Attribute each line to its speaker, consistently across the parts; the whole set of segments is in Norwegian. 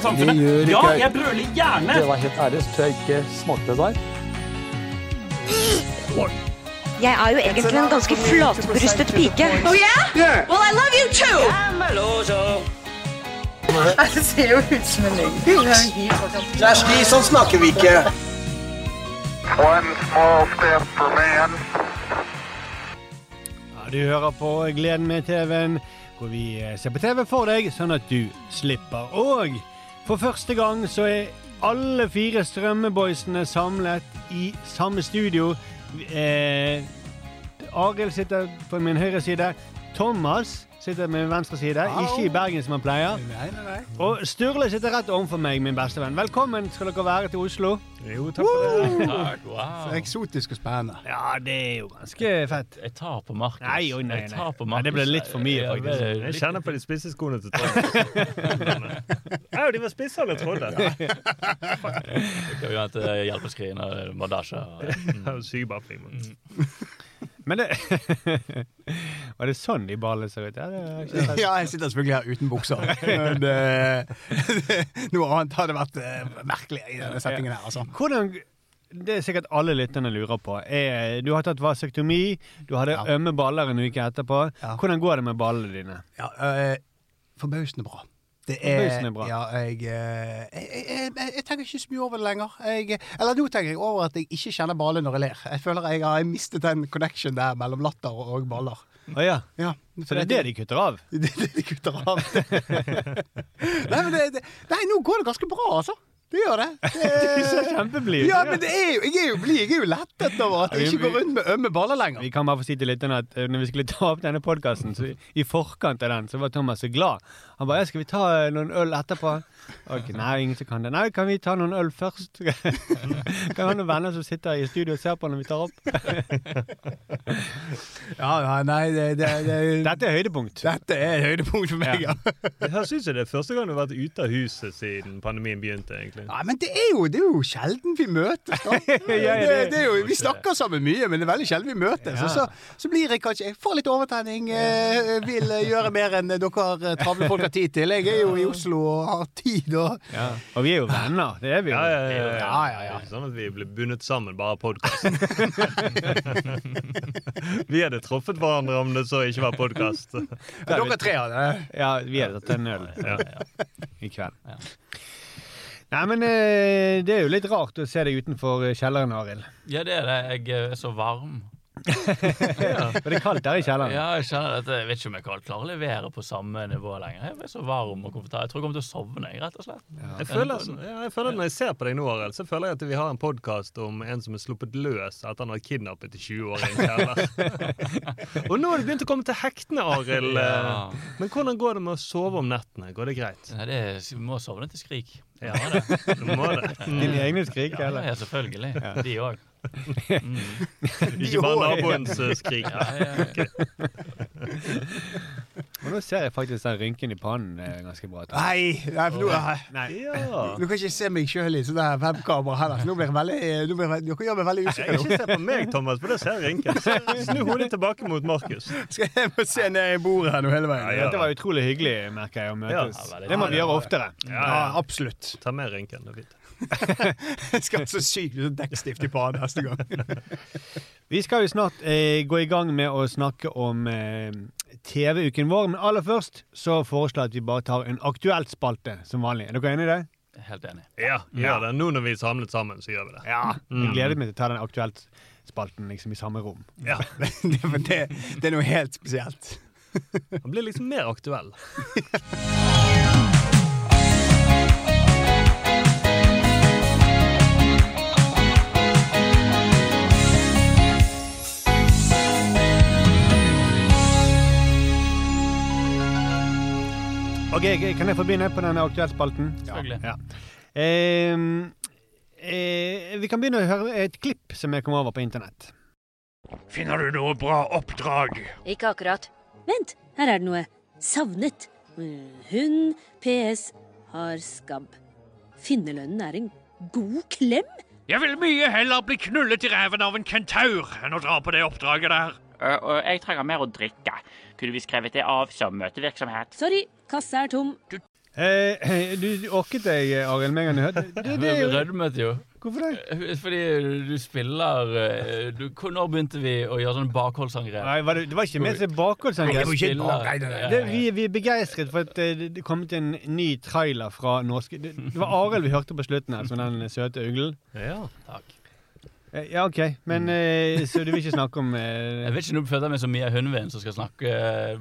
Speaker 1: i samfunnet.
Speaker 2: Det gjør
Speaker 1: Ja,
Speaker 2: ikke jeg.
Speaker 1: jeg brøler gjerne.
Speaker 2: Det var helt ærlig, så tror jeg ikke smakte det der.
Speaker 3: Jeg er jo egentlig en ganske flatbrystet pike.
Speaker 4: Oh yeah? Well, I love you too. Det ser jo ut som en løgn.
Speaker 5: Kjersti, sånn snakker vi ikke.
Speaker 6: One small step for man.
Speaker 7: Ja, du hører på Gleden med TV-en, hvor vi ser på TV for deg, sånn at du slipper. Og for første gang så er alle fire strømmeboysene samlet i samme studio. Eh, Arild sitter på min høyre side. Thomas sitter med min venstre side, ikke i Bergen som han pleier.
Speaker 2: Nei, nei, nei.
Speaker 7: Og Sturle sitter rett overfor meg, min beste venn. Velkommen skal dere være til Oslo.
Speaker 2: Jo, takk for det.
Speaker 1: Takk, wow.
Speaker 2: Så eksotisk og spennende.
Speaker 7: Ja, det er jo ganske fett.
Speaker 1: Jeg tar på Markus.
Speaker 7: Nei, oi, nei, nei. Nei, det ble litt for mye, faktisk.
Speaker 8: Jeg,
Speaker 1: Jeg
Speaker 8: kjenner på de spisse skoene til Trond. Au, de var spisse, alle trodde.
Speaker 1: Skal vi ha et eh, hjelpeskrin og bandasje? og-
Speaker 8: Sygebaffing.
Speaker 7: Men det Var det sånn de ballene ser ut? Ja.
Speaker 2: Ja, jeg sitter selvfølgelig her uten bukser. Men det, noe annet hadde vært eh, merkelig i denne settingen her, altså.
Speaker 7: Hvordan Det er sikkert alle lytterne lurer på. Er, du har tatt vasektomi, du hadde
Speaker 2: Ja.
Speaker 7: ømme baller en uke etterpå.
Speaker 2: Ja.
Speaker 7: Hvordan går det med ballene dine?
Speaker 2: Ja, eh, forbausende bra. Det er,
Speaker 7: er bra.
Speaker 2: Ja, jeg, eh, jeg, jeg, jeg, jeg tenker ikke så mye over det lenger. Eller nå tenker jeg over at jeg ikke kjenner baller når jeg ler. Jeg føler jeg har mistet den connection der mellom latter og baller.
Speaker 7: Oh, ja.
Speaker 2: Ja,
Speaker 7: Så det er det de kutter av?
Speaker 2: Det er det de kutter av. nei, men det, det, nei, nå går det ganske bra, altså. Det gjør det.
Speaker 7: Du ser kjempeblid ut.
Speaker 2: ja, men det er jo, jeg er jo blid. Jeg er jo lettet over at jeg ikke går rundt med ømme baller lenger.
Speaker 7: Vi kan bare få si til lytterne at eh, når vi skulle ta opp denne podkasten, i forkant av den, så var Thomas så glad. Han bare 'Skal vi ta eh, noen øl etterpå?' Ok, Nei, ingen som kan det. Nei, kan vi ta noen øl først? kan vi ha noen venner som sitter i studio og ser på når vi tar opp?
Speaker 2: Ja, nei, det, det, det,
Speaker 7: Dette er høydepunkt.
Speaker 2: dette er høydepunkt for meg, ja.
Speaker 8: Det høres ut som det er første gang du har vært ute av huset siden pandemien begynte. egentlig.
Speaker 2: Ja, men det er jo, det er jo sjelden vi møtes, da.
Speaker 7: ja,
Speaker 2: det, er jo, vi snakker sammen mye, men det er veldig sjelden vi møtes. Ja. så, så blir jeg kanskje Jeg får litt overtenning, eh, vil gjøre mer enn dere travle folk har tid til. Jeg er jo i Oslo og har tid og
Speaker 7: Ja. Og vi er jo venner. Det er vi jo.
Speaker 8: Ja, ja, ja. ja.
Speaker 2: Ja, ja, ja.
Speaker 8: Det er ikke Sånn at vi blir bundet sammen bare av podkasten. vi hadde truffet hverandre om det så ikke var podkast.
Speaker 2: Dere tre har det.
Speaker 7: Ja, vi hadde tatt en øl
Speaker 8: Ja.
Speaker 7: i kveld. Nei, men eh, det er jo litt rart å se deg utenfor kjelleren, Arild.
Speaker 1: Ja, det er det. Jeg er så varm.
Speaker 7: For det er kaldt der i kjelleren.
Speaker 1: Ja, jeg kjenner dette. Jeg vet ikke om jeg kan klare å levere på samme nivå lenger. Jeg blir så varm og komfortabel. Jeg tror jeg kommer til å sovne, rett og slett.
Speaker 8: Jeg føler, ja, jeg føler Når jeg ser på deg nå, Arild, så føler jeg at vi har en podkast om en som er sluppet løs etter han har kidnappet i 20 år i en kjeller. Og nå har det begynt å komme til hektene, Arild.
Speaker 1: Ja.
Speaker 8: Men hvordan går det med å sove om nettene? Går det greit?
Speaker 1: Nei, det er, vi må sovne til skrik.
Speaker 8: Ja, du må det.
Speaker 7: Dine egne skrik,
Speaker 1: Ja,
Speaker 7: eller?
Speaker 1: ja selvfølgelig. De òg.
Speaker 8: Ikke bare naboens eh, skrik.
Speaker 1: Ja, ja, ja.
Speaker 7: Og nå ser jeg faktisk den rynken i pannen eh, ganske bra.
Speaker 2: Nei, nei, for nå,
Speaker 7: Nei.
Speaker 8: Ja.
Speaker 2: nå kan jeg ikke se meg sjøl i sånn webkamera heller. Så nå blir jeg veldig nå blir jeg, Dere gjør meg veldig usikker nå.
Speaker 8: Ikke se på meg, Thomas, for det ser rynken. Snu hodet tilbake mot Markus.
Speaker 2: Skal jeg må se ned i bordet her nå hele veien?
Speaker 8: Ja,
Speaker 7: Dette var utrolig hyggelig, merker jeg, å møtes. Det må vi gjøre oftere.
Speaker 8: Ja,
Speaker 2: Ja,
Speaker 8: ja.
Speaker 2: absolutt.
Speaker 8: Ta med rynken. det er fint.
Speaker 2: Jeg skal ha så sykt mye dekkstift i pannen neste gang.
Speaker 7: Vi skal jo snart eh, gå i gang med å snakke om eh, TV-uken vår, men aller først så foreslår jeg at vi bare tar en aktuelt spalte som vanlig. Er dere enig i det?
Speaker 1: Helt enig.
Speaker 8: Ja, gjør det. Nå når vi er samlet sammen, så gjør vi det.
Speaker 7: Ja. Jeg gleder meg til å ta den aktuelt spalten liksom i samme rom.
Speaker 8: Ja,
Speaker 2: Det, for det, det er noe helt spesielt.
Speaker 8: Han blir liksom mer aktuell.
Speaker 7: Ok, Kan jeg få begynne på denne aktuelt spalten?
Speaker 1: Selvfølgelig.
Speaker 7: Ja. Ehm, eh, vi kan begynne å høre et klipp som jeg kom over på internett.
Speaker 6: Finner du noe bra oppdrag?
Speaker 3: Ikke akkurat. Vent, her er det noe. Savnet. Hun PS har skabb. Finnerlønnen er en god klem.
Speaker 6: Jeg vil mye heller bli knullet i ræven av en kentaur enn å dra på det oppdraget der.
Speaker 9: Uh, uh, jeg trenger mer å drikke. Kunne vi skrevet det av som møtevirksomhet?
Speaker 3: Sorry, kassa er tom.
Speaker 7: Eh, du, du orket deg, Arild, med en gang du hørte det, det, er
Speaker 1: Vi
Speaker 7: jo-
Speaker 1: rødmet jo.
Speaker 7: Hvorfor det?
Speaker 1: Fordi du spiller eh, du, Når begynte vi å gjøre sånn bakholdsangrep?
Speaker 7: Nei, var det, det var ikke med seg bakholdsangrep. vi, vi er begeistret for at eh, det det kom til en ny trailer fra norske Det, det var Arild vi hørte på slutten her, som den søte uglen.
Speaker 8: Ja.
Speaker 1: Takk.
Speaker 7: Eh, Ja, OK. Men eh, Så du vil ikke snakke om eh,
Speaker 1: Jeg vet ikke, Nå føler jeg meg som Mia Hundveen som skal snakke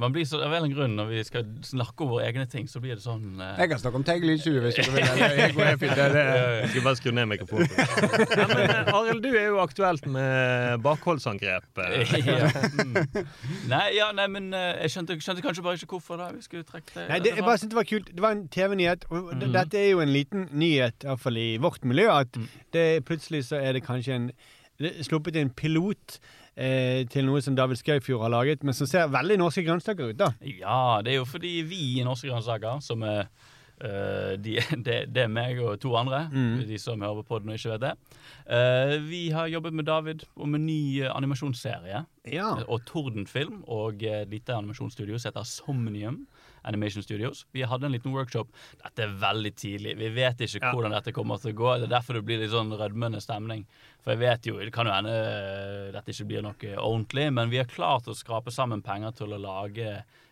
Speaker 1: Man blir så, Av en grunn når vi skal snakke om våre egne ting, så blir det sånn eh,
Speaker 2: Jeg kan snakke om Tegg Lydstue hvis du vil. Jeg, går helt fint. Det,
Speaker 8: skal bare skru ned mikrofonen. Ja, men eh, Arild, du er jo aktuelt med bakholdsangrep. eh.
Speaker 1: ja. mm. Nei, ja, nei, men eh, jeg skjønte, skjønte kanskje bare ikke hvorfor da vi skulle trekke det.
Speaker 7: Nei, det, jeg bare syntes det var kult. Det var en TV-nyhet. og
Speaker 1: mm.
Speaker 7: Dette er jo en liten nyhet, iallfall i vårt miljø, at
Speaker 1: Mm.
Speaker 7: det, plutselig så er det kanskje en sluppet en pilot eh, til noe som David Skaufjord har laget, men som ser veldig norske grønnsaker ut, da.
Speaker 1: Ja, det er jo fordi vi i Norske grønnsaker, som er de, det, det er meg og to andre,
Speaker 7: Mm.
Speaker 1: de som hører på den og ikke vet det. Uh, vi har jobbet med David om en ny eh, animasjonsserie.
Speaker 7: Ja.
Speaker 1: Og Tordenfilm og et lite animasjonsstudio som heter Somnium Animation Studios. Vi hadde en liten workshop. Dette er veldig tidlig. Vi vet ikke
Speaker 8: Ja.
Speaker 1: hvordan dette kommer til å gå. Det er derfor det blir litt sånn rødmende stemning. For jeg vet jo, Det kan jo hende eh, dette ikke blir noe ordentlig, men vi har klart å skrape sammen penger til å lage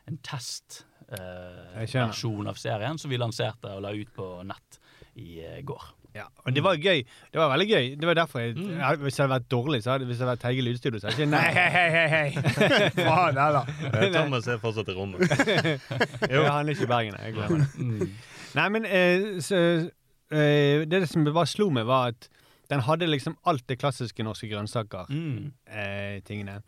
Speaker 1: en testversjon eh, av serien som vi lanserte og la ut på nett i eh, går.
Speaker 7: Ja, og det var gøy. Det var veldig gøy. Det var derfor jeg, ja, Hvis jeg hadde vært dårlig, så hadde, hvis jeg hadde vært Teige Lydstudio, så hadde jeg ikke Nei, hei, hei, hei.
Speaker 2: Faen, heller.
Speaker 8: Eh, Thomas er fortsatt i rommet.
Speaker 7: Jo. Han er ikke i Bergen, jeg glemmer det. Nei, men eh, så, eh, det som bare slo meg, var at den hadde liksom alt det klassiske norske grønnsaker-tingene.
Speaker 1: Mm.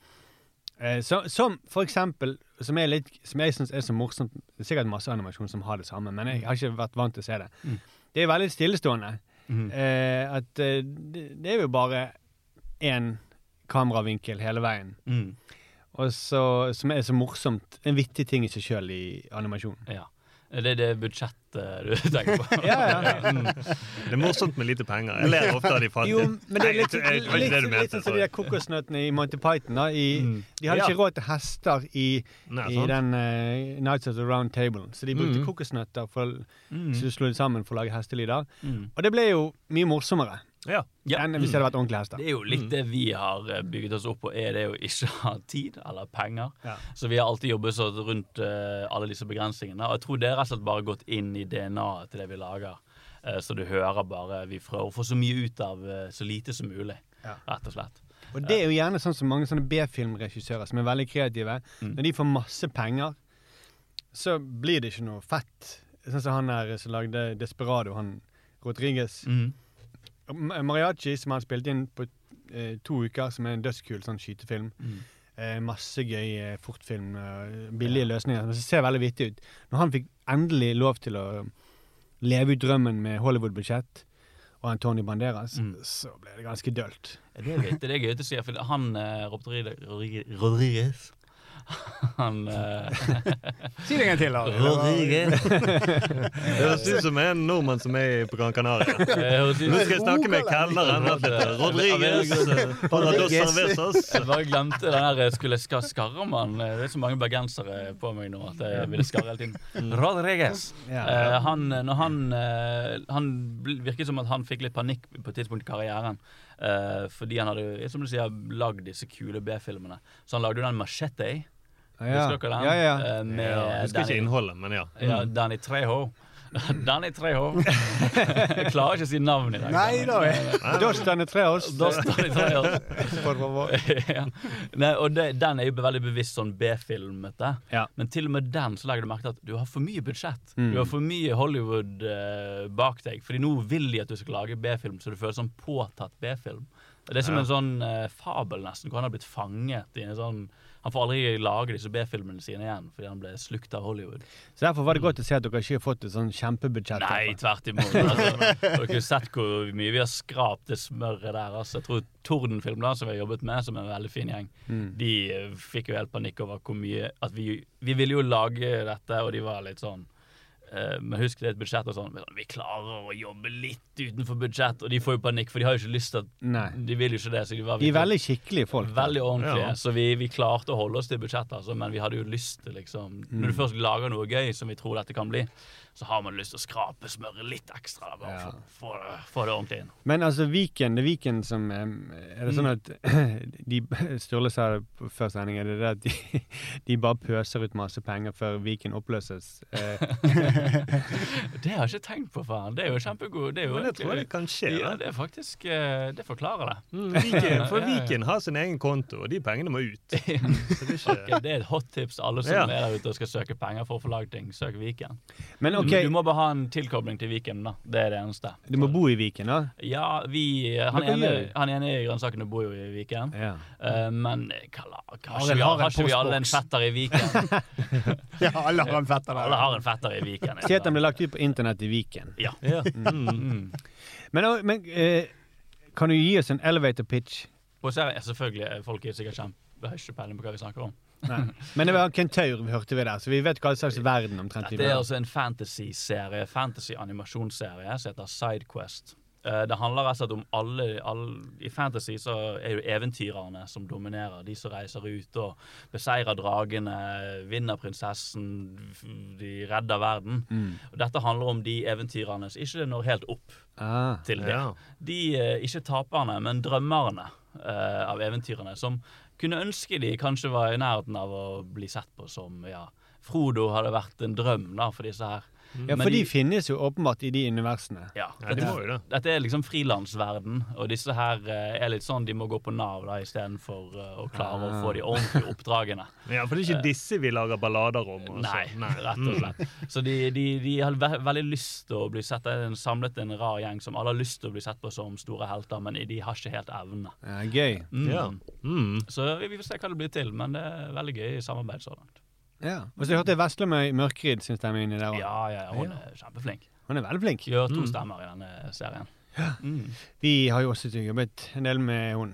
Speaker 7: Eh, eh, som for eksempel, som, litt, som jeg syns er så morsomt Det er sikkert masse animasjon som har det samme, men jeg har ikke vært vant til å se det.
Speaker 1: Mm.
Speaker 7: Det er veldig stillestående.
Speaker 1: Mm.
Speaker 7: Eh, at eh, det, det er jo bare én kameravinkel hele veien.
Speaker 1: Mm.
Speaker 7: Og så, som er så morsomt. En vittig ting i seg sjøl i animasjon.
Speaker 1: Ja. Det er det budsjettet du tenker på?
Speaker 7: Ja, ja.
Speaker 1: Mm.
Speaker 8: Det er morsomt med lite penger. Jeg ler ofte av de fattige.
Speaker 7: Jo, men det er litt,
Speaker 8: Nei, jeg- jeg-
Speaker 7: litt, litt, sånn som de der kokosnøttene i Monty Python. Da, i,
Speaker 1: Mm.
Speaker 7: De hadde
Speaker 8: Ja.
Speaker 7: ikke råd til hester i,
Speaker 8: Nei,
Speaker 7: i den uh, Nights of the Round Table, så de brukte
Speaker 8: Mm.
Speaker 7: kokosnøtter for,
Speaker 1: Mm.
Speaker 7: så du slo det sammen for å lage hestelyder.
Speaker 1: Mm.
Speaker 7: Og det ble jo mye morsommere
Speaker 8: Ja.
Speaker 1: Ja.
Speaker 7: enn hvis det hadde vært ordentlige hester.
Speaker 1: Det er jo litt det vi har eh, bygget oss opp på, er det å ikke ha tid eller penger.
Speaker 7: Ja.
Speaker 1: Så vi har alltid jobbet så rundt uh, alle disse begrensningene. Og jeg tror det er rett og slett bare gått inn i DNA-et til det vi lager. Uh, så du hører bare Vi prøver å få så mye ut av uh, så lite som mulig,
Speaker 7: Ja.
Speaker 1: rett og slett.
Speaker 7: Og det er jo gjerne sånn som mange sånne B-filmregissører som er veldig kreative.
Speaker 1: Mm.
Speaker 7: Når de får masse penger, så blir det ikke noe fett. Sånn som han der som lagde Desperado, han Rodriguez.
Speaker 1: Mm.
Speaker 7: Ma- Mariachi, som han spilte inn på eh, to uker, som er en dødskul sånn skytefilm.
Speaker 1: Mm.
Speaker 7: Eh, masse gøy eh, fortfilm, billige billige løsninger. Men det ser veldig vittig ut. Når han fikk endelig lov til å leve ut drømmen med Hollywood-budsjett og Antonio Banderas,
Speaker 1: Mm.
Speaker 7: så ble det ganske dølt.
Speaker 1: Det er litt, det er gøy å si, for han eh, Robert Rodriguez Han eh,
Speaker 2: Si det en gang til, da.
Speaker 1: Rodriguez
Speaker 8: Det høres ut som en nordmann som er på Gran Canaria.
Speaker 1: Eh,
Speaker 8: Nå skal jeg snakke med kelneren. han Rodriguez. Cervezas.
Speaker 1: Jeg bare glemte den der jeg skulle ska skarre man. Eh, Det er så mange bergensere på meg nå at jeg ville skarre hele tiden. Rodriguez.
Speaker 7: Ja.
Speaker 1: Eh, han, når han, eh, han virket som at han fikk litt panikk på et tidspunkt i karrieren. eh, fordi han hadde som du sier, lagd disse kule B-filmene. Så han lagde jo den Machete.
Speaker 7: Ja,
Speaker 1: Husker dere den?
Speaker 7: ja, ja.
Speaker 1: Eh, med
Speaker 8: Ja, jeg husker ikke
Speaker 1: Danny-
Speaker 8: innholdet, men ja.
Speaker 1: Ja, Danny Treho. Danny Treho. Jeg klarer ikke å si navn i dag.
Speaker 2: Nei da.
Speaker 7: Dos Danny Treos.
Speaker 1: Dos Danny Treho.
Speaker 7: Por favor.
Speaker 1: ja. Nei, og det, den er jo veldig bevisst sånn B-filmete.
Speaker 7: Ja.
Speaker 1: Men til og med den så legger du merke til at du har for mye budsjett.
Speaker 7: Mm.
Speaker 1: Du har for mye Hollywood uh, bak deg. Fordi nå vil de at du skal lage B-film, så du føler sånn påtatt B-film. Det er som
Speaker 8: Ja.
Speaker 1: en sånn uh, fabel, nesten, hvor han har blitt fanget i en sånn Han får aldri lage disse B-filmene sine igjen fordi han ble slukt av Hollywood.
Speaker 7: Så Derfor var det godt å se at dere ikke har fått et sånn kjempebudsjett.
Speaker 1: Nei, tvert imot. Altså, dere har sett hvor mye vi har skrapt det smøret der. Altså, jeg tror Tordenfilm, da, som vi har jobbet med, som er en veldig fin gjeng,
Speaker 7: Mm.
Speaker 1: de eh, fikk jo helt panikk over hvor mye At vi, vi ville jo lage dette, og de var litt sånn Men husk det er et budsjett og sånn. Vi klarer å jobbe litt utenfor budsjett, og de får jo panikk, for de har jo ikke lyst til at
Speaker 7: Nei.
Speaker 1: De vil jo ikke det. Så de var
Speaker 7: De er veldig skikkelige folk.
Speaker 1: Veldig ordentlige.
Speaker 8: Ja.
Speaker 1: Så vi, vi klarte å holde oss til budsjettet, altså, men vi hadde jo lyst til liksom Når du først lager noe gøy som vi tror dette kan bli, så har man lyst til å skrape smøret litt ekstra. Da, bare
Speaker 7: Ja.
Speaker 1: for få det- ordentlig inn.
Speaker 7: Men altså, Viken, det er Viken som eh, Er det sånn at de Sturle sa det før sending, er det det at de, de bare pøser ut masse penger før Viken oppløses? Eh,
Speaker 1: Det har jeg ikke tenkt på, faen. Det er jo kjempegod. Det er jo
Speaker 8: Men jeg tror det kan skje.
Speaker 1: Ja, det er faktisk eh, Det forklarer det.
Speaker 8: Mm, Viken, for. Viken har sin egen konto, og de pengene må ut. Så det er ikke
Speaker 1: Ok, det er et hot tips til alle som
Speaker 8: Ja.
Speaker 1: er der ute og skal søke penger for å få lagd ting. Søk Viken.
Speaker 7: men OK,
Speaker 1: Du, du må bare ha en tilkobling til Viken, da. Det er det eneste.
Speaker 7: du må bo i Viken, da?
Speaker 1: Ja, vi Han
Speaker 7: Men hva
Speaker 1: ene, han ene i grønnsakene bor jo i Viken.
Speaker 7: Ja.
Speaker 1: Uh, men ikke vi,
Speaker 2: har
Speaker 1: har ikke vi alle en fetter i Viken?
Speaker 2: Ja, alle har en fetter
Speaker 1: Alle har en fetter i Viken.
Speaker 7: Si at den ble lagt ut på internett i Viken.
Speaker 1: Ja.
Speaker 8: ja.
Speaker 1: Mm.
Speaker 7: Men, men uh, kan du gi oss en elevator pitch?
Speaker 1: På serien? er selvfølgelig folk er sikkert kjempe har ikke peiling på hva vi snakker om.
Speaker 7: Nei. Men det var Kentaur vi hørte vi der, så vi vet hva slags verden omtrent vi
Speaker 1: Det er altså en fantasy-serie, fantasy-animasjonsserie som heter Sidequest. Eh, Det handler rett og slett om alle, alle I fantasy så er det eventyrerne som dominerer. De som reiser ut og beseirer dragene, vinner prinsessen, de redder verden.
Speaker 7: Mm.
Speaker 1: Og dette handler om de eventyrerne som ikke når helt opp
Speaker 7: Ah.
Speaker 1: til det.
Speaker 8: Ja.
Speaker 1: De, eh, ikke taperne, men drømmerne uh, av eventyrene, som kunne ønske de kanskje var i nærheten av å bli sett på som ja, Frodo hadde vært en drøm da, for disse her.
Speaker 7: Ja, for de
Speaker 1: de-
Speaker 7: finnes jo åpenbart i de universene.
Speaker 1: Ja,
Speaker 8: Ja, de må jo det.
Speaker 1: Dette er liksom frilansverden, og disse her eh, er litt sånn de må gå på Nav da, istedenfor uh, å klare å
Speaker 7: Ah.
Speaker 1: få de ordentlige oppdragene.
Speaker 8: ja, for det er ikke disse vi lager ballader om. Også.
Speaker 1: Nei,
Speaker 8: Nei.
Speaker 1: rett og slett. Så de, de, de har ve veldig lyst til å bli sett Det er en samlet en rar gjeng som alle har lyst til å bli sett på som store helter, men de har ikke helt evne.
Speaker 7: Ja, gøy.
Speaker 1: Mm.
Speaker 8: Ja. Mm.
Speaker 1: Så vi vi får se hva det blir til, men det er veldig gøy i samarbeid så langt.
Speaker 7: Ja. Og så hørte jeg Veslemøy Mørkrid sin stemme inni der òg.
Speaker 1: Ja, ja, hun er kjempeflink.
Speaker 7: Hun er veldig flink.
Speaker 1: Gjør to stemmer i denne serien. Mm.
Speaker 7: Vi har jo også jobbet en del med hun.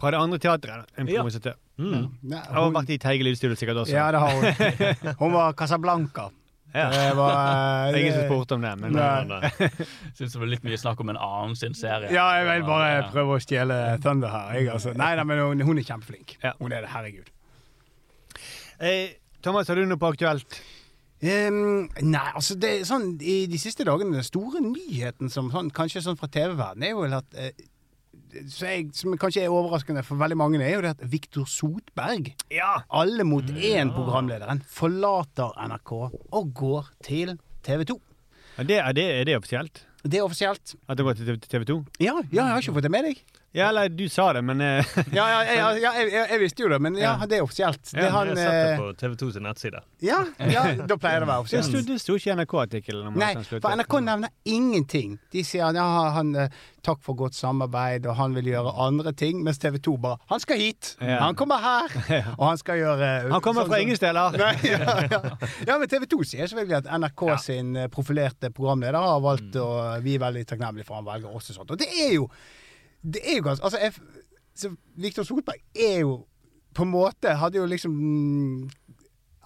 Speaker 7: Fra det andre teatret. en En
Speaker 8: Ja. Mm.
Speaker 2: Ja,
Speaker 7: Jeg har vært i Teige lydstudio sikkert også.
Speaker 2: ja, det har hun. Hun var Casablanca.
Speaker 7: Ja.
Speaker 2: Det var
Speaker 7: Det ingen som
Speaker 2: eh,
Speaker 7: spurte om det, men.
Speaker 1: Syns det var litt mye snakk om en annen sin serie.
Speaker 2: Ja, jeg vil bare
Speaker 1: Ja.
Speaker 2: prøve å stjele Thunder her. Jeg, altså. Nei, nei, men hun, hun er kjempeflink.
Speaker 7: Ja.
Speaker 2: Hun er det, herregud.
Speaker 7: eh, Thomas, har du noe på aktuelt?
Speaker 2: Um, nei, altså det er sånn I de siste dagene, den store nyheten som sånn, kanskje sånn fra TV-verdenen, er vel at eh, så jeg, Som kanskje er overraskende for veldig mange, er jo det at Viktor Sotberg, alle mot én-programlederen, forlater NRK og går til TV 2.
Speaker 7: Er det, er det, er det offisielt?
Speaker 2: Det er offisielt.
Speaker 7: At det går til TV 2?
Speaker 2: Ja, ja, jeg har ikke fått det med deg.
Speaker 7: Ja, eller du sa det, men eh,
Speaker 2: Ja, ja, ja, ja jeg, jeg, jeg visste jo det, men ja, det er offisielt. Det
Speaker 8: Ja,
Speaker 2: han,
Speaker 8: jeg har sett det
Speaker 2: eh,
Speaker 8: på TV 2 sin nettside.
Speaker 2: ja, ja, da pleier det å være offisielt.
Speaker 7: det sto ikke i NRK-artikkelen.
Speaker 2: Nei, for NRK nevner ingenting. De sier at ja, han eh, takk for godt samarbeid, og han vil gjøre andre ting, mens TV 2 bare Han skal hit!
Speaker 7: Ja.
Speaker 2: Han kommer her! Og han skal gjøre
Speaker 7: Han kommer
Speaker 2: sånn-
Speaker 7: fra ingen steder!
Speaker 2: Nei, ja, ja. ja, men TV 2 sier selvfølgelig at NRK sin profilerte programleder har valgt og Vi er veldig takknemlige for han velger oss og sånt. Og det er jo Det er jo ganske Altså, jeg, så Viktor Solberg er jo på en måte Hadde jo liksom mm,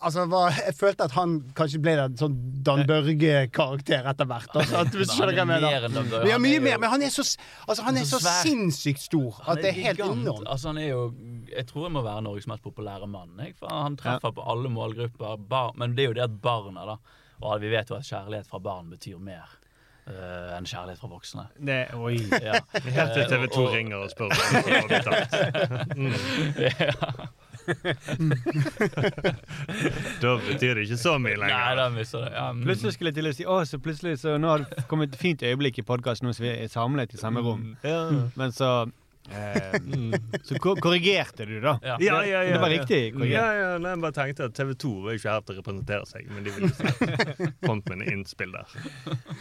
Speaker 2: Altså, var, jeg følte at han kanskje ble en sånn Dan Børge-karakter etter hvert. Altså, at, hvis du skjønner hva jeg
Speaker 1: Men han er
Speaker 2: mener.
Speaker 1: Børge.
Speaker 2: Ja, mye
Speaker 1: er
Speaker 2: mer, men han er så, altså, han
Speaker 1: Han er så
Speaker 2: sinnssykt stor at det er helt enormt.
Speaker 1: Altså, han er jo Jeg tror jeg må være Norges mest populære mann. Ikke? for han treffer på alle målgrupper. Bar, men det er jo det at barna, da Og vi vet jo at kjærlighet fra barn betyr mer eh, enn kjærlighet fra voksne.
Speaker 7: Det, oi.
Speaker 1: Ja.
Speaker 8: Helt til TV 2
Speaker 1: Og- og-
Speaker 8: ringer og spør om har får betalt. Mm. Da betyr det ikke så mye lenger.
Speaker 1: Nei, da mister det. Ja, mm.
Speaker 7: Plutselig skulle jeg til å si Å, så plutselig så nå har det kommet et fint øyeblikk i podkasten, så vi er samlet i samme rom.
Speaker 8: Ja.
Speaker 7: Men så eh, Så ko- korrigerte du, da.
Speaker 1: Ja.
Speaker 8: Ja, ja, ja,
Speaker 7: Det var riktig korrigert.
Speaker 8: Ja, ja, nei, jeg bare tenkte at TV 2 var ikke her til å representere seg, men de ville si kommet med en innspill der.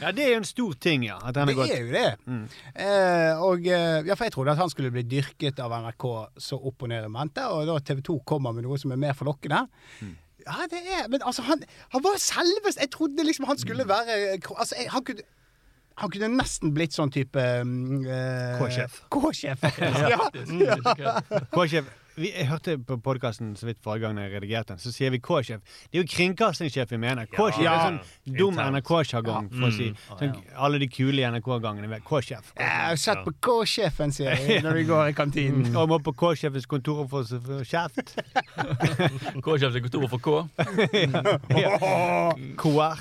Speaker 7: Ja, det er jo en stor ting, ja. At han
Speaker 2: Det
Speaker 7: har gått.
Speaker 2: er jo det.
Speaker 7: Mm.
Speaker 2: Eh, og, eh, ja, for jeg trodde at han skulle bli dyrket av NRK så opp og ned i mente, og da TV 2 kommer med noe som er mer forlokkende.
Speaker 7: Mm.
Speaker 2: Ja, det er Men altså, han, han var selvest Jeg trodde liksom han skulle være Altså, jeg, han kunne han kunne nesten blitt sånn type mm, eh,
Speaker 8: K-sjef.
Speaker 2: K-sjef, faktisk. Ja.
Speaker 1: Mm.
Speaker 7: K-sjef Jeg hørte på podkasten så vidt forrige gang jeg redigerte den, så sier vi K-sjef. Det er jo kringkastingssjef vi mener. K-sjef
Speaker 2: Ja.
Speaker 7: er sånn dum. NRK-sjargong, for å si.
Speaker 8: Mm.
Speaker 7: Sånn, alle de kule i NRK-gangene vet K-sjef.
Speaker 2: Jeg har sett på K-sjefen, sier jeg, når vi går i kantinen.
Speaker 7: Og må på K-sjefens kontor og få seg for kjeft.
Speaker 1: K-sjef kontor for K.
Speaker 7: KR.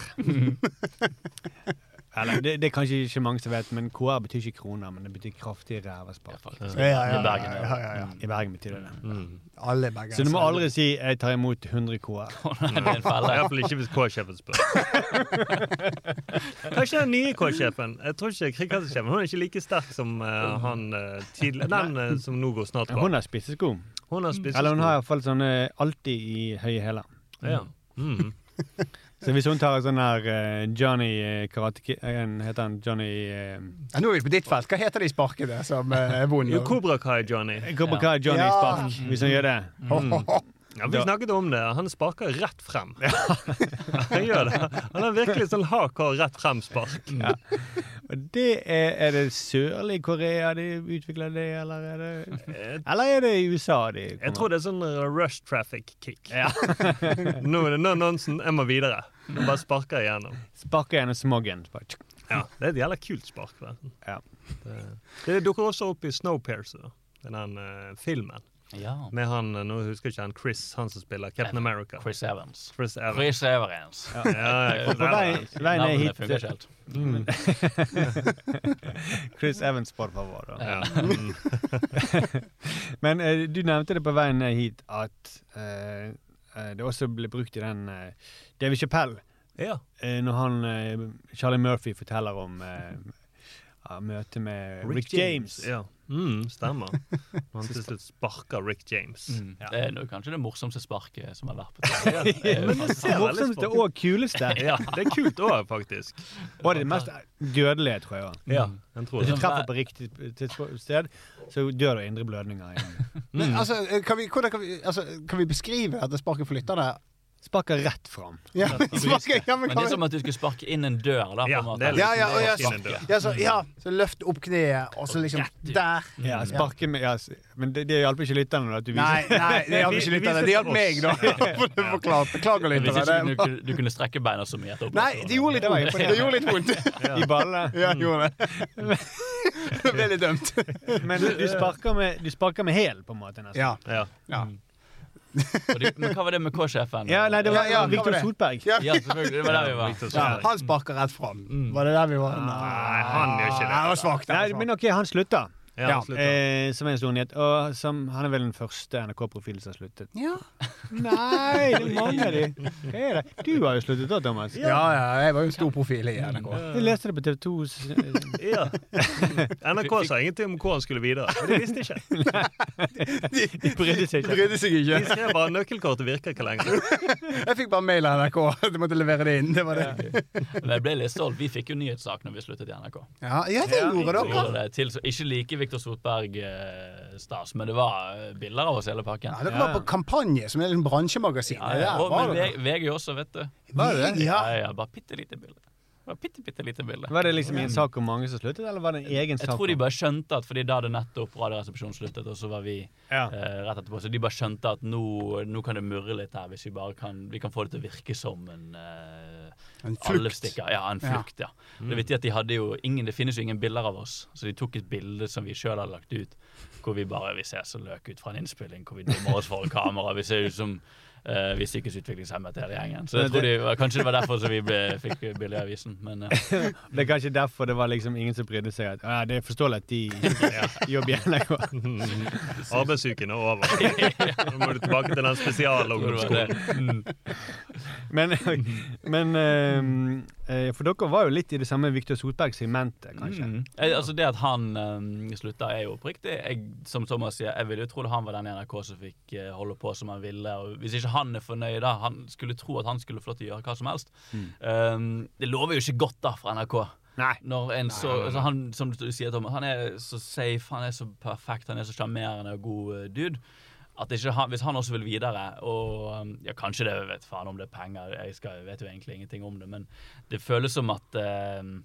Speaker 7: Eller, det, det er kanskje ikke mange som vet, men KR betyr ikke kroner, men det betyr kraftig
Speaker 1: rævespark.
Speaker 2: Ja, ja, ja,
Speaker 1: I Bergen,
Speaker 2: ja,
Speaker 1: ja.
Speaker 2: ja, ja, ja.
Speaker 7: I Bergen betyr det det.
Speaker 8: Mm.
Speaker 2: Alle Bergen,
Speaker 7: Så du må aldri si 'jeg tar imot 100 KR'.
Speaker 1: Det er en felle.
Speaker 8: Iallfall ikke hvis K-sjefen spør. Kanskje den nye K-sjefen. Jeg tror ikke kringkastingssjefen Hun er ikke like sterk som uh, han uh, tidlig, Den uh, som nå går snart
Speaker 7: Hun
Speaker 8: på.
Speaker 7: har spissesko.
Speaker 8: Hun har spissesko.
Speaker 7: Eller hun har iallfall sånne alltid i høye hæler.
Speaker 8: ja. mm.
Speaker 7: Så hvis hun tar en sånn her eh, Johnny uh, Karate eh, Heter han Johnny uh,
Speaker 2: Ja, nå er vi på ditt felt. Hva heter de sparkene som eh, er vonde?
Speaker 8: Jo, Cobra Kai Johnny.
Speaker 7: Cobra Kai Johnny
Speaker 2: Ja.
Speaker 7: Spark, hvis han gjør det.
Speaker 8: Ja, Vi snakket om det. Han sparker rett frem. han gjør det. Han har virkelig sånn hardcore rett frem-spark.
Speaker 7: Og det er, er det sørlig Korea de utvikler det, eller er det Eller er det i USA de
Speaker 8: Jeg tror det er sånn uh, rush traffic kick. nå er det no nonsen, jeg må videre. Jeg bare sparker igjennom.
Speaker 7: Sparker gjennom smoggen.
Speaker 8: Ja, Det er et jævla kult spark.
Speaker 7: Ja.
Speaker 8: Det, det dukker også opp i Snowpiercer, den uh, filmen.
Speaker 1: Ja.
Speaker 8: Med han, uh, nå husker jeg ikke han Chris, han som spiller Captain America.
Speaker 1: Chris Evans.
Speaker 8: Chris Evans.
Speaker 1: Chris Evans.
Speaker 8: Ja, ja,
Speaker 7: På vei, ned
Speaker 1: Navnet
Speaker 7: hit
Speaker 1: funker ikke helt.
Speaker 7: Chris Evans, por favor.
Speaker 8: Ja. Mm.
Speaker 7: Men uh, du nevnte det på veien ned hit at uh, eh, det også ble brukt i den uh, David Chappelle,
Speaker 8: ja.
Speaker 7: eh, når han eh, Charlie Murphy forteller om eh, ja, møtet med Rick, James.
Speaker 8: Ja. Mm, stemmer. Han til slutt sparker Rick James.
Speaker 1: Mm. Det er kanskje det morsomste sparket som har vært på
Speaker 8: Ja,
Speaker 1: TV.
Speaker 8: men det ser
Speaker 7: Morsomste og kuleste.
Speaker 8: Ja, det er kult òg, faktisk.
Speaker 7: Og det mest dødelige, tror jeg. også.
Speaker 8: Ja, jeg tror
Speaker 7: Hvis du treffer på riktig sted, så dør du av indre blødninger. Mm.
Speaker 2: Men, altså, kan vi, kan vi, altså, kan vi beskrive dette sparket for lytterne?
Speaker 7: Sparker rett fram.
Speaker 2: Ja, sparker, ja, men
Speaker 1: Men det er som at du skulle sparke inn en dør. Da,
Speaker 8: Ja, litt
Speaker 2: Ja, ja, og
Speaker 8: dør.
Speaker 2: ja, så, ja, så løft opp kneet, og så liksom der.
Speaker 7: Ja, sparke med, ja, men det, det hjalp ikke lytterne. At du viser.
Speaker 2: Nei, nei, det hjalp ikke lytterne. Det hjalp meg, da. Beklager,
Speaker 1: Hvis ikke du, kunne- du kunne strekke beina så mye. etterpå,
Speaker 2: Nei, det gjorde litt vondt. Det gjorde litt vondt.
Speaker 7: I ballene.
Speaker 2: Ja, det gjorde det. Jeg ble litt dømt.
Speaker 7: Men du, du sparker med, du sparker med hæl, på en måte. nesten.
Speaker 2: Ja.
Speaker 8: Ja.
Speaker 1: De, men hva var det med K-sjefen?
Speaker 7: Ja, nei, det var
Speaker 2: Ja, ja, hva var
Speaker 7: Victor
Speaker 2: det?
Speaker 7: Solberg.
Speaker 2: Ja.
Speaker 1: Ja, selvfølgelig. Det var der vi var.
Speaker 2: Ja, han sparka rett fram. Var det der vi var?
Speaker 8: Nei, han gjør ikke det.
Speaker 2: Det var svakt.
Speaker 7: men OK, han slutta.
Speaker 8: Ja,
Speaker 2: Ja.
Speaker 7: Eh, som er en stor nyhet. Og som, han er vel den første NRK-profilen som har sluttet.
Speaker 2: Ja.
Speaker 7: Nei, det er mange av de. Hva er det? Du har jo sluttet da, Thomas.
Speaker 2: ja, ja, jeg var jo en stor profil i NRK.
Speaker 7: Jeg leste det på TV 2.
Speaker 8: Ja. NRK sa ingenting om hvor han skulle videre. Men de visste ikke.
Speaker 7: De brydde seg ikke.
Speaker 2: Brydde seg
Speaker 8: De skrev bare 'nøkkelkortet virker ikke lenger'.
Speaker 2: Jeg fikk bare mail av NRK. Du måtte levere det inn. Det var det.
Speaker 1: Men jeg ble litt stolt. Vi fikk jo nyhetssak når vi sluttet i NRK.
Speaker 2: Ja, ja det gjorde dere.
Speaker 1: ikke like Viktor Sotberg-stas, men det var eh, bilder av oss hele pakken.
Speaker 2: Ja, dere var på Kampanje, som er et bransjemagasin.
Speaker 1: Ja, ja. Og, men. VG, også, vet du.
Speaker 2: Var det
Speaker 1: Ja.
Speaker 2: ja,
Speaker 1: bare bitte lite bilde. Bare bitte, bitte lite bilde.
Speaker 7: Var det liksom i en sak om mange som sluttet, eller var det en egen
Speaker 1: Jeg
Speaker 7: sak?
Speaker 1: tror de bare skjønte at Fordi da hadde nettopp Radioresepsjonen sluttet, og så var vi
Speaker 7: Ja.
Speaker 1: eh, rett etterpå. Så de bare skjønte at nå, nå kan det murre litt her, hvis vi bare kan Vi kan få det til å virke som en eh,
Speaker 2: En flukt.
Speaker 1: Ja, en flukt, ja. Det er viktig at de hadde jo ingen, Det finnes jo ingen bilder av oss, så de tok et bilde som vi sjøl hadde lagt ut, hvor vi bare Vi ser så løk ut fra en innspilling, hvor vi dummer oss foran kamera. Vi ser ut som uh, vi psykisk utviklingshemmede hele gjengen. Så jeg tror de, kanskje det var derfor så vi ble, fikk billig avisen. Men uh.
Speaker 7: Det er kanskje derfor det var liksom ingen som brydde seg. At, ja, det er forståelig at de ja, jobber i NRK.
Speaker 8: Arbeidsuken er over. Nå må du tilbake til den spesialungdomsskolen.
Speaker 7: Men, men eh, For dere var jo litt i det samme Victor Solberg-segmentet, kanskje.
Speaker 1: Mm. Eh, Altså Det at han um, slutta, er jo oppriktig. Jeg, som Thomas sier, jeg ville jo tro han var den i NRK som fikk eh, holde på som han ville. Og hvis ikke han er fornøyd, da Han skulle tro at han skulle få lov til å gjøre hva som helst. Um, det lover jo ikke godt da for NRK.
Speaker 7: Nei.
Speaker 1: Når en så, altså han, som du sier, Tom, han er så safe, han er så perfekt, han er så sjarmerende og god uh, dude. At ikke han, Hvis han også vil videre og um, ja, Kanskje det vet faen om det er penger, jeg, skal, jeg vet jo egentlig ingenting om det, men det føles som at um,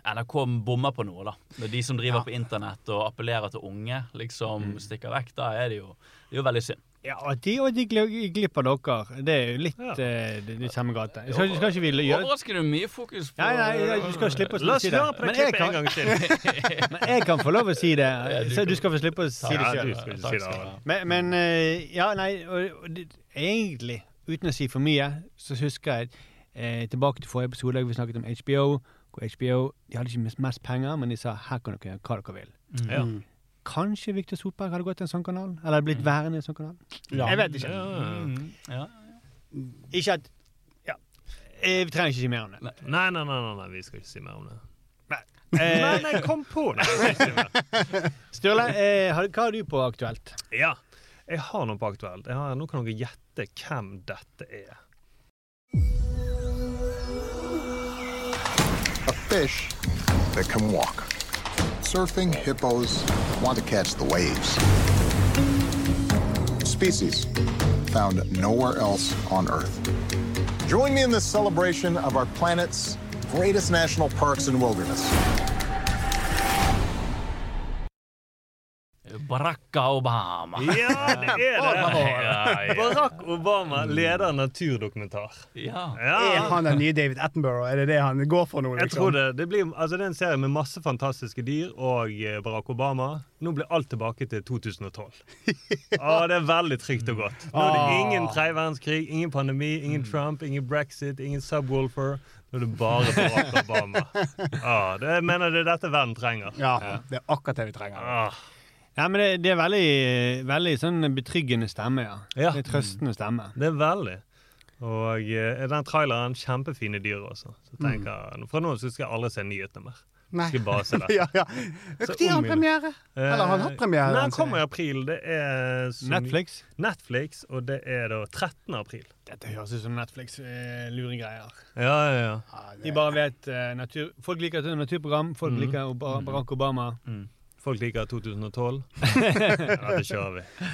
Speaker 1: NRK bommer på noe, da. Når de som driver
Speaker 2: Ja.
Speaker 1: på internett og appellerer til unge, liksom stikker vekk, da er det jo, det er jo veldig synd.
Speaker 7: Ja, de, og de glipper glipp av dere. Det er jo litt
Speaker 8: Ja.
Speaker 7: uh, det, det samme gate. Skal, skal ikke vi gjøre
Speaker 1: Overraskende mye fokus på
Speaker 7: Nei, nei, du skal slippe å
Speaker 8: La oss
Speaker 7: si det.
Speaker 8: høre på det klippet en gang til.
Speaker 7: men jeg kan få lov å si det. Så du skal få slippe å si det
Speaker 8: Ja,
Speaker 7: sjøl.
Speaker 8: det.
Speaker 1: skal.
Speaker 7: Men, men uh, ja, nei, og, og egentlig, uten å si for mye, så husker jeg uh, tilbake til forrige episode da vi snakket om HBO. Hvor HBO de hadde ikke mest- penger, men de sa her kan dere gjøre hva dere vil.
Speaker 8: Ja.
Speaker 7: Kanskje Viktor Sotberg hadde gått i en sånn kanal? Eller blitt værende i en sånn kanal?
Speaker 2: Ja.
Speaker 7: Jeg vet ikke.
Speaker 1: Ja, ja.
Speaker 7: Ikke at Ja. Eh, Vi trenger ikke si mer om det.
Speaker 8: Nei, nei, nei, nei, nei, vi skal ikke si mer om det.
Speaker 7: Eh,
Speaker 8: Nei, nei, kom på det!
Speaker 7: Sturle, eh, hva har du på aktuelt?
Speaker 8: Ja, jeg har noe på aktuelt. Jeg har, nå kan dere gjette hvem dette er.
Speaker 9: A fish that can walk. Surfing hippos want to catch the waves. Species found nowhere else on Earth. Join me in this celebration of our planet's greatest national parks and wilderness.
Speaker 1: Barack Obama.
Speaker 8: Ja, det er det!
Speaker 1: Ja, ja.
Speaker 8: Barack Obama leder naturdokumentar.
Speaker 1: ja.
Speaker 2: Er han den nye David Attenborough? Er det det han går for nå?
Speaker 8: jeg
Speaker 2: Liksom?
Speaker 8: tror det. Det, blir, altså det er en serie med masse fantastiske dyr og eh, Barack Obama. Nå blir alt tilbake til 2012. Å, det er veldig trygt og godt. Nå er det
Speaker 2: Ah.
Speaker 8: ingen tredje verdenskrig, ingen pandemi, ingen Trump, ingen brexit, ingen subwoolfer. Nå er det bare Barack Obama. Ah, det, jeg mener det er dette verden trenger.
Speaker 2: Ja, det er akkurat det vi trenger.
Speaker 8: Ah,
Speaker 7: Ja, men det, det er veldig, veldig sånn betryggende stemme, ja.
Speaker 8: Ja.
Speaker 7: Det er trøstende stemme.
Speaker 8: det er veldig. Og eh, den traileren, kjempefine dyr også. Så tenker mm. Fra nå av skal jeg aldri se nyhetene mer.
Speaker 2: Nei.
Speaker 8: Skal bare se det.
Speaker 2: ja, ja. Når har han premiere? Eller har han hatt premiere?
Speaker 8: Nei, han kommer i april. Det er
Speaker 7: Netflix.
Speaker 8: Netflix, og det er da 13. april.
Speaker 7: Dette høres ut som Netflix-luregreier.
Speaker 8: Ja, ja, ja.
Speaker 2: Ja,
Speaker 7: De bare vet uh, natur, Folk liker et naturprogram, folk
Speaker 8: mm.
Speaker 7: liker Barack Obama.
Speaker 8: Folk liker 2012. ja, det kjører vi.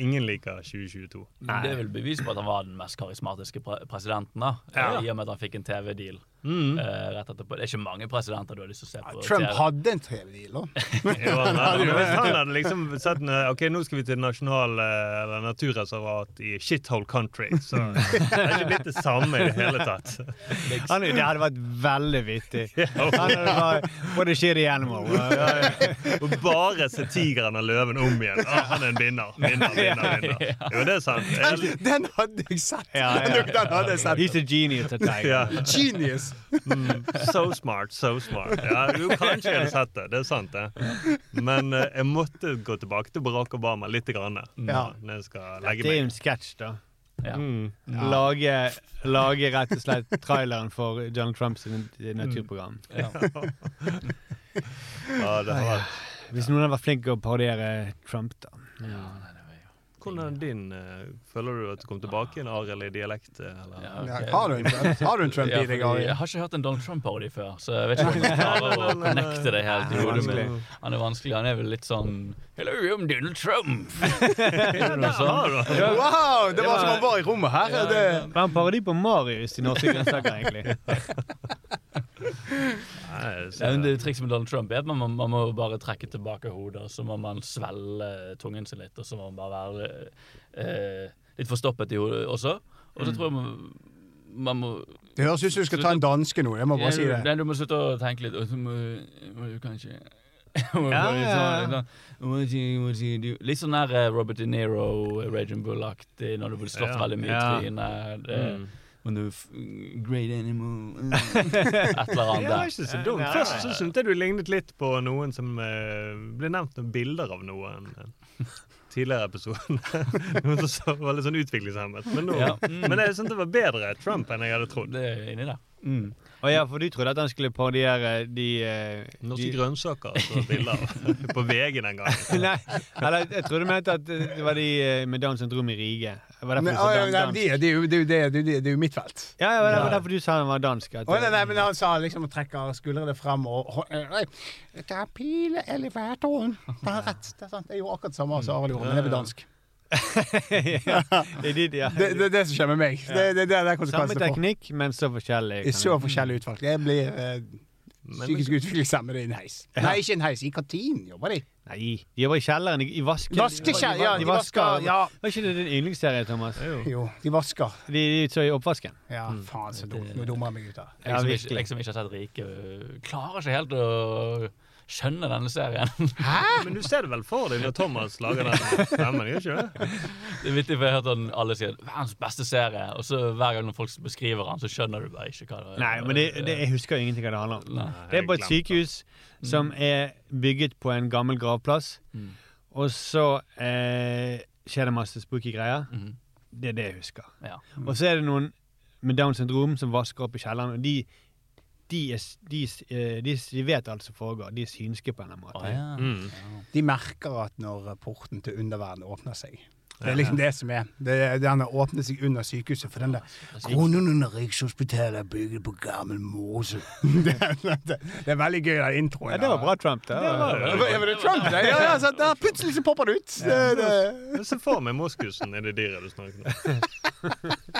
Speaker 8: Ingen liker 2022.
Speaker 1: Nei. Det er vel bevis på at han var den mest karismatiske pre presidenten, da.
Speaker 8: Ja.
Speaker 1: I og med at han fikk en TV-deal
Speaker 8: Mm.
Speaker 1: Uh, rett etterpå. Det er ikke mange presidenter du har lyst til å se på
Speaker 2: Trump hadde en TV-deal, da.
Speaker 8: Jo, nei, men han hadde liksom sett en, OK, nå skal vi til nasjonal eh, eller naturreservat i shithole country, så det er ikke blitt det samme i det hele tatt.
Speaker 7: Han, det hadde vært veldig vittig. Han hadde bare What a shitty animal.
Speaker 8: Og bare se tigeren og løven om igjen. Ah, han er en vinner. Vinner, vinner, vinner. Jo, det er sant.
Speaker 2: Den, den hadde jeg sett!
Speaker 7: Ja, ja.
Speaker 2: Den hadde jeg sett.
Speaker 7: He's a genius. At that.
Speaker 8: ja.
Speaker 2: Genius!
Speaker 8: Mm, so smart, so smart. Ja, jo, kanskje ikke hadde sett det. Det er sant, det. Men uh, jeg måtte gå tilbake til Barack Obama litt grann,
Speaker 2: Ja.
Speaker 8: når jeg skal legge
Speaker 7: Det er jo en sketsj, da.
Speaker 1: Ja.
Speaker 8: Mm.
Speaker 7: Lage, lage rett og slett traileren for Donald Trumps naturprogram.
Speaker 8: Ja, det var vært
Speaker 7: Hvis noen hadde vært flink til å parodiere Trump, da.
Speaker 8: Hvordan er din eh, Føler du at du kom tilbake i en Arild-dialekt? Eller?
Speaker 1: Ja, okay.
Speaker 2: har du har du en Trump i deg,
Speaker 1: fordi jeg har ikke hørt en Donald Trump-parodi før, så jeg vet ikke om jeg klarer å connecte det helt i hodet mitt. Han er vanskelig. Han er vel litt sånn Hello, I'm Donald Trump.
Speaker 8: Ja, der har du det.
Speaker 2: Wow! Det var som han var i rommet her. Det,
Speaker 7: Det var en parodi på Marius i Norske grønnsaker, egentlig.
Speaker 1: Ja, det trikset med Donald Trump er at man, man må bare trekke tilbake hodet, og så må man svelle tungen sin litt, og så må man bare være eh, litt forstoppet i hodet også. Og så tror jeg man, man må
Speaker 2: det høres ut som du skal ta en danske nå. Jeg må bare si det.
Speaker 1: Nei, du må slutte å tenke litt, og så må, må du kanskje
Speaker 7: Ja,
Speaker 1: litt
Speaker 7: ja,
Speaker 1: sånn-
Speaker 7: ja.
Speaker 1: Litt der eh, Robert De Niro, Regin Bull-aktig, når du blir slått
Speaker 8: Ja.
Speaker 1: veldig mye i
Speaker 7: Ja.
Speaker 1: trynet. The f great animal Et eller
Speaker 8: Ja,
Speaker 1: annet
Speaker 8: det
Speaker 1: var
Speaker 8: ikke så dumt. Først så syntes jeg du lignet litt på noen som eh, ble nevnt noen bilder av noen eh, tidligere episoden. noen som så, var litt sånn utviklingshemmet. Men, nå,
Speaker 1: Ja. Mm.
Speaker 8: men jeg syntes det var bedre Trump enn jeg hadde trodd.
Speaker 1: Det er inni der. Mm.
Speaker 7: Og ja, for du trodde at han skulle parodiere de, eh,
Speaker 8: Norske
Speaker 7: de
Speaker 8: grønnsaker så bilder av på VG den gangen.
Speaker 7: Nei, eller jeg trodde du mente at det var de eh, med Downs syndrom i Rige. Det var
Speaker 2: Men, å, ja,
Speaker 7: dan
Speaker 2: nei,
Speaker 7: dansk.
Speaker 2: det, det, er jo- det, er det, det, er jo- det er jo mitt felt.
Speaker 7: Ja, ja, det var derfor du sa han var dansk.
Speaker 2: Å, nei, nei, men han sa liksom og trekker skuldrene fram og Nei, Det er pileelevatoren. Det er rett. Det er sant. Det er jo akkurat det samme som Arild gjorde, men det er dansk.
Speaker 7: ja, det er ja.
Speaker 2: Det, det er det som skjer med meg. Det, det, det er det
Speaker 7: Samme teknikk, men så forskjellig.
Speaker 2: Er så forskjellig utvalg. Jeg blir eh,
Speaker 8: Men-
Speaker 2: Psykisk utviklingshemmede i en heis. Nei, ikke en heis. I kantinen jobber de.
Speaker 7: Nei, de jobber i kjelleren. I, vasken. vaske...
Speaker 2: Ja, de vasker, ja.
Speaker 7: Var ikke det din yndlingsserie, Thomas?
Speaker 2: Jo, de vasker.
Speaker 7: De, de så i oppvasken.
Speaker 2: Ja, faen så dumt. Nå dummer jeg meg ut her.
Speaker 1: Jeg, som ikke,
Speaker 7: virkelig.
Speaker 1: jeg som ikke har sett Rike, øh, klarer ikke helt å skjønne denne serien. Hæ?
Speaker 8: Men du ser det vel for deg når Thomas lager den stemmen, ikke det?
Speaker 1: Det er vittig, for jeg har hørt sånn, alle sier 'verdens beste serie', og så hver gang når folk beskriver den, så skjønner du bare ikke hva det er.
Speaker 7: Nei, men det, det, jeg husker jo ingenting hva det handler om.
Speaker 1: Nei.
Speaker 7: Det er på et sykehus det. som er bygget på en gammel gravplass.
Speaker 1: Mm.
Speaker 7: Og så eh, skjer det masse spooky greier.
Speaker 1: Mm.
Speaker 7: Det er det jeg husker.
Speaker 1: Ja.
Speaker 7: Og så er det noen med Downs syndrom som vasker opp i kjelleren. Og de, de, er, de, eh, de, de vet alt som foregår. De er synske på en eller annen måte.
Speaker 1: Ah, ja.
Speaker 8: Mm.
Speaker 2: De merker at når porten til underverdenen åpner seg. Det er liksom det som er. Det er Den åpner seg under sykehuset. For den der Kronen under Rikshospitalet er bygget på gammel mose. det, det, det er veldig gøy, den introen.
Speaker 7: Ja, det var bra, Trump. Det var,
Speaker 2: Ja, men det Trump, det. Ja, ja, så der plutselig så popper det ut. Det, det.
Speaker 8: Jeg ser for meg moskusen i det dyret du snakker om.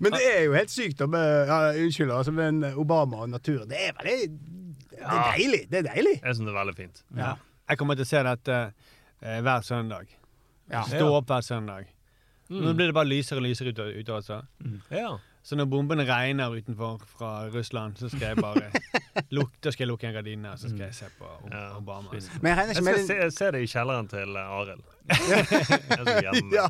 Speaker 2: Men det er jo helt sykt om ja, Unnskyld, altså, men Obama og naturen. Det er veldig Det er deilig. Det er deilig.
Speaker 8: Jeg syns det er veldig fint.
Speaker 2: Ja.
Speaker 7: Jeg kommer til å se dette eh, hver søndag.
Speaker 2: Ja.
Speaker 7: Stå opp hver søndag. Nå blir det bare lysere og lysere utover. Ut, altså. mm.
Speaker 8: Ja.
Speaker 7: Så når bombene regner utenfor fra Russland, så skal jeg bare luk, Da skal jeg lukke en gardine, og så skal jeg se på Obama.
Speaker 8: Ja.
Speaker 2: Men jeg regner
Speaker 8: Jeg
Speaker 2: ikke med
Speaker 8: skal se, se det i kjelleren til eh, Arild. Jeg
Speaker 2: ja.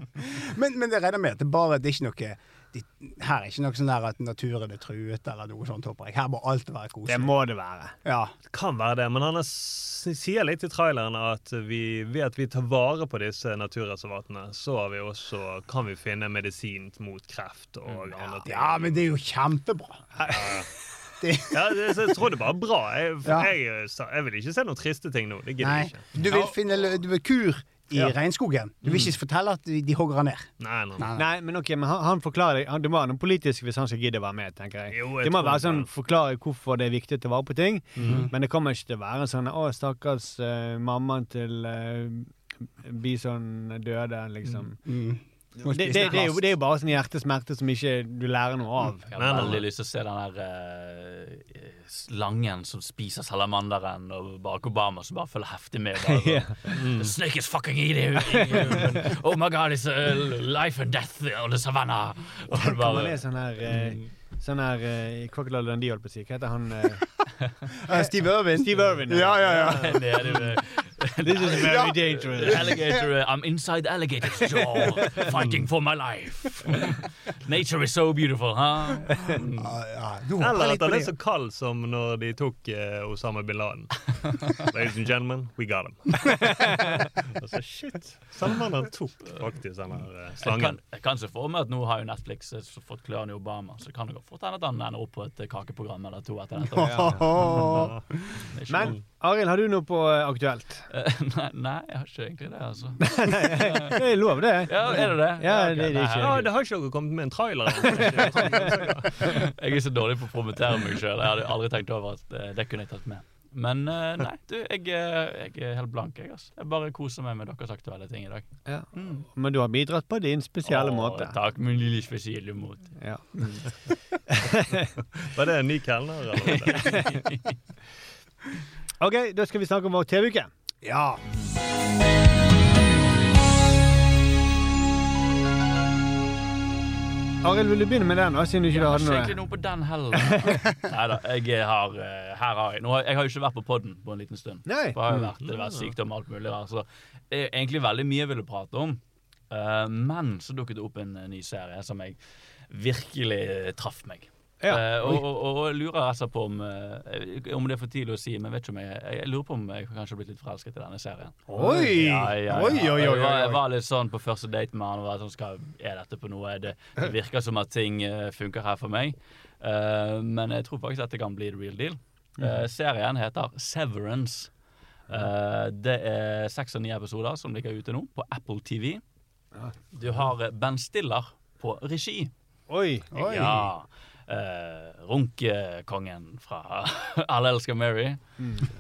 Speaker 2: men, men jeg regner med at det bare det er ikke noe de, Her er ikke noe sånn der at naturen er truet eller noe sånt, håper jeg. Her må alt være
Speaker 7: Det må det være.
Speaker 2: Ja.
Speaker 8: Det kan være det, men han er, sier litt i traileren at vi, ved at vi tar vare på disse naturreservatene, så har vi også, kan vi finne medisin mot kreft og andre ting.
Speaker 2: ja, men det er jo kjempebra. Ja.
Speaker 8: Ja, det, så jeg tror det er bra. Jeg, for
Speaker 2: Ja.
Speaker 8: jeg, jeg vil ikke se noen triste ting nå. Det gidder jeg ikke.
Speaker 2: Du vil finne du vil kur i
Speaker 8: Ja.
Speaker 2: regnskogen. Du vil ikke fortelle at de, de hogger han ned.
Speaker 8: Nei, nei, nei.
Speaker 7: Nei, men ok, men han, han forklarer han, Det må være noe politisk hvis han skal gidde å være med, tenker jeg.
Speaker 8: Jo, jeg
Speaker 7: det må være sånn forklare hvorfor det er viktig å ta vare på ting, men det kommer ikke til å være sånn Å, stakkars uh, mammaen til uh, Bison døde, liksom.
Speaker 2: Må
Speaker 7: Det, det, det, er jo, det er jo bare sånn hjertesmerte som ikke du lærer noe av.
Speaker 1: Jeg har veldig lyst til å se den der uh, slangen som spiser salamanderen, og Barack Obama som bare følger heftig med. Bare,
Speaker 7: Ja.
Speaker 1: The snake is fucking eating you. Oh my god, it's uh, life and death on the savannah. Og det
Speaker 7: Kan man
Speaker 1: bare,
Speaker 7: le sånn her uh, Sånn her uh, Crocodile Dundee, holdt på å si. Hva heter han? Uh,
Speaker 2: Eh, Steve Irwin.
Speaker 7: Steve Irwin.
Speaker 2: Ja, ja, ja.
Speaker 1: ved-
Speaker 7: This is very
Speaker 2: Ja.
Speaker 7: dangerous.
Speaker 1: Alligator, uh, I'm inside the alligator's jaw, fighting for my life. Nature is so beautiful, huh?
Speaker 2: Ja. Nå
Speaker 8: Eller at han er så kald som når de tok uh, Osama bin Laden. Ladies and gentlemen, we got him. altså, shit. Salamanderen tok faktisk den uh, eh,
Speaker 1: Jeg
Speaker 8: slangen.
Speaker 1: kan, jeg kan se for meg at nå har jo Netflix eh, fått klørne i Obama, så kan det godt fort hende at han ender opp på et kakeprogram eller to etter dette.
Speaker 7: Men Arild, har du noe på eh, aktuelt?
Speaker 1: Eh, nei, nei, jeg har ikke egentlig det, altså.
Speaker 7: Det er lov, det.
Speaker 1: Ja, er det det?
Speaker 7: Ja,
Speaker 1: okay,
Speaker 7: det- det er
Speaker 1: nei,
Speaker 7: ikke-
Speaker 8: Ja, det har ikke dere kommet med en trailer?
Speaker 1: Jeg er så dårlig på å promotere meg sjøl. Jeg hadde aldri tenkt over at eh, det kunne jeg tatt med. Men nei, du, jeg, jeg er helt blank, jeg. Altså. Jeg bare koser meg med deres aktuelle ting i dag.
Speaker 7: Ja. Men du har bidratt på din spesielle
Speaker 1: Åh,
Speaker 7: måte.
Speaker 1: Takk, min lille spesielle måte.
Speaker 7: Ja.
Speaker 8: Var det en ny kelner, eller?
Speaker 7: OK, da skal vi snakke om vår TV-uke.
Speaker 2: Ja.
Speaker 7: Arild, vil du begynne med den, da, siden du ikke
Speaker 1: Jeg har ikke
Speaker 7: noe?
Speaker 1: noe på den heller. Nei da. Jeg har, eh, her har jeg, nå har, jeg har jo ikke vært på podden på en liten stund.
Speaker 7: Nei.
Speaker 1: For det har jo vært, det har vært sykdom og alt mulig. Der, så det er egentlig veldig mye jeg ville prate om. Uh, men så dukket det opp en eh, ny serie som jeg virkelig traff meg.
Speaker 7: Ja.
Speaker 1: Uh, og, og, og lurer altså på om, uh, om det er for tidlig å si, men vet ikke om jeg, jeg lurer på om jeg kanskje har blitt litt forelsket i denne serien.
Speaker 2: Oi!
Speaker 1: Ja, ja.
Speaker 2: Oi, oi, oi, oi,
Speaker 1: jeg var litt sånn på første date med han. og var sånn, skal, Er dette på noe? Det, det virker som at ting uh, funker her for meg. Men jeg tror faktisk at det kan bli the real deal. Eh, serien heter Severance. Det er seks og ni episoder som ligger ute nå på Apple TV. Du har Ben Stiller på regi.
Speaker 7: Oi.
Speaker 2: Oi.
Speaker 1: Ja. Uh, Runkekongen fra Alle elsker Mary.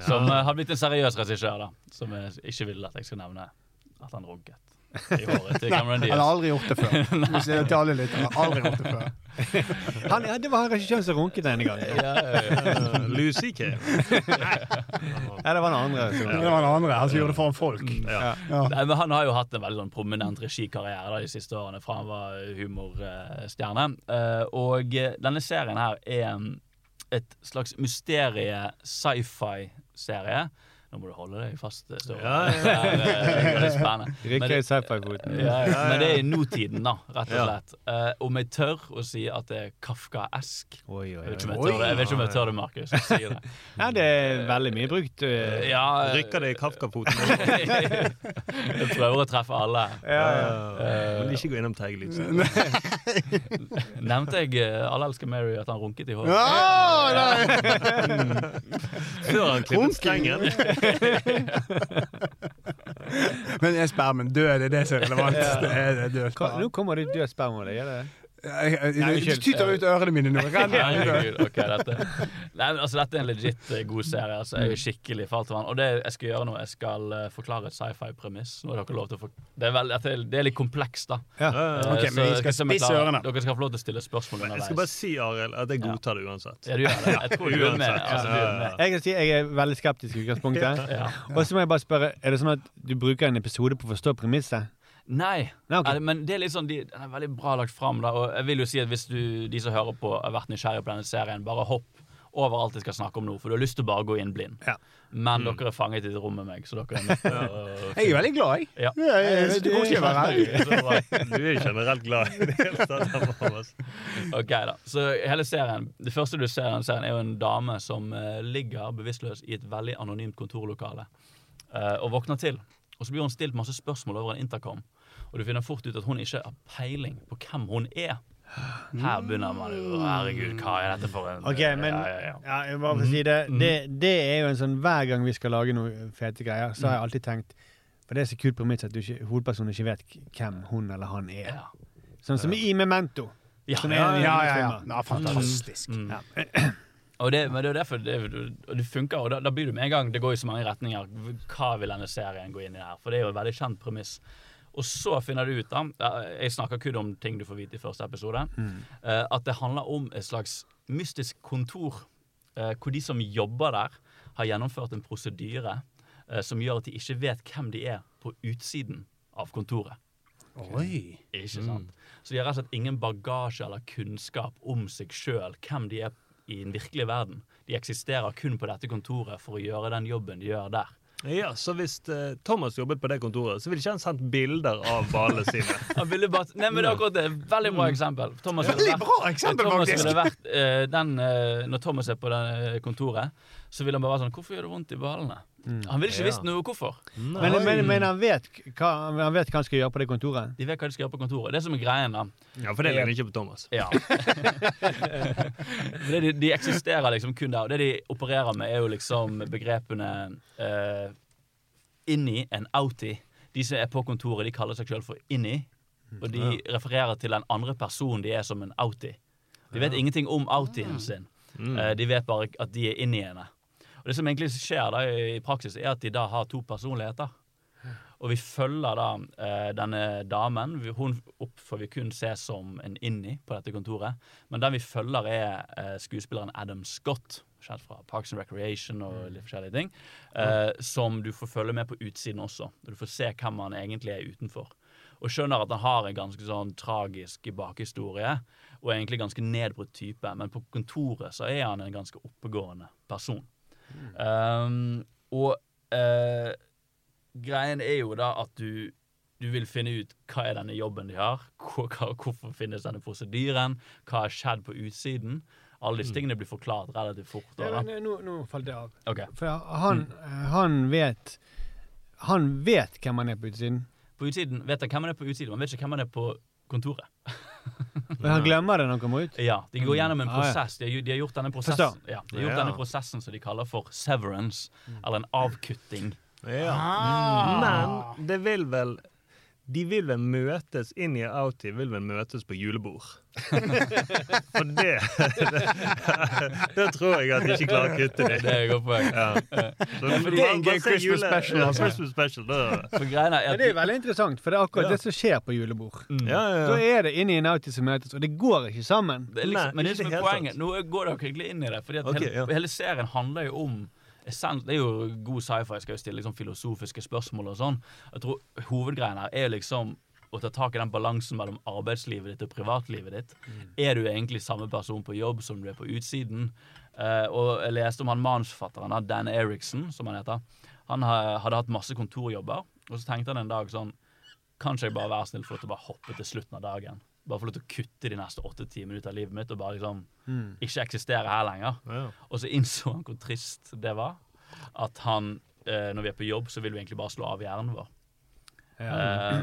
Speaker 1: Som uh, har blitt en seriøs regissør, da. Som jeg ikke vil at jeg skal nevne at han runket i håret til Cameron
Speaker 2: Han har aldri gjort det før. Til alle lyttere, aldri gjort det før.
Speaker 7: Han, ja, det var han regissøren som runket denne gangen.
Speaker 1: Ja, ja,
Speaker 8: Lucy K.
Speaker 7: Ja, det var den andre.
Speaker 2: Det var den andre han som gjorde det foran folk.
Speaker 1: Nei, men Han har jo hatt en veldig sånn prominent regikarriere da, de siste årene, fra han var humorstjerne. Eh, og eh, denne serien her er mm, et slags mysterie-sci-fi-serie. Nå må du holde deg fast. eh, Så,
Speaker 8: Ja, ja,
Speaker 1: Det er, eh, veldig spennende. Men det- ja, ja, men det er i nåtiden, da, rett og slett. Uh, om jeg tør å si at det er Kafka-esk. Jeg vet ikke om jeg tør det, jeg jeg tør det Markus.
Speaker 7: Ja, det er veldig mye brukt. eh,
Speaker 1: Ja,
Speaker 8: Rykker det i Kafka-foten?
Speaker 1: jeg prøver å treffe alle.
Speaker 8: Uh, Men ikke gå innom Teigelydsen.
Speaker 1: Nevnte jeg uh, Alle elsker Mary at han runket i håret?
Speaker 2: Ah, nei.
Speaker 8: Før han klippet strengen.
Speaker 2: Men er spermen død? Det er det som er relevant. Det er, det er død sperm.
Speaker 7: nå kommer det død sperma av deg, er det?
Speaker 2: Jeg, jeg,
Speaker 7: Nei,
Speaker 2: du tyter ut ørene mine nå.
Speaker 1: Herregud, ok, dette. Nei, men altså, dette er en legit eh, god serie. Altså, jeg er skikkelig falt for den. Og det jeg skal gjøre nå, jeg skal uh, forklare et sci-fi-premiss. Nå har dere lov til å få det er, vel, dette det er litt komplekst, da.
Speaker 7: Ja.
Speaker 2: Ok, men vi
Speaker 1: så
Speaker 2: skal
Speaker 1: klarer- Dere skal få lov til å stille spørsmål
Speaker 8: Jeg skal bare si, Arild, at jeg godtar det uansett.
Speaker 1: Ja, du gjør det. Jeg tror du er med. Altså, du er med.
Speaker 7: Jeg kan si jeg er veldig skeptisk i utgangspunktet.
Speaker 1: Ja.
Speaker 7: Og så må jeg bare spørre, er det sånn at du bruker en episode på å forstå premisset?
Speaker 1: Nei,
Speaker 7: Nei, okay.
Speaker 1: det, men det er litt sånn, de, den er veldig bra lagt fram. Da, og jeg vil jo si at hvis du, de som hører på, har vært nysgjerrig på denne serien, bare hopp over alt jeg skal snakke om nå, for du har lyst til å bare gå inn blind.
Speaker 7: Ja.
Speaker 1: Men dere er fanget i et rom med meg, så dere er nødt til å
Speaker 2: Jeg er veldig glad, jeg.
Speaker 1: Ja.
Speaker 2: Ja, jeg, jeg, her.
Speaker 8: Du er generelt glad i det hele tatt.
Speaker 1: Ok da, så hele serien Det første du ser i denne serien er jo en dame som uh, ligger bevisstløs i et veldig anonymt kontorlokale uh, Og våkner til Og så blir hun stilt masse spørsmål over en intercom Og du finner fort ut at hun ikke har peiling på hvem hun er Her begynner man jo Herregud, hva er dette for en
Speaker 7: Ok, men
Speaker 1: ja, ja, ja.
Speaker 7: jeg bare for å si det, det, det er jo en sånn Hver gang vi skal lage noen fete greier, så har jeg alltid tenkt For det er så kult premiss at du ikke, hovedpersonen ikke vet hvem hun eller han er. Sånn som i Memento.
Speaker 1: Ja, ja,
Speaker 2: ja. ja fantastisk.
Speaker 1: Mm. Og det, men det er derfor det, det funker, og da, da blir du med en gang Det går i så mange retninger. Hva vil denne serien gå inn i her? For det er jo et veldig kjent premiss. Og så finner du ut, da Jeg snakker kun om ting du får vite i første episode. Mm. at det handler om et slags mystisk kontor. eh, hvor de som jobber der, har gjennomført en prosedyre eh, som gjør at de ikke vet hvem de er på utsiden av kontoret.
Speaker 2: Oi.
Speaker 1: Ikke sant? Så de har rett og slett ingen bagasje eller kunnskap om seg sjøl, hvem de er i den virkelige verden. De eksisterer kun på dette kontoret for å gjøre den jobben de gjør der.
Speaker 8: Ja, Så hvis eh, Thomas jobbet på det kontoret, så ville ikke han sendt bilder av ballene sine.
Speaker 1: Han ville bare, nei, men det er akkurat det. Veldig bra eksempel. Thomas
Speaker 2: Veldig
Speaker 1: vært-
Speaker 2: bra eksempel,
Speaker 1: Thomas
Speaker 2: faktisk.
Speaker 1: vært, eh, den, eh, når Thomas er på det kontoret, så vil han bare være sånn Hvorfor gjør det vondt i ballene? Han ville ikke
Speaker 8: Ja.
Speaker 1: visst noe hvorfor.
Speaker 7: Men, men, men han, vet hva, han vet hva han skal gjøre på det kontoret?
Speaker 1: De vet hva de skal gjøre på kontoret. Det som er greien, da.
Speaker 8: Ja, For det ligner ikke på Thomas.
Speaker 1: Ja. De, de eksisterer liksom kun der. Og det de opererer med, er jo liksom begrepene uh, inni en outie. De som er på kontoret, de kaller seg sjøl for inni. Og de refererer til den andre personen de er som en outie. De vet ingenting om outien sin. Eh, de vet bare at de er inniene. Og det som egentlig skjer da i praksis, er at de da har to personligheter. Og vi følger da eh, denne damen. Hun opp får vi kun se som en inni på dette kontoret. Men den vi følger, er eh, skuespilleren Adam Scott, kjent fra Parks and Recreation og litt forskjellige ting. Eh, som du får følge med på utsiden også. Og du får se hvem han egentlig er utenfor. Og skjønner at han har en ganske sånn tragisk bakhistorie, og egentlig ganske nedbrutt type. Men på kontoret så er han en ganske oppegående person. Um, og uh, greien er jo da at du du vil finne ut hva er denne jobben de har, hvor, hvorfor finnes denne prosedyren, hva har skjedd på utsiden. Alle disse tingene blir forklart relativt fort. Da, da.
Speaker 7: men, nå, nå falt det av.
Speaker 1: Okay.
Speaker 7: For han, han vet Han vet hvem han er på utsiden.
Speaker 1: På utsiden vet han hvem han er på utsiden, han vet ikke hvem han er på kontoret.
Speaker 7: Men han glemmer det når han kommer ut.
Speaker 1: Ja, De går gjennom en
Speaker 7: Ah,
Speaker 1: prosess. De har, de har gjort denne prosessen ja, de har gjort
Speaker 8: Ja.
Speaker 1: denne prosessen som de kaller for severance, eller en avkutting.
Speaker 8: Ja. Men det vil vel de vil vel møtes inn i Outie, vil vel møtes på julebord. For det Det tror jeg at de ikke klarer å kutte det.
Speaker 1: Det er et godt poeng.
Speaker 8: Ja. Så
Speaker 2: for det er en gøy Christmas
Speaker 8: jule-
Speaker 2: special,
Speaker 8: Ja,
Speaker 2: altså.
Speaker 8: Christmas special, da.
Speaker 1: Er at
Speaker 7: det er veldig interessant, for det er akkurat
Speaker 8: Ja.
Speaker 7: det som skjer på julebord.
Speaker 8: Ja, ja,
Speaker 7: Da
Speaker 8: ja.
Speaker 7: er det inn i en outie som møtes, og det går ikke sammen.
Speaker 1: Det er liksom,
Speaker 8: Nei,
Speaker 1: men det
Speaker 8: det
Speaker 1: som er poenget
Speaker 8: sant.
Speaker 1: Nå går dere egentlig inn i det. for
Speaker 8: okay,
Speaker 1: hele,
Speaker 8: ja.
Speaker 1: hele serien handler jo om essens, Det er jo god sci-fi, skal jo stille liksom filosofiske spørsmål og sånn. Jeg tror Hovedgreien her er liksom å ta tak i den balansen mellom arbeidslivet ditt og privatlivet ditt. Er du egentlig samme person på jobb som du er på utsiden? Uh, og jeg leste om han manusforfatteren, Dan Eriksen, som han heter. Han ha- hadde hatt masse kontorjobber, og så tenkte han en dag sånn Kanskje jeg bare være snill for å bare hoppe til slutten av dagen? Bare få lov til å kutte de neste åtte-ti minutter av livet mitt og bare liksom ikke eksistere her lenger.
Speaker 8: Ja.
Speaker 1: Og så innså han hvor trist det var. At han, eh, når vi er på jobb, så vil vi egentlig bare slå av hjernen vår. Eh,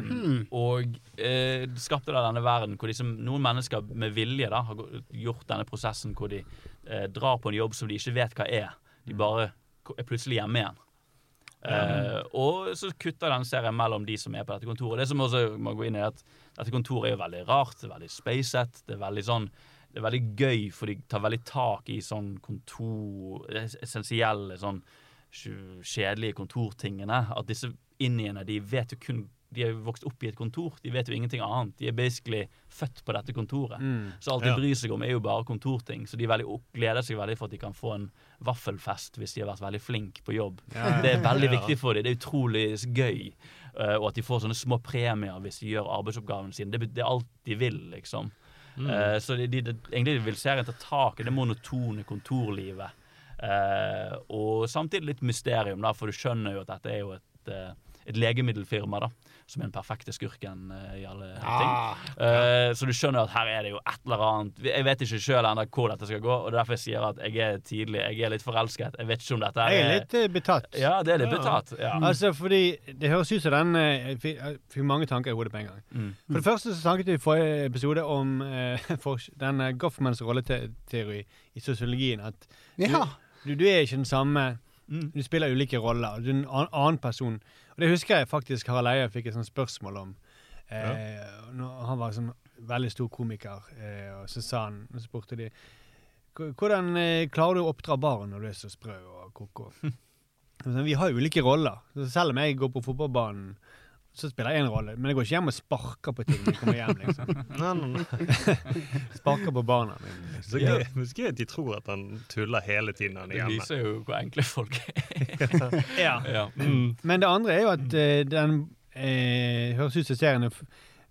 Speaker 1: og eh, skapte da denne verden hvor de som, noen mennesker med vilje da, har gjort denne prosessen hvor de eh, drar på en jobb som de ikke vet hva er. De bare er plutselig hjemme igjen. Eh, og så kutter den serien mellom de som er på dette kontoret. Det som også må gå inn i at Dette kontoret er jo veldig rart, det er veldig spacet. Det er veldig sånn det er veldig gøy, for de tar veldig tak i sånn kontor Essensielle, sånn kjedelige kontortingene. At disse indiene, de vet jo kun De er jo vokst opp i et kontor. De vet jo ingenting annet. De er basically født på dette kontoret. Så alt de
Speaker 8: Ja.
Speaker 1: bryr seg om, er jo bare kontorting. Så de veldig, gleder seg veldig for at de kan få en vaffelfest hvis de har vært veldig flinke på jobb. Det er veldig
Speaker 8: Ja.
Speaker 1: viktig for dem. Det er utrolig gøy. Eh, og at de får sånne små premier hvis de gjør arbeidsoppgaven sin. Det, det er alt de vil, liksom. Eh, så de, de, de, egentlig vil serien ta tak i det monotone kontorlivet. Uh, og samtidig litt mysterium, da, for du skjønner jo at dette er jo et, uh, et legemiddelfirma, da. Som er den perfekte skurken eh, i alle
Speaker 2: Ah,
Speaker 1: ting. Ja. så du skjønner at her er det jo et eller annet Jeg vet ikke sjøl ennå hvor dette skal gå, og det er derfor jeg sier at jeg er tidlig. Jeg er litt forelsket. Jeg vet ikke om dette er
Speaker 7: Jeg er litt eh, betatt.
Speaker 1: Ja, det er litt
Speaker 8: Ja.
Speaker 1: betatt. Ja.
Speaker 7: Altså, fordi Det høres ut som den eh, Jeg fikk- mange tanker i hodet på en gang.
Speaker 1: Mm.
Speaker 7: For det første så snakket vi i forrige episode om eh, for, den eh, Goffmans rolleteori i sosiologien. At
Speaker 2: ja.
Speaker 7: du, du er ikke den samme
Speaker 1: Mm.
Speaker 7: Du spiller ulike roller. Du er en annen person. Og Det husker jeg faktisk Harald Eia fikk et sånt spørsmål om. Eh, når han var sånn veldig stor komiker, eh, og så sa han Så spurte de hvordan eh, klarer du å oppdra barn når du er så sprø og ko-ko. Vi har ulike roller. Så selv om jeg går på fotballbanen, så spiller det én rolle. Men jeg går ikke hjem og sparker på ting når jeg kommer hjem. liksom.
Speaker 8: Nei, nei, nei.
Speaker 7: Sparker på barna mine.
Speaker 8: Så
Speaker 7: Liksom.
Speaker 8: gøy, men så gøy at de tror at han tuller hele tiden når han er hjemme.
Speaker 1: Det viser jo hvor enkle folk er.
Speaker 7: Ja.
Speaker 1: ja.
Speaker 7: Men det andre er jo at uh, den uh, høres ut som serien er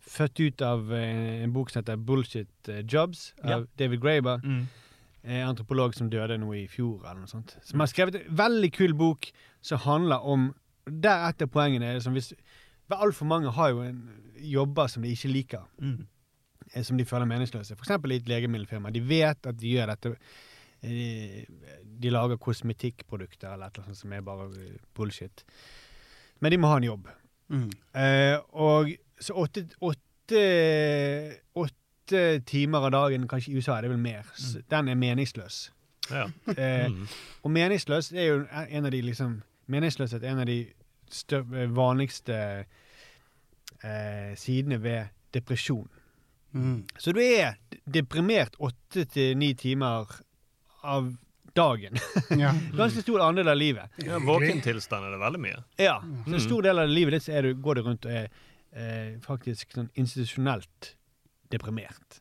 Speaker 7: født ut av uh, en bok som heter 'Bullshit Jobs' av
Speaker 1: Ja.
Speaker 7: David Graeber.
Speaker 1: Mm.
Speaker 7: eh, antropolog som døde nå i fjor, eller noe sånt. Som har skrevet en veldig kul bok som handler om Der et av poengene er som hvis Altfor mange har jo en, jobber som de ikke liker.
Speaker 1: Mm.
Speaker 7: eh, Som de føler meningsløse. F.eks. i et legemiddelfirma. De vet at de gjør dette eh, De lager kosmetikkprodukter eller et eller annet sånt som er bare eh, bullshit. Men de må ha en jobb.
Speaker 2: Mm.
Speaker 7: Eh, og så åtte, åtte, åtte timer av dagen, kanskje i USA er det vel mer, mm. den er meningsløs.
Speaker 8: Ja.
Speaker 7: Eh,
Speaker 8: Mm.
Speaker 7: Og meningsløs er jo en av de liksom Meningsløshet er en av de vanligste eh, sidene ved depresjon.
Speaker 2: Mm.
Speaker 7: Så du er deprimert åtte til ni timer av dagen.
Speaker 2: Ja.
Speaker 7: Ganske stor andel av livet.
Speaker 8: Ja, Våkentilstand er det veldig mye.
Speaker 7: Ja, så en stor del av livet ditt er du, går du rundt og er eh, faktisk sånn institusjonelt deprimert.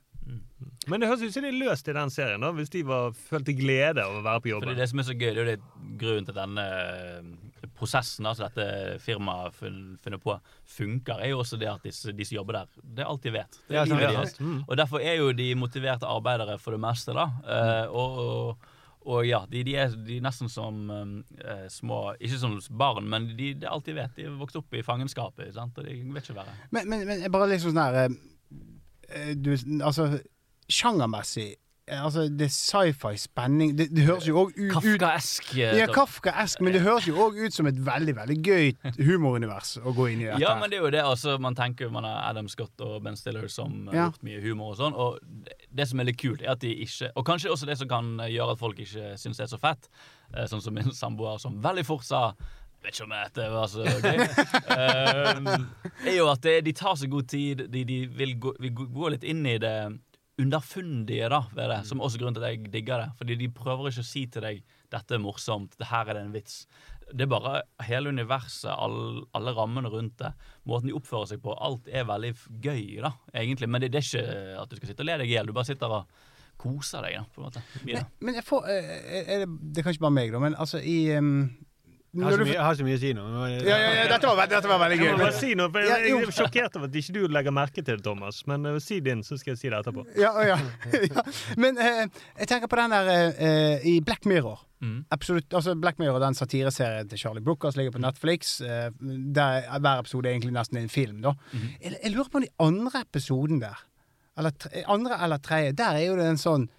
Speaker 8: Men det høres ut som de er løst i den serien, da, hvis de var, følte glede av å være på
Speaker 1: jobb.
Speaker 8: jobben.
Speaker 1: det, det som er så gøy, det er jo det grunnen til denne prosessen altså dette firmaet funn- funnet på, funker, er jo også det at disse, de som jobber der, det er alt de vet. Det er livet deres. Og derfor er jo de motiverte arbeidere for det meste, da. Eh, og, og, og ja, de, de, er, de er nesten som eh, små Ikke som barn, men de, de vet. De er vokst opp i fangenskapet, sant? og de vet ikke verre.
Speaker 2: Men, men, men bare liksom sånn her eh, du, Altså, sjangermessig Altså, det er sci-fi, spenning Det, det høres jo òg ut,
Speaker 1: Kafkaesk. eh,
Speaker 2: Ja. Kafkaesk, men det høres jo òg ut som et veldig veldig gøy humorunivers å gå inn i dette.
Speaker 1: Ja, men det er jo det. Altså, man tenker man har Adam Scott og Ben Stiller som har
Speaker 2: Ja.
Speaker 1: gjort mye humor og sånn. Og det- som er litt kult, er at de ikke Og kanskje også det som kan gjøre at folk ikke syns det er så fett. eh, Sånn som min samboer som veldig fort sa vet ikke om dette var så gøy, um, er jo at det, de tar seg god tid. De, de vil, gå, vil gå litt inn i det underfundige da, ved det, som også er grunnen til at jeg digger det. Fordi de prøver ikke å si til deg 'dette er morsomt', 'det her er det en vits'. Det er bare hele universet, all, alle rammene rundt det, måten de oppfører seg på. Alt er veldig gøy, da, egentlig. Men det, det er ikke at du skal sitte og le deg i hjel. Du bare sitter og koser deg, da, på en måte.
Speaker 2: Men jeg får eh, er det, det er kanskje bare meg, da, men altså i um,
Speaker 7: Jeg har, mye, jeg har så mye å si nå.
Speaker 2: ja, ja, ja, dette var, dette var veldig gøy. Jeg,
Speaker 8: bare si noe, for jeg jeg er sjokkert over at ikke du legger merke til det, Thomas. Men uh, si din, så skal jeg si det etterpå.
Speaker 2: ja, ja, ja. men uh, jeg tenker på den der uh, i Black Mirror.
Speaker 1: Mm.
Speaker 2: Absolutt, altså Black Mirror, den satireserien til Charlie Brooker som ligger på Netflix. eh, der hver episode er egentlig nesten en film. da. jeg, jeg lurer på om de andre episoden der, eller tre, andre eller tredje, der er jo det en sånn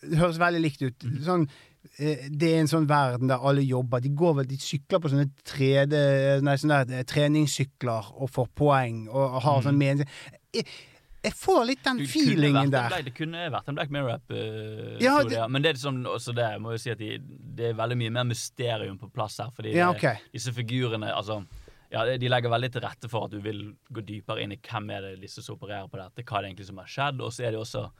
Speaker 2: Det høres veldig likt ut. Sånn, eh, det er en sånn verden der alle jobber. De går vel, de sykler på sånne, 3D, nei, sånne eh, treningssykler og får poeng og har sånn mening. Jeg, jeg får litt den
Speaker 1: Du
Speaker 2: feelingen der.
Speaker 1: Black- Det kunne vært en Black Mirror-app.
Speaker 2: Ja,
Speaker 1: ja,
Speaker 2: det-
Speaker 1: Men det er sånn, også det, må jo si at de, det er veldig mye mer mysterium på plass her. Fordi
Speaker 2: Ja,
Speaker 1: det- disse figurene altså, ja, De legger veldig til rette for at du vil gå dypere inn i hvem er det disse som opererer på dette, hva er det egentlig som har skjedd. Og så er det også eh,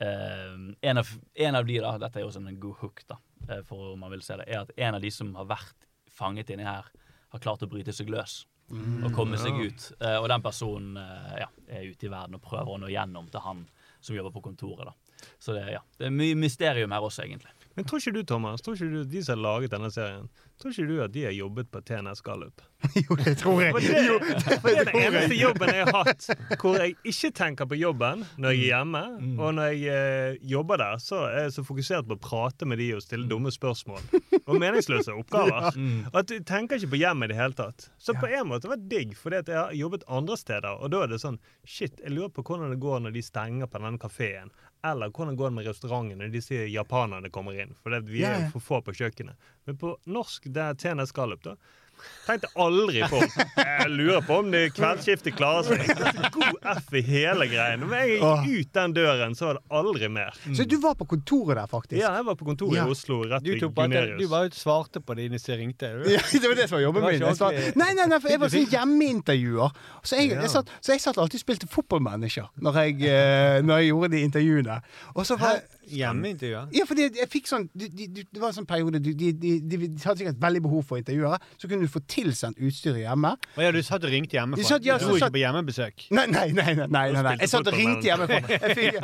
Speaker 1: en, av, en av de, da, dette er jo en god hook, da, eh, for om man vil se det, er at en av de som har vært fanget inni her, har klart å bryte seg løs. Og komme seg ut. Eh, og den personen eh, ja, er ute i verden og prøver å nå gjennom til han som jobber på kontoret. da. Så det, ja, det er mye mysterium her også, egentlig.
Speaker 8: Men tror ikke du, Thomas, tror ikke du de som har laget denne serien, tror ikke du at de har jobbet på TNS Gallup?
Speaker 2: Jo, det tror jeg.
Speaker 8: Det,
Speaker 2: Jo,
Speaker 8: det er den eneste jobben jeg har hatt hvor jeg ikke tenker på jobben når jeg er hjemme. Og når jeg eh, jobber der, så er jeg så fokusert på å prate med de og stille dumme spørsmål. Og meningsløse oppgaver. At du tenker ikke på hjemmet i det hele tatt. Så på en måte var det digg, fordi jeg har jobbet andre steder. Og da er det sånn Shit, jeg lurer på hvordan det går når de stenger på denne kafeen. Eller hvordan går det med restauranten når de sier japanerne kommer inn. For vi er
Speaker 2: ja.
Speaker 8: for få på kjøkkenet. Men på norsk, det er TNS Gallup, da. Tenkte aldri på Jeg lurer på om det kveldsskiftet klarer seg. Det God F i hele greien. Når jeg gikk ut den døren, så var det aldri mer.
Speaker 2: Så du var på kontoret der, faktisk?
Speaker 8: Ja, jeg var på kontoret
Speaker 2: Ja.
Speaker 8: i Oslo, rett
Speaker 7: Du,
Speaker 8: ved
Speaker 7: bare, du bare svarte på det hvis jeg ringte.
Speaker 2: Ja, det var det som var jobben min. Jeg nei, nei, nei, for jeg var sånn hjemmeintervjuer. Så jeg, jeg, satt, så jeg satt alltid og spilte fotballmanager når jeg, eh, når jeg gjorde de intervjuene. Og så var
Speaker 7: Hjemmeintervjuer?
Speaker 2: ja, fordi jeg fikk sånn de, de, de, Det var en sånn periode de, de, de, de, de hadde sikkert veldig behov for intervjuere. Så kunne du få tilsendt utstyr hjemme.
Speaker 7: Å ja, du satt og ringte hjemmefra?
Speaker 2: De satt- ja,
Speaker 7: du dro ikke på hjemmebesøk?
Speaker 2: Nei, nei, nei. nei, nei, nei. Jeg satt og ringte
Speaker 8: hjemme
Speaker 2: hjemmefra. Fikk,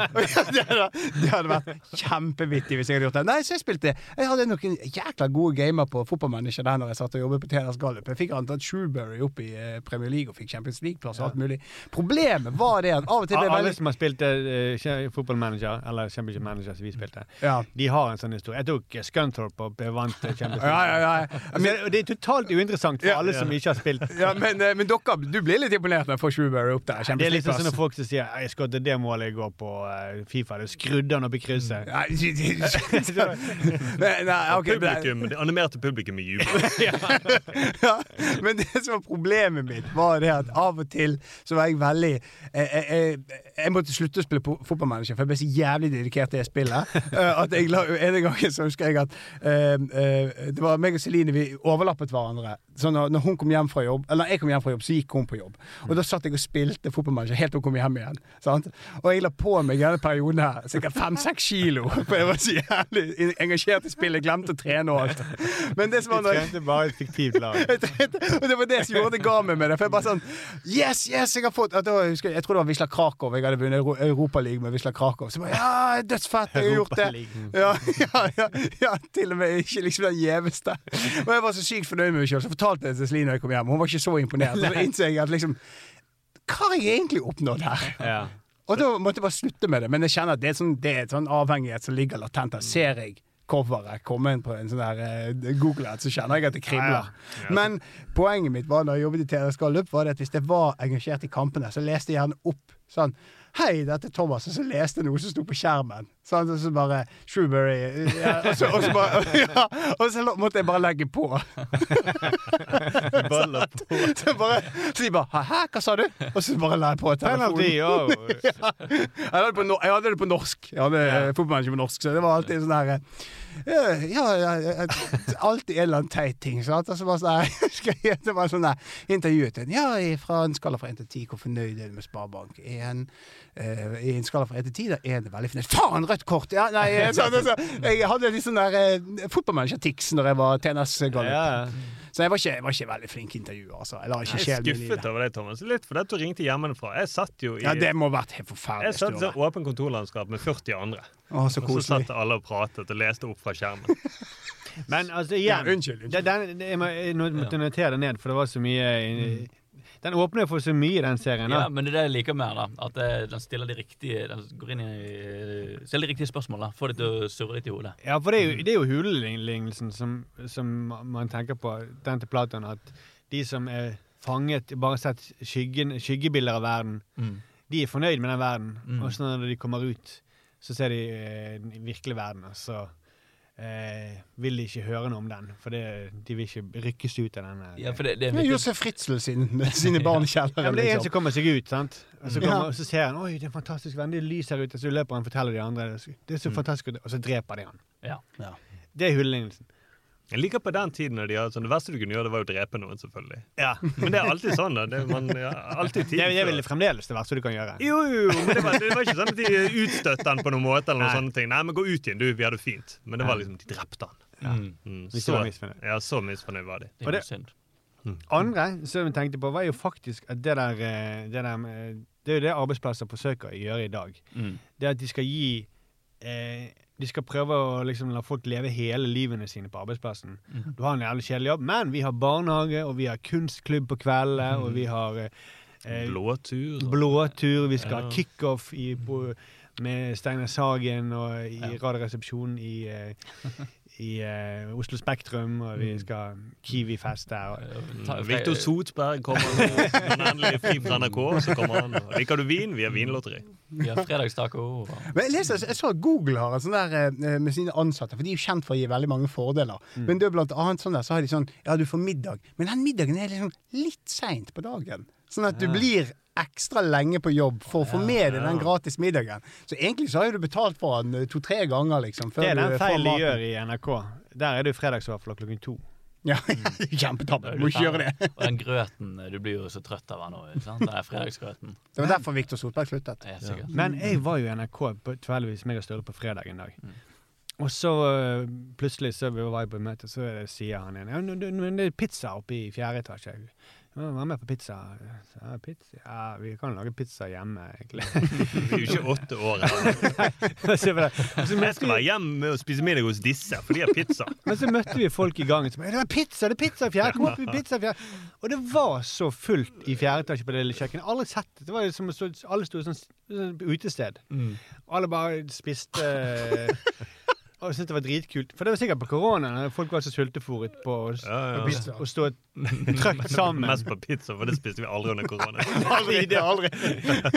Speaker 2: det, hadde, det hadde vært kjempevittig hvis jeg hadde gjort det. Nei, så jeg spilte Jeg hadde noen jækla gode gamer på fotballmanager der når jeg satt og jobbet på TNS Gallup. Jeg fikk antatt Shrewberry opp i eh, Premier League og fikk Champions League-plass og alt mulig. Problemet var det at av og til ble veldig
Speaker 7: Alle som har spilt uh, fotballmanager, eller Championship Manager, som vi spilte,
Speaker 2: Ja.
Speaker 7: de har en sånn historie. Jeg tok eh, Scunthorpe og vant eh, Championship.
Speaker 2: Ja, ja, ja.
Speaker 7: Men, og det er totalt uinteressant for
Speaker 2: Ja,
Speaker 7: alle
Speaker 2: ja.
Speaker 7: som ikke har spilt.
Speaker 2: ja men, eh, men dere, du blir litt imponert når jeg får Shrewberry opp der.
Speaker 7: Det er litt sånn
Speaker 2: når
Speaker 7: folk som sier jeg skåret det målet i går på eh, Fifa. Det skrudde han opp i krysset.
Speaker 8: Publikum, det animerte publikum i jubel.
Speaker 2: ja, men det som var problemet mitt, var det at av og til så var jeg veldig Jeg, jeg, jeg måtte slutte å spille fotballmanager, for jeg ble så jævlig dedikert til det spillet. Eh, at jeg la, En gang så husker jeg at eh, eh, det var meg og Celine vi overlappet hverandre. Så når, når hun kom hjem fra jobb, eller jeg kom hjem fra jobb, så gikk hun på jobb. Og da satt jeg og spilte fotballmanager helt til hun kom hjem igjen. Sant? Og jeg la på meg i denne perioden her sikkert fem-seks kilo. For jeg var så jævlig engasjert i spillet, glemte å trene og alt. Men det som var når jeg-
Speaker 7: trente bare et fiktivt lag.
Speaker 2: og det var det som gjorde det ga meg med det. For jeg bare sånn Yes, yes, jeg har fått da, Jeg jeg tror det var Wisla Krakow. Jeg hadde vunnet Euro- Europaligaen med Wisla Krakow. Så jeg bare Ja, dødsfett, jeg har gjort det. Ja, ja, ja, ja, til og med ikke liksom den gjeveste. Og jeg var så sykt fornøyd med meg sjøl, så fortalte jeg det til Celine da jeg kom hjem. Hun var ikke så imponert. Så innså jeg at liksom Hva har jeg egentlig oppnådd her?
Speaker 7: Ja.
Speaker 2: Og da måtte jeg bare slutte med det. Men jeg kjenner at det er, sånn, det er et sånn avhengighet som ligger latent der. Ser jeg coveret komme inn på en sånn der eh, Google-ad, så kjenner jeg at det kribler. Men poenget mitt var når jeg jobbet i TV Skallup, var det at hvis jeg var engasjert i kampene, så leste jeg gjerne opp sånn Hei, dette er Thomas. Og så leste jeg noe som sto på skjermen. Så Og så bare Shrewberry ja, og, så, og, så bare, ja, og så måtte jeg bare legge på.
Speaker 8: Baller på.
Speaker 2: Så, bare, så de bare Hæ, hva sa du? Og så bare la jeg på telefonen.
Speaker 7: ja.
Speaker 2: Jeg hadde, det på, norsk. Jeg hadde ja. fotballmanager på norsk, så det var alltid sånn her eh, Ja, ja, ja, alltid en eller annen teit ting. Sant? Og så bare sånn skal jeg- var sånn intervjuet en. Ja, fra en skala fra 1 til 10, hvor fornøyd er du med Sparebank 1? Uh, I en skala fra 1 til 10, da er det veldig fornøyd. Faen, rødt kort! Ja, nei, eh, sånn, så, jeg hadde litt sånn der eh, fotballmanager-tics når jeg var TNS-gallup.
Speaker 7: Ja.
Speaker 2: Så jeg var ikke, jeg var ikke veldig flink intervjuer, altså. Jeg la ikke
Speaker 8: Jeg er skuffet over deg, Thomas. Litt fordi du ringte hjemmefra. Jeg satt jo i
Speaker 2: Ja, det må ha vært helt forferdelig.
Speaker 8: jeg satt i
Speaker 2: Sture.
Speaker 8: sånn åpen kontorlandskap med 40 andre.
Speaker 2: Å, så
Speaker 8: Og så satt alle og pratet og leste opp fra skjermen.
Speaker 7: Men altså,
Speaker 2: Ja, unnskyld. unnskyld.
Speaker 7: det, den, det, jeg, må, jeg nå måtte notere det ned, for det var så mye Den åpner for så mye, den serien. Da.
Speaker 1: Ja, men det er det jeg liker med da. At eh, den stiller de riktige Den går inn i Stiller de riktige spørsmål. da. Får de til å surre litt i hodet.
Speaker 7: Ja, for det er jo, det er jo hulelignelsen som, som man tenker på, den til Platon, at de som er fanget, bare sett skyggen, skyggebilder av verden, de er fornøyd med den verden.
Speaker 1: Mm.
Speaker 7: Og så når de kommer ut, så ser de eh, den virkelige verden, så eh, vil de ikke høre noe om den. For det, de vil ikke rykkes ut av den.
Speaker 1: Ja, for det, det er
Speaker 2: Det
Speaker 1: viktig.
Speaker 2: Josef Fritzl sin, sine barn i
Speaker 7: Ja, men det er en
Speaker 2: liksom.
Speaker 7: som kommer seg ut, sant? Og så, kommer,
Speaker 2: Ja.
Speaker 7: og så ser han oi, det er fantastisk venn, det er lys her ute. Så løper han og forteller de andre det er så fantastisk, og så dreper de han.
Speaker 1: Ja.
Speaker 2: Ja.
Speaker 7: Det er hulelignelsen.
Speaker 8: Jeg liker på den tiden når de hadde sånn, Det verste du kunne gjøre, det var å drepe noen, selvfølgelig.
Speaker 7: Ja.
Speaker 8: Men det er alltid sånn. da. Det, man, ja, alltid tid
Speaker 7: Det, det er vel fremdeles det verste du kan gjøre.
Speaker 8: Jo, jo, men det var, det var ikke sånn at de utstøtte han på noen måte. eller noen
Speaker 7: Nei.
Speaker 8: sånne ting. Nei, men gå ut igjen, du. Vi hadde det fint. Men det var liksom, de drepte han.
Speaker 1: Ja.
Speaker 8: Mm, så,
Speaker 7: misfornøyd.
Speaker 8: ja, så misfornøyd var de.
Speaker 1: Det
Speaker 7: det- Andre som vi tenkte på, var jo faktisk at det der, eh, det der Det er jo det arbeidsplasser forsøker å gjøre i dag.
Speaker 1: Mm.
Speaker 7: Det at de skal gi eh, De skal prøve å liksom la folk leve hele livene sine på arbeidsplassen.
Speaker 1: Mm.
Speaker 7: Du har en jævlig kjedelig jobb, men vi har barnehage, og vi har kunstklubb på kveldene, og vi har eh, eh,
Speaker 8: Blåtur.
Speaker 7: blåtur, vi skal ha
Speaker 8: Ja.
Speaker 7: kickoff i, på, med Steinar Sagen og i
Speaker 1: Ja.
Speaker 7: Radioresepsjonen i, eh, i uh, Oslo Spektrum, og vi skal Kiwi-fest der. Og,
Speaker 8: Viktor Sotberg kommer nå. Når han endelig er fri fra NRK, så kommer han. Og Liker du vin? Vi har vinlotteri.
Speaker 1: Vi har fredagstaco. og-
Speaker 2: Men jeg, leste, jeg så at Google har en sånn der eh, med sine ansatte, for de er jo kjent for å gi veldig mange fordeler. Men det er blant annet sånn der, så har de sånn Ja, du får middag, men den middagen er liksom litt seint på dagen. Sånn at du blir ekstra lenge på jobb for å få med deg den gratis middagen. Så egentlig så har jo du betalt for den eh, to-tre ganger, liksom. Før
Speaker 7: det er den feilen de gjør i NRK. Der er det jo fredagsvaffel klokken to.
Speaker 2: Ja, Kjempetabbe. Må ikke gjøre det.
Speaker 1: Og den grøten Du blir jo så trøtt av den òg. Den der fredagsgrøten.
Speaker 2: Det var derfor Viktor Solberg sluttet.
Speaker 1: Ja.
Speaker 7: Men jeg var jo i NRK på tilfeldigvis meg og Sturle på fredag en dag. Og så øh, plutselig så var jeg på møte, så sier han igjen ja, det er pizza oppe i fjerde etasje. Vær med på pizza. Ja, pizza. Ja, vi kan lage pizza hjemme, egentlig.
Speaker 8: Vi er jo ikke åtte år.
Speaker 7: ennå.
Speaker 8: Jeg skal være hjemme og spise middag hos disse, for de har pizza.
Speaker 7: men så møtte vi folk i gangen som bare, det er pizza, det er pizza i fjerde, kom opp i pizza i fjerde. Og det var så fullt i fjerde etasje på det lille kjøkkenet. Aldri sett det. Det var som å stå, alle sto sånn, sånn utested. Mm. alle bare spiste og syntes det var dritkult. For det var sikkert på korona, når folk var så sultefòret på å
Speaker 8: Ja, ja.
Speaker 7: å stå trøkt sammen.
Speaker 8: Mest på pizza, for det spiste vi aldri under korona.
Speaker 7: Aldri, det, aldri.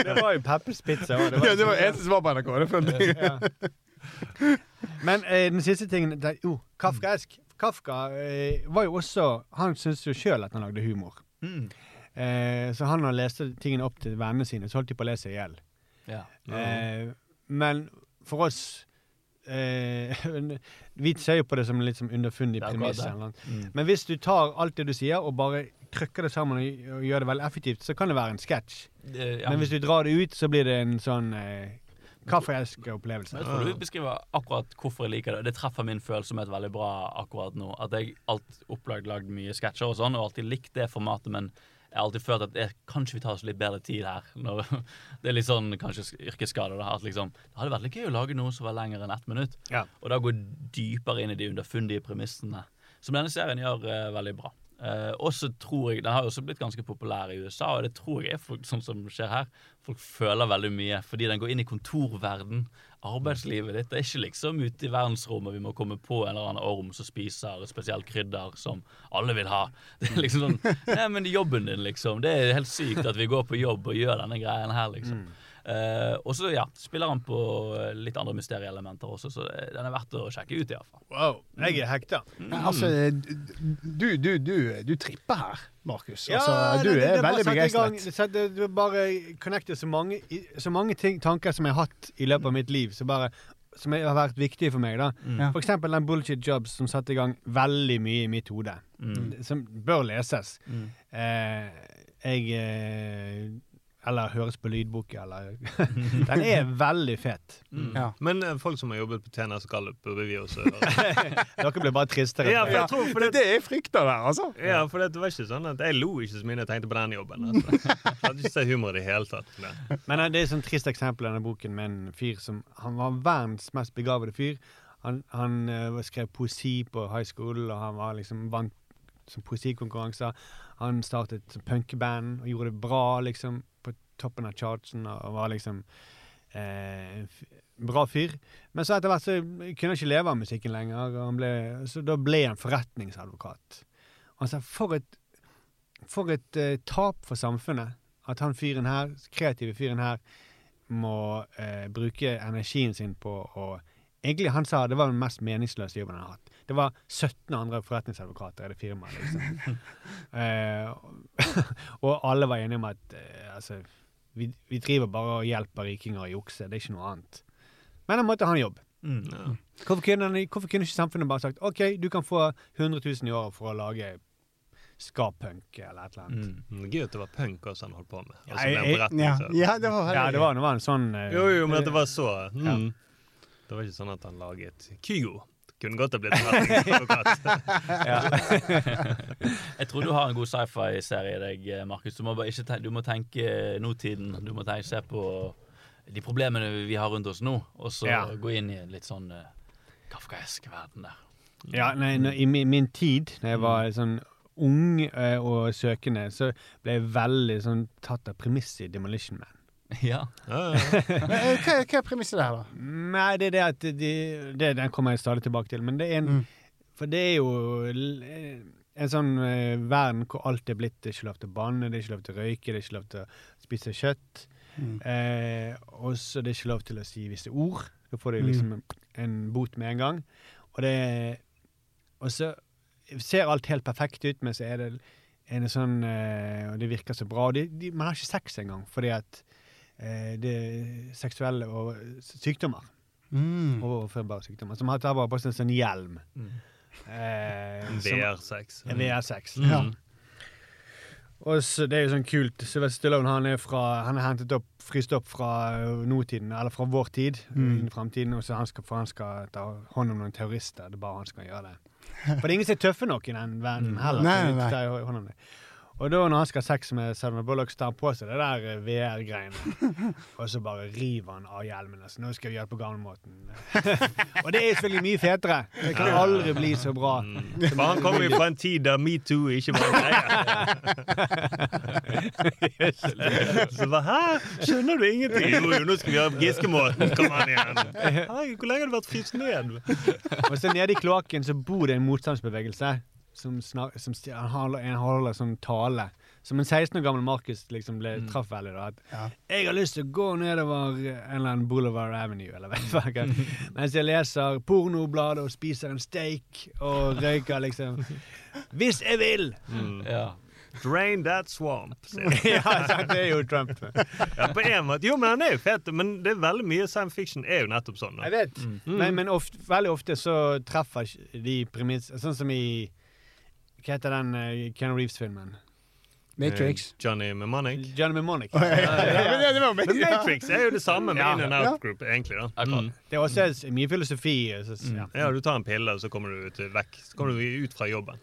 Speaker 7: det var jo Peppers Pizza. og
Speaker 2: Ja, det var eneste som var på NRK. Det følte jeg.
Speaker 7: Men eh, den siste tingen det, oh, kafkaesk. Kafka eh, var jo også Han syntes jo sjøl at han lagde humor.
Speaker 1: Mm.
Speaker 7: Eh, så han leste tingene opp til vennene sine, så holdt de på å lese i hjel.
Speaker 1: Ja.
Speaker 7: Eh, men for oss eh, Vi ser jo på det som en litt som underfundig
Speaker 1: er
Speaker 7: premiss.
Speaker 1: Mm.
Speaker 7: Men hvis du tar alt det du sier, og bare trykker det sammen og, og gjør det veldig effektivt, så kan det være en sketsj.
Speaker 1: Ja.
Speaker 7: Men hvis du drar det ut, så blir det en sånn eh, kafkaesk opplevelse.
Speaker 1: Jeg tror du beskriver akkurat hvorfor jeg liker det. Det treffer min følsomhet veldig bra akkurat nå. At jeg alt opplagt lagd mye sketsjer og sånn, og alltid likt det formatet, men jeg har alltid følt at det, kanskje vi tar oss litt bedre tid her. Når, det er litt sånn kanskje yrkesskade. Da, at liksom, det hadde vært litt gøy å lage noe som var lenger enn ett minutt.
Speaker 7: Ja.
Speaker 1: Og da gå dypere inn i de underfundige premissene. Som denne serien gjør uh, veldig bra. Uh, også tror jeg, Den har jo også blitt ganske populær i USA, og det tror jeg er folk, sånn som skjer her. Folk føler veldig mye fordi den går inn i kontorverden. Arbeidslivet ditt det er ikke liksom ute i verdensrommet vi må komme på en eller annen orm som spiser spesielt krydder som alle vil ha. Det er liksom sånn Nei, men jobben din, liksom. Det er helt sykt at vi går på jobb og gjør denne greien her, liksom. Eh, og så ja, spiller han på eh, litt andre mysterieelementer også, så den er verdt å sjekke ut, i hvert fall.
Speaker 7: Wow, jeg er hekta.
Speaker 2: Altså, du, du, du, du tripper her, Markus.
Speaker 7: Ja,
Speaker 2: Altså, du
Speaker 7: det- det-
Speaker 2: er
Speaker 7: det
Speaker 2: veldig begeistret.
Speaker 7: Det bare connecter så mange, så mange ting, tanker som jeg har hatt i løpet av mitt liv, som, bare, som har vært viktige for meg. da.
Speaker 2: mm.
Speaker 7: For eksempel den Bullshit Jobs som satte i gang veldig mye i mitt hode. Som bør leses. Eh, jeg eh, Eller høres på lydbok, eller Den er veldig fet.
Speaker 2: Ja.
Speaker 8: Men eh, folk som har jobbet på TNS Gallup, burde vi også høre.
Speaker 7: Dere blir bare tristere.
Speaker 8: Ja, for jeg tror for
Speaker 2: Det
Speaker 8: det,
Speaker 2: er frykter der, altså.
Speaker 8: ja, for det var ikke sånn at jeg lo ikke så mye da jeg tenkte på den jobben. Altså. Jeg hadde ikke sett humor i det hele tatt. Det.
Speaker 7: Men eh, det er et sånn trist eksempel i denne boken med en fyr som Han var verdens mest begavede fyr. Han, han uh, skrev poesi på high school, og han var liksom vant som poesikonkurranser. Han startet punkeband og gjorde det bra, liksom, på toppen av chartsen, og var liksom eh, bra fyr. Men så etter hvert så kunne han ikke leve av musikken lenger, ble, så da ble han forretningsadvokat. Og han sa for et, for et eh, tap for samfunnet at han fyren her, kreative fyren her, må eh, bruke energien sin på å Egentlig, han sa det var den mest meningsløse jobben han har hatt. Det var 17 andre forretningsadvokater i det firmaet, liksom. eh, og alle var enige om at eh, altså, vi, vi driver bare og hjelper rikinger å jukse, det er ikke noe annet. Men han måtte ha en jobb.
Speaker 8: Ja.
Speaker 7: Hvorfor kunne, han, hvorfor kunne ikke samfunnet bare sagt OK, du kan få 100 000 i året for å lage ska-punk eller et eller annet.
Speaker 1: Mm.
Speaker 8: Gøy at det var punk også han holdt på med. Altså, så
Speaker 7: Ja, jeg-
Speaker 8: forretning,
Speaker 2: Ja, ja, det var
Speaker 7: Ja, det var, det var en sånn uh,
Speaker 8: Jo, jo, men at det var så mm.
Speaker 7: Ja.
Speaker 8: Det var ikke sånn at han laget Kygo. Kunne godt ha blitt.
Speaker 1: Jeg tror du har en god sci-fi-serie i deg, Markus. Du må bare ikke tenke, du må tenke nåtiden. Du må tenke, se på de problemene vi har rundt oss nå, og så
Speaker 7: Ja.
Speaker 1: gå inn i en litt sånn uh, kafkaesk verden der.
Speaker 7: Ja, nei, når, I min, min tid, da jeg var sånn ung uh, og søkende, så ble jeg veldig sånn tatt av premisset i Demolition Man.
Speaker 1: Ja.
Speaker 8: Ja, ja.
Speaker 2: Men, eh, Hva, hva er premisset der, da?
Speaker 7: Nei, det er det at de, det, Den kommer jeg stadig tilbake til, men det er en
Speaker 2: Mm.
Speaker 7: For det er jo l- en sånn eh, verden hvor alt er blitt Det er ikke lov til å banne, det er ikke lov til å røyke, det er ikke lov til å spise kjøtt.
Speaker 2: Mm.
Speaker 7: Eh, og så det er ikke lov til å si visse ord. Da får du
Speaker 2: Mm.
Speaker 7: liksom en, en bot med en gang. Og det Og så ser alt helt perfekt ut, men så er det, er det sånn eh, Og det virker så bra. Og de, de, man har ikke sex engang, fordi at eh, det er seksuelle og sykdommer.
Speaker 2: Mm.
Speaker 7: Overførbare sykdommer. Som tar bare på seg en sånn hjelm.
Speaker 1: Mm.
Speaker 7: Eh,
Speaker 8: VR6.
Speaker 7: en VR6.
Speaker 8: Mm.
Speaker 2: Ja.
Speaker 7: Og så Det er jo sånn kult. Sylvester Stallone han er, fra, han er hentet opp, fryst opp fra ø, nåtiden, eller fra vår tid,
Speaker 2: Mm.
Speaker 7: i fremtiden. Og så han skal, for han skal ta hånd om noen terrorister. Det er bare han som kan gjøre det. For det er ingen som er tøffe nok i den verden heller.
Speaker 2: Nei, nei,
Speaker 7: Og da når han skal ha sex med Sandra Bullock, så tar han på seg det der VR-greiene. og så bare river han av hjelmen. Altså, nå skal vi gjøre det på gamlemåten. og det er selvfølgelig mye fetere. Det kan aldri bli så bra.
Speaker 8: Mm. For han kommer jo fra en tid der metoo ikke var en greie. Så bare, Hæ? Skjønner du ingenting? Jo, jo, nå skal vi ha Giskemåten. Kom an igjen. Herregud, hvor lenge har du vært fryst ned?
Speaker 7: Og så nede i kloakken så bor det en motstandsbevegelse som, snak, som han holder, en holder sånn tale. Som en 16 år gammel Markus liksom ble traff veldig. da, at
Speaker 2: Ja.
Speaker 7: Jeg har lyst til å gå nedover en eller annen Boulevard Avenue, eller hva det. Mens jeg leser pornobladet og spiser en steak og røyker, liksom. Hvis jeg vil!
Speaker 1: ja.
Speaker 8: Drain that swamp.
Speaker 7: ja, det er jo Trump.
Speaker 8: Ja, på en måte. Jo, men han er jo fet. Men det er veldig mye science fiction er jo nettopp sånn. Da.
Speaker 7: Jeg vet. Men, men ofte, veldig ofte så treffer de premiss Sånn som i Hva heter den uh, Ken Reeves-filmen?
Speaker 2: Matrix.
Speaker 8: Eh, Johnny Mnemonic.
Speaker 7: Johnny Mnemonic.
Speaker 2: Ja, ja, det, det var meg.
Speaker 8: Men Matrix er jo det samme med
Speaker 7: Ja.
Speaker 8: In and Out Group, egentlig. da. Mm.
Speaker 7: Det er også mye filosofi. Så, ja.
Speaker 8: Ja, Du tar en pille, og så kommer du ut, vekk. Så kommer du ut fra jobben.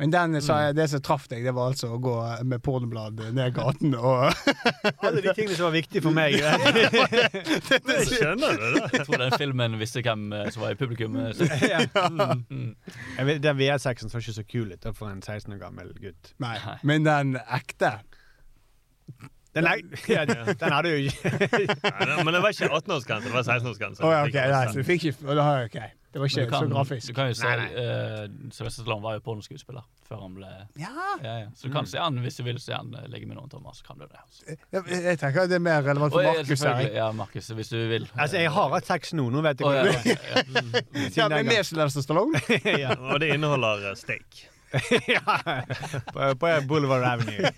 Speaker 2: Men den sa jeg, det som traff deg, det var altså å gå med pornoblad ned gaten og
Speaker 7: Alle de tingene som var viktige for meg.
Speaker 8: Jeg skjønner det, da.
Speaker 1: Jeg tror den filmen visste hvem eh, som var i publikum. eh,
Speaker 7: ja. Mm. vet, den VR6-en så ikke så kul ut for en 16 år gammel gutt.
Speaker 2: Nei. Men den ekte
Speaker 7: Den, er, ja, den hadde jo ikke
Speaker 8: men det var ikke 18-årsgrense, det var 16-årsgrense.
Speaker 2: Oh, ja, OK. Nei, så du fikk ikke og da OK. Det var ikke
Speaker 1: kan,
Speaker 2: så grafisk.
Speaker 1: Du kan jo se
Speaker 7: Nei, nei.
Speaker 1: Uh, Sylvester Stallone var jo pornoskuespiller før han ble
Speaker 2: Ja,
Speaker 1: ja, ja. Så du kan se han hvis du vil se han eh, ligge med noen, Thomas. Kan du det.
Speaker 2: Jeg, jeg tenker det er mer relevant for
Speaker 1: jeg-
Speaker 2: Markus.
Speaker 1: Ja, Markus, hvis du vil.
Speaker 7: Altså, jeg har hatt sex nå. Nå vet jeg
Speaker 1: Å, ja, ja, ja.
Speaker 2: Ja, men med Sylvester Stallone?
Speaker 7: ja.
Speaker 8: Og det inneholder eh, steak.
Speaker 7: ja. På, på Boulevard Avenue.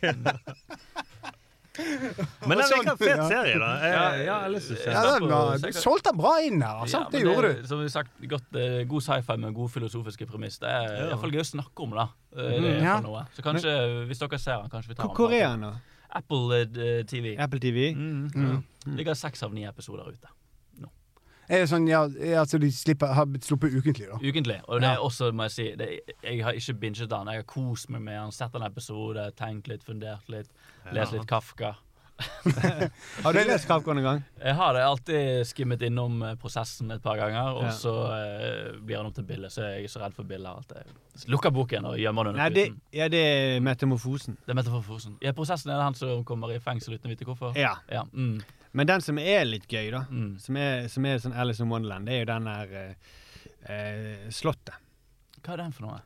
Speaker 8: Men det
Speaker 2: er sånn,
Speaker 8: en fet serie, da. Jeg,
Speaker 1: Ja.
Speaker 8: jeg har lyst til å se
Speaker 2: Ja,
Speaker 8: den.
Speaker 2: den var- Du solgte den bra inn her. Altså.
Speaker 1: Ja,
Speaker 2: det gjorde du.
Speaker 1: Som vi sagt, godt, eh, God sci-fi med god filosofiske premiss. Det er i hvert fall gøy å snakke om. da Eh, Det er
Speaker 2: Mm, ja.
Speaker 1: noe. Så kanskje, hvis dere ser den, kanskje vi tar
Speaker 7: den. hvor er
Speaker 1: den.
Speaker 7: da?
Speaker 1: Apple eh, TV.
Speaker 7: Apple TV?
Speaker 1: Mm.
Speaker 2: Mm.
Speaker 1: Ligger seks av ni episoder ute.
Speaker 2: Er det sånn, ja, altså de slipper, har sluppet ukentlig, da?
Speaker 1: Ukentlig. Og det
Speaker 2: Ja.
Speaker 1: er også, må jeg si, det, jeg har ikke binget den. Jeg har kost meg med den, sett en episode, tenkt litt, fundert litt, lest litt Kafka.
Speaker 7: Har du lest Kafka noen gang?
Speaker 1: Jeg har det alltid skimmet innom eh, prosessen et par ganger, og
Speaker 7: Ja.
Speaker 1: så eh, blir han om til Bille, så jeg er så redd for Bille at jeg lukker boken og gjemmer den
Speaker 7: Nei,
Speaker 1: under
Speaker 7: det,
Speaker 1: puten.
Speaker 7: ja, det er metamorfosen.
Speaker 1: Det er metamorfosen. Ja, prosessen er det han som kommer i fengsel uten å vite hvorfor.
Speaker 7: Ja.
Speaker 1: Ja, mm,
Speaker 7: Men den som er litt gøy, da,
Speaker 1: mm.
Speaker 7: som er, som er sånn Alice in Wonderland, det er jo den der uh, Slottet.
Speaker 1: Hva er den for noe?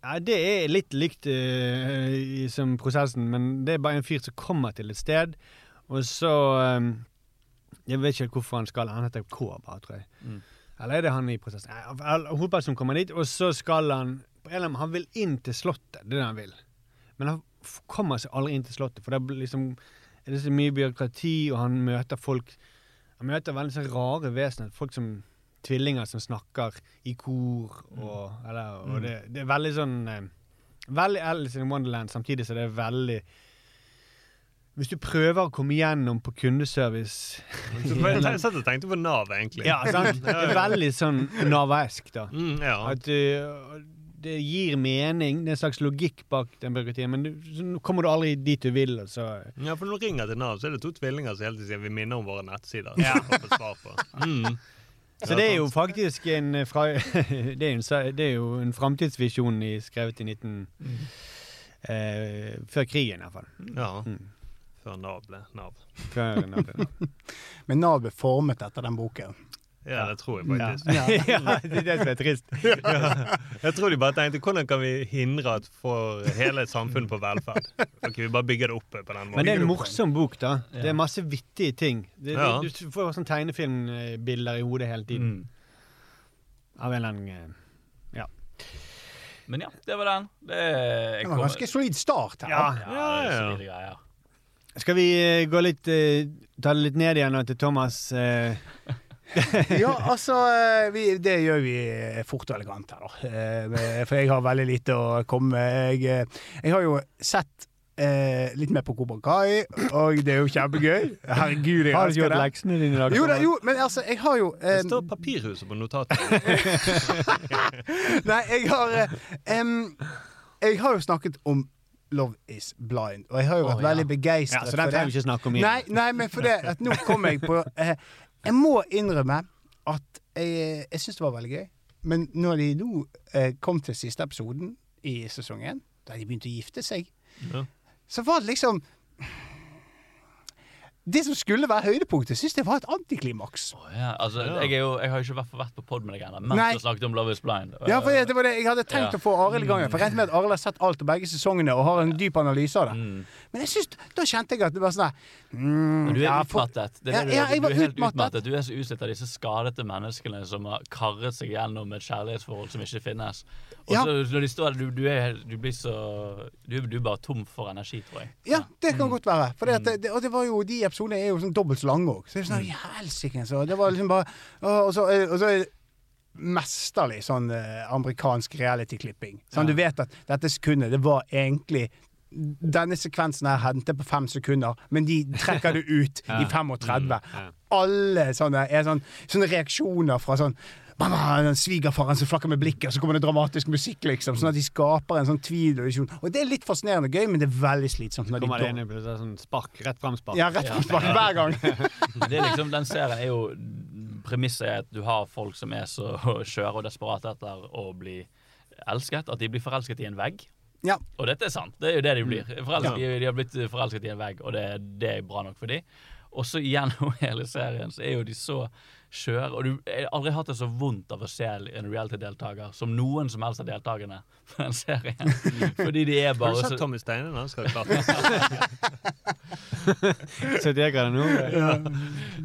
Speaker 7: Ja, det er litt likt uh, i- som prosessen, men det er bare en fyr som kommer til et sted, og så um, Jeg vet ikke hvorfor han skal Han heter K, bare, tror jeg.
Speaker 1: Mm.
Speaker 7: Eller er det han i prosessen? Hovedpersonen som kommer dit, og så skal han eller Han vil inn til Slottet, det er det han vil. Men han kommer seg aldri inn til Slottet, for det blir liksom er det så mye byråkrati, og han møter folk Han møter veldig så rare vesener. Folk som tvillinger som snakker i kor, og, eller, og det, det er veldig sånn eh, Veldig Alice in Wonderland, samtidig så det er veldig Hvis du prøver å komme gjennom på kundeservice
Speaker 8: Jeg satt og tenkte på Nav, egentlig.
Speaker 7: Ja, sant? Det er veldig sånn navaesk, da.
Speaker 8: Mm, ja.
Speaker 7: At du, det gir mening, det er en slags logikk bak den byråkratien, men du, så kommer du aldri dit du vil, og så
Speaker 8: ja, for når du ringer til Nav, så er det to tvillinger som hele tiden sier vi minner om våre nettsider.
Speaker 7: Ja.
Speaker 8: Mm.
Speaker 7: Så det er jo faktisk en fra, det, er en, det er jo en framtidsvisjon skrevet i 19... Eh, før krigen, iallfall.
Speaker 8: Ja.
Speaker 7: Mm.
Speaker 8: Før Nav ble Nav.
Speaker 7: Før Nav ble Nav.
Speaker 2: Men Nav ble formet etter den boken.
Speaker 8: Ja, det tror jeg faktisk.
Speaker 7: ja, det er det som er trist.
Speaker 8: Jeg tror de bare tenkte hvordan kan vi hindre at for hele samfunnet på velferd? Ok, vi bare bygger det opp på den måten.
Speaker 7: Men det er en morsom bok, da. Det er masse vittige ting. Det,
Speaker 8: Ja.
Speaker 7: det, du får sånn tegnefilmbilder i hodet hele tiden.
Speaker 1: Mm.
Speaker 7: Av en eller annen Ja.
Speaker 1: Men ja, det var den. Det,
Speaker 2: Det var en ganske solid start her.
Speaker 7: Ja.
Speaker 1: ja, Ja, ja.
Speaker 7: Skal vi eh, gå litt eh, Ta det litt ned igjen nå til Thomas? eh,
Speaker 2: Ja, altså eh, vi, Det gjør vi eh, fort og elegant her, da. Eh, For jeg har veldig lite å komme med. Jeg, jeg har jo sett eh, litt mer på Cobra Kai, og det er jo kjempegøy. Herregud, jeg
Speaker 7: Har du gjort leksene dine i dag?
Speaker 2: Jo, da, jo, men altså, jeg har jo
Speaker 8: Det
Speaker 2: eh,
Speaker 8: står Papirhuset på notatet.
Speaker 2: Nei, jeg har eh, um, Jeg har jo snakket om Love Is Blind, og jeg har jo
Speaker 1: vært
Speaker 2: vært
Speaker 1: ja.
Speaker 2: veldig
Speaker 7: Ja, så den
Speaker 2: for
Speaker 7: trenger
Speaker 2: det.
Speaker 7: vi ikke snakke om igjen.
Speaker 2: Nei, nei, men for det at nå kom jeg på eh, Jeg må innrømme at jeg, jeg syns det var veldig gøy. Men når de nå eh, kom til siste episoden i sesongen, da de begynte å gifte seg,
Speaker 8: Ja.
Speaker 2: så var det liksom Det som skulle være høydepunktet, syns jeg var et antiklimaks.
Speaker 1: Oh, ja. Altså,
Speaker 8: Ja.
Speaker 1: jeg, jo, jeg har jo ikke vært, på pod med deg ennå, mens
Speaker 2: Nei.
Speaker 1: du snakket om Love is blind.
Speaker 2: Ja, for det, det var det Jeg hadde tenkt
Speaker 1: Ja.
Speaker 2: å få Arild i gang, for jeg regnet med at Arild har sett alt og begge sesongene og har en dyp analyse av det.
Speaker 1: Mm.
Speaker 2: Men jeg synes, da kjente jeg at det var sånn der, mm,
Speaker 1: du er
Speaker 2: ja,
Speaker 1: utmattet. Det er det du,
Speaker 2: ja,
Speaker 1: er. du er helt
Speaker 2: utmattet.
Speaker 1: utmattet. Du er så utslitt av disse skadete menneskene som har karret seg gjennom et kjærlighetsforhold som ikke finnes. Og
Speaker 2: Ja.
Speaker 1: så når de står der, du, du, er, du blir så du, du er bare tom for energi, tror jeg.
Speaker 2: Ja, det kan godt være. For det,
Speaker 1: Mm.
Speaker 2: det, og det var jo, de episodene er jo sånn dobbelt så lange òg. Så det er sånn, helsike, så det var liksom bare Og så, og så er mesterlig sånn eh, amerikansk reality-klipping. Sånn, Du vet at dette sekundet, det var egentlig denne sekvensen her hentet på fem sekunder, men de trekker det ut i 35. Alle sånne, er sånn, sånne reaksjoner fra sånn Mamma, Svigerfaren som flakker med blikket, og så kommer det dramatisk musikk, liksom. Sånn at de skaper en sånn tvil og illusjon. Og det er litt fascinerende og gøy, men det er veldig slitsomt. når de
Speaker 7: Kommer det inn i sånn spark, rett fram-spark.
Speaker 2: Ja, rett fram-spark hver gang.
Speaker 1: Det er liksom, den serien er jo Premisset er at du har folk som er så skjøre og desperate etter å bli elsket, at de blir forelsket i en vegg.
Speaker 2: Ja.
Speaker 1: Og dette er sant. Det er jo det de blir. Forelsket,
Speaker 2: Ja.
Speaker 1: de, har blitt forelsket i en vegg, og det, det er bra nok for dem. også gjennom hele serien så er jo de så skjøre. Og du jeg har aldri hatt det så vondt av å se en reality-deltaker som noen som helst av deltakerne på den serien. Fordi de er
Speaker 8: Har
Speaker 1: bare
Speaker 8: du sett
Speaker 1: så
Speaker 8: Tommy Steine når han skal klatre?
Speaker 7: 71 grader nord.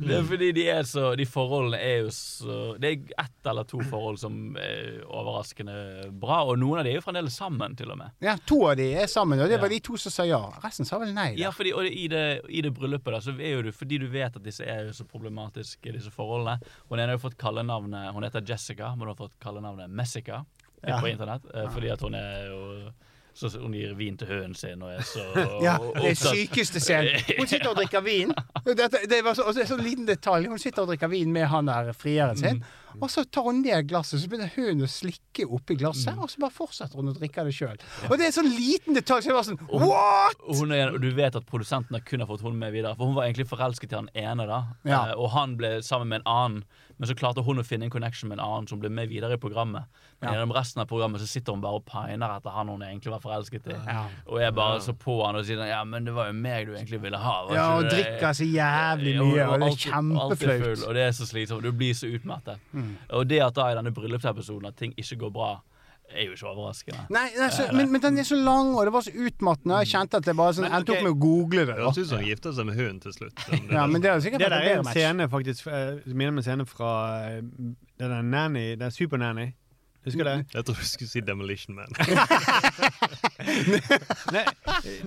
Speaker 1: Det er fordi de er så De forholdene er jo så Det er ett eller to forhold som er overraskende bra, og noen av de er jo fremdeles sammen, til og med.
Speaker 2: Ja, to av de er sammen, og det var
Speaker 1: Ja.
Speaker 2: de to som sa ja. Resten sa vel nei. da.
Speaker 1: Ja, fordi, og i det, i det bryllupet da, så er jo du fordi du vet at disse er jo så problematiske, disse forholdene. Hun ene har fått kallenavnet Hun heter Jessica, men hun har fått kallenavnet Messica
Speaker 2: Ja.
Speaker 1: på internett. eh, Fordi at hun er jo så Hun gir vin til hønen sin og er så
Speaker 2: Ja, det er sykeste scenen. Hun sitter og drikker vin. Dette, det, var så, det er sånn liten detalj. Hun sitter og drikker vin med han der frieren sin. Og så tar hun ned glasset, så begynner hønen å slikke oppi glasset, og så bare fortsetter hun å drikke det sjøl. Og det er en sånn liten detalj, så jeg var sånn What?!
Speaker 1: Og, hun er, du vet at produsentene kun har fått hun med videre. For hun var egentlig forelsket i han ene, da.
Speaker 2: Ja.
Speaker 1: Eh, og han ble sammen med en annen. Men så klarte hun å finne en connection med en annen som ble med videre i programmet. Men
Speaker 2: Ja.
Speaker 1: gjennom resten av programmet så sitter hun bare og piner etter han hun egentlig var forelsket i.
Speaker 2: Ja.
Speaker 1: Og jeg bare så på han og sier ja, men det var jo meg du egentlig ville ha.
Speaker 2: Ja, og
Speaker 1: det?»
Speaker 2: drikker så jævlig mye, og det er kjempeflaut.
Speaker 1: Og det er så slitsomt. Du blir så utmattet. Og det at da i denne bryllupsepisoden at ting ikke går bra, er jo ikke overraskende.
Speaker 2: Nei, nei så, men, men den er så lang, og det var så utmattende. Jeg kjente at jeg bare sånn,
Speaker 7: Men,
Speaker 2: endte
Speaker 7: ok.
Speaker 2: opp med å google det.
Speaker 8: Det høres ut som han gifter seg med hunden til slutt.
Speaker 2: Ja, men det er sikkert
Speaker 7: Det der er en
Speaker 2: match.
Speaker 7: scene faktisk Jeg Minner om en scene fra det er Nanny, det Super-Nanny. Husker du det?
Speaker 8: Jeg tror du skulle si Demolition Man.
Speaker 7: Nei,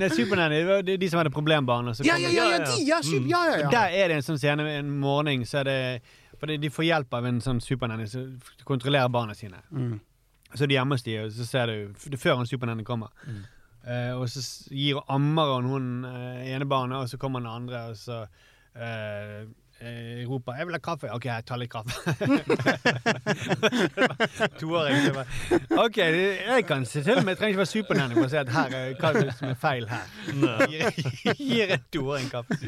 Speaker 7: nei Super-Nanny, det var de, de som hadde problembarn.
Speaker 2: Ja, ja, ja, ja, de, ja, super, ja, ja, ja.
Speaker 7: Der er det en sånn scene en morgen, så er det Fordi de får hjelp av en sånn supernanny som kontrollerer barna sine.
Speaker 2: Mm.
Speaker 7: Så er de hjemme hos de, og så ser du det før han supernanny kommer. Eh, og så gir ammer han hun eh, ene barnet, og så kommer den andre, og så eh, eh, roper 'Jeg vil ha kaffe'. OK, jeg tar litt kaffe. Toåring. så OK, jeg kan se til men Jeg trenger ikke være supernanny for å se at her er hva er som er feil her. Gir, en toåring kaffe.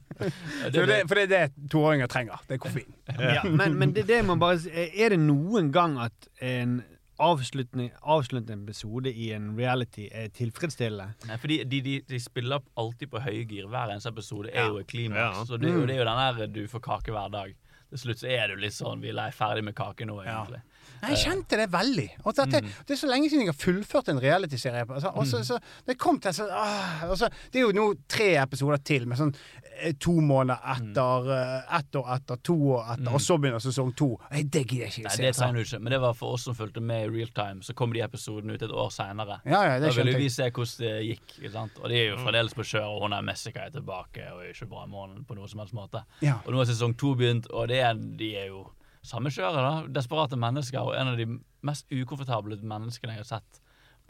Speaker 2: Så det, for det er det toåringer trenger. Det er koffein.
Speaker 7: Ja, men, men det, det må bare Er det noen gang at en avslutning, avsluttende episode i en reality er tilfredsstillende?
Speaker 1: Nei, fordi de, de, de spiller alltid på høygir. Hver eneste episode er
Speaker 7: Ja.
Speaker 1: jo et klimaks.
Speaker 8: Ja.
Speaker 1: Så det, er jo- det er jo den der du får kake hver dag. Til slutt så er du litt sånn Vi er ferdig med kake nå, egentlig.
Speaker 2: Nei, Jeg kjente det veldig. Og det, det er så lenge siden jeg har fullført en realityserie. Altså, og så, så, det kom til så, ah, altså, Det er jo nå tre episoder til, med sånn eh, to måneder etter, eh, ett år etter, to år etter, og så begynner sesong to. Nei, det gidder jeg ikke
Speaker 1: Nei,
Speaker 2: se.
Speaker 1: det trenger du ikke. Men det var for oss som fulgte med i real time. Så kom de episodene ut et år seinere.
Speaker 2: Ja, ja,
Speaker 1: Da ville vi se hvordan det gikk. Og de er jo fremdeles på kjør, og hun er Messica er tilbake og er ikke bra i morgen på noen som helst måte.
Speaker 2: Ja.
Speaker 1: Og nå har sesong to begynt, og det er, de er jo samme kjøret, da. Desperate mennesker. Og en av de mest ukomfortable menneskene jeg har sett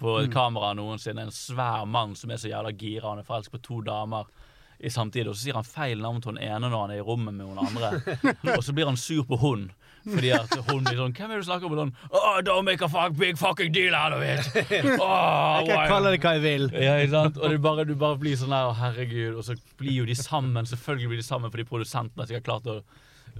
Speaker 1: på
Speaker 2: Mm.
Speaker 1: kamera noensinne. En svær mann som er så jævla gira. Han er forelsket på to damer. I samtidig, og Så sier han feil navn til hun ene når han er i rommet med hun andre. og så blir han sur på hun. Fordi at hun blir sånn Hvem er det du snakker om? Sånn, oh, Don't make a fuck, big fucking deal out of it! Oh,
Speaker 7: Jeg kan kalle det hva jeg vil.
Speaker 1: ja, ikke sant? Og bare, du bare blir sånn der, herregud. Og så blir jo de sammen. Selvfølgelig blir de sammen fordi produsentene sikkert har klart å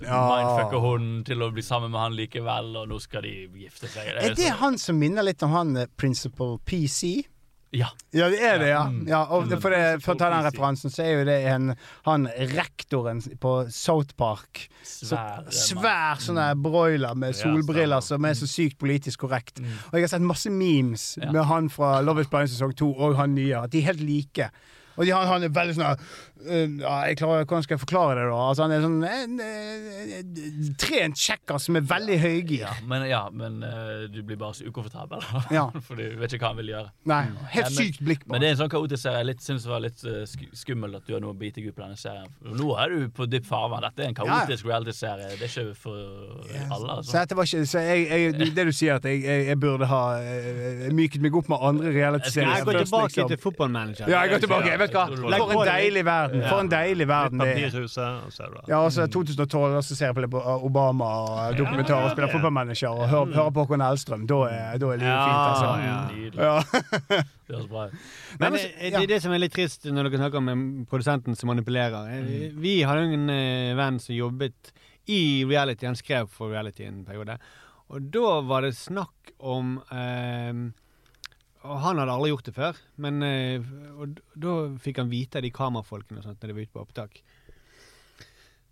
Speaker 2: Ja.
Speaker 1: mindfucke hun til å bli sammen med han likevel, og nå skal de gifte seg.
Speaker 2: Er det
Speaker 1: så-
Speaker 2: han som minner litt om han eh, Principal PC?
Speaker 1: Ja.
Speaker 2: Ja, det er det, ja.
Speaker 1: Mm.
Speaker 2: ja og for, det, for å ta den referansen, så er jo det en, han rektoren på South Park.
Speaker 1: Svær, så,
Speaker 2: svær sånn der broiler med solbriller som er så sykt politisk korrekt. Og jeg har sett masse memes med han fra Love is Blind sesong 2 og han nye. At de er helt like. Og de, han, han er veldig sånn ja, jeg klarer, Hvordan skal jeg forklare det, da? Altså, han er sånn en, eh, trent kjekkas som er veldig høygir.
Speaker 1: Ja, men, ja, men uh, du blir bare så ukomfortabel.
Speaker 2: Ja.
Speaker 1: for du vet ikke hva han vil gjøre.
Speaker 2: Nei, helt
Speaker 1: Nei, men-
Speaker 2: sykt blikk på
Speaker 1: Men det er en sånn kaotisk serie. Jeg syns det var litt uh, skummelt at du har noe å bite deg ut på denne serien. Nå er du på dypt farvann. Dette er en kaotisk reality-serie. Det er ikke for alle.
Speaker 2: Så
Speaker 1: Altså.
Speaker 2: dette var ikke så jeg, jeg, Det du sier, at jeg, jeg, jeg burde ha eh, myket meg opp med andre realityserier
Speaker 7: Jeg går tilbake
Speaker 2: liksom.
Speaker 7: til fotballmanager.
Speaker 2: Ja, jeg går tilbake. Jeg vet hva. For en deilig verden. For en deilig verden det er.
Speaker 8: Papirhuset, og så er det
Speaker 2: Ja, og så 2012, og så ser jeg på Obama og dokumentar og spiller fotballmanager og hører, hører på Håkon Hellstrøm. Da er, da er livet fint, altså.
Speaker 7: ja.
Speaker 2: Ja.
Speaker 1: Det høres bra ut.
Speaker 7: Men det, det er det som er litt trist når dere snakker om eh, produsenten som manipulerer. Eh, Vi hadde jo en eh, venn som jobbet i reality. Han skrev for reality en periode. Og da var det snakk om eh, Og han hadde aldri gjort det før. Men eh, og da fikk han vite av de kamerafolkene og sånt når de var ute på opptak.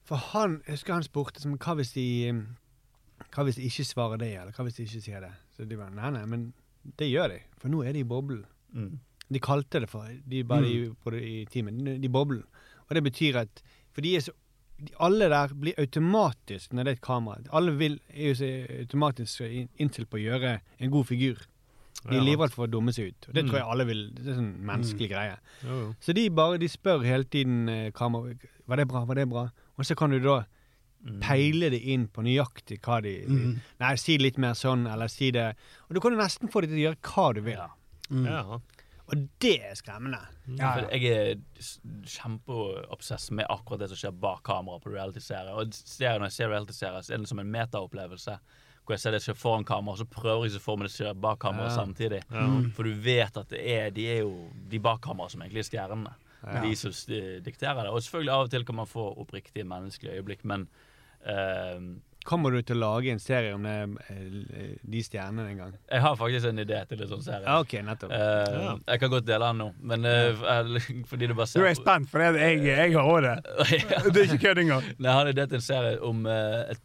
Speaker 7: For han, jeg husker han spurte som, hva hvis de Hva hvis de ikke svarer det, eller hva hvis de ikke sier det? Så de bare nei, nei, men det gjør de, for nå er de i boblen.
Speaker 1: Mm.
Speaker 7: De kalte det for de bare i, på i teamet, de i boblen. Og det betyr at For de er så Alle der blir automatisk når det er et kamera. Alle vil, er jo automatisk inn- innstilt på å gjøre en god figur. De er livredde for å dumme seg ut. Og det
Speaker 8: Mm.
Speaker 7: tror jeg alle vil. Det er sånn menneskelig greie.
Speaker 8: Jo, jo.
Speaker 7: Så de bare de spør hele tiden eh, kamera Var det bra, var det bra? Og så kan du da
Speaker 1: Mm.
Speaker 7: peile det inn på nøyaktig hva de
Speaker 2: Mhm.
Speaker 7: Nei, si det litt mer sånn, eller si det Og du kan jo nesten få dem til å gjøre hva du vil.
Speaker 1: Ja.
Speaker 2: Mm.
Speaker 8: Ja.
Speaker 7: Og det er skremmende.
Speaker 2: Ja,
Speaker 1: jeg er kjempeobsess med akkurat det som skjer bak kamera på reality-serier. Og når jeg ser reality-serier, så er det som en metaopplevelse. Hvor jeg ser det skjer foran kamera, så prøver jeg å se for meg det skjer bak kamera
Speaker 7: Ja.
Speaker 1: samtidig.
Speaker 8: Ja.
Speaker 1: For du vet at det er, de er jo de bak kamera som egentlig er stjernene.
Speaker 7: Ja.
Speaker 1: De som st- dikterer det. Og selvfølgelig av og til kan man få oppriktige menneskelige øyeblikk, men uh,
Speaker 7: Kommer du til å lage en serie om det, eh, de stjernene en gang?
Speaker 1: jeg har faktisk en idé til en sånn serie.
Speaker 7: OK, nettopp.
Speaker 1: Uh,
Speaker 8: Ja.
Speaker 1: Jeg kan godt dele den nå, men eh, fordi du bare ser
Speaker 2: Du er spent, for det, jeg, jeg har òg det.
Speaker 1: Ja.
Speaker 2: Det er ikke kødd engang.
Speaker 1: Nei, har har idé til en serie om uh, et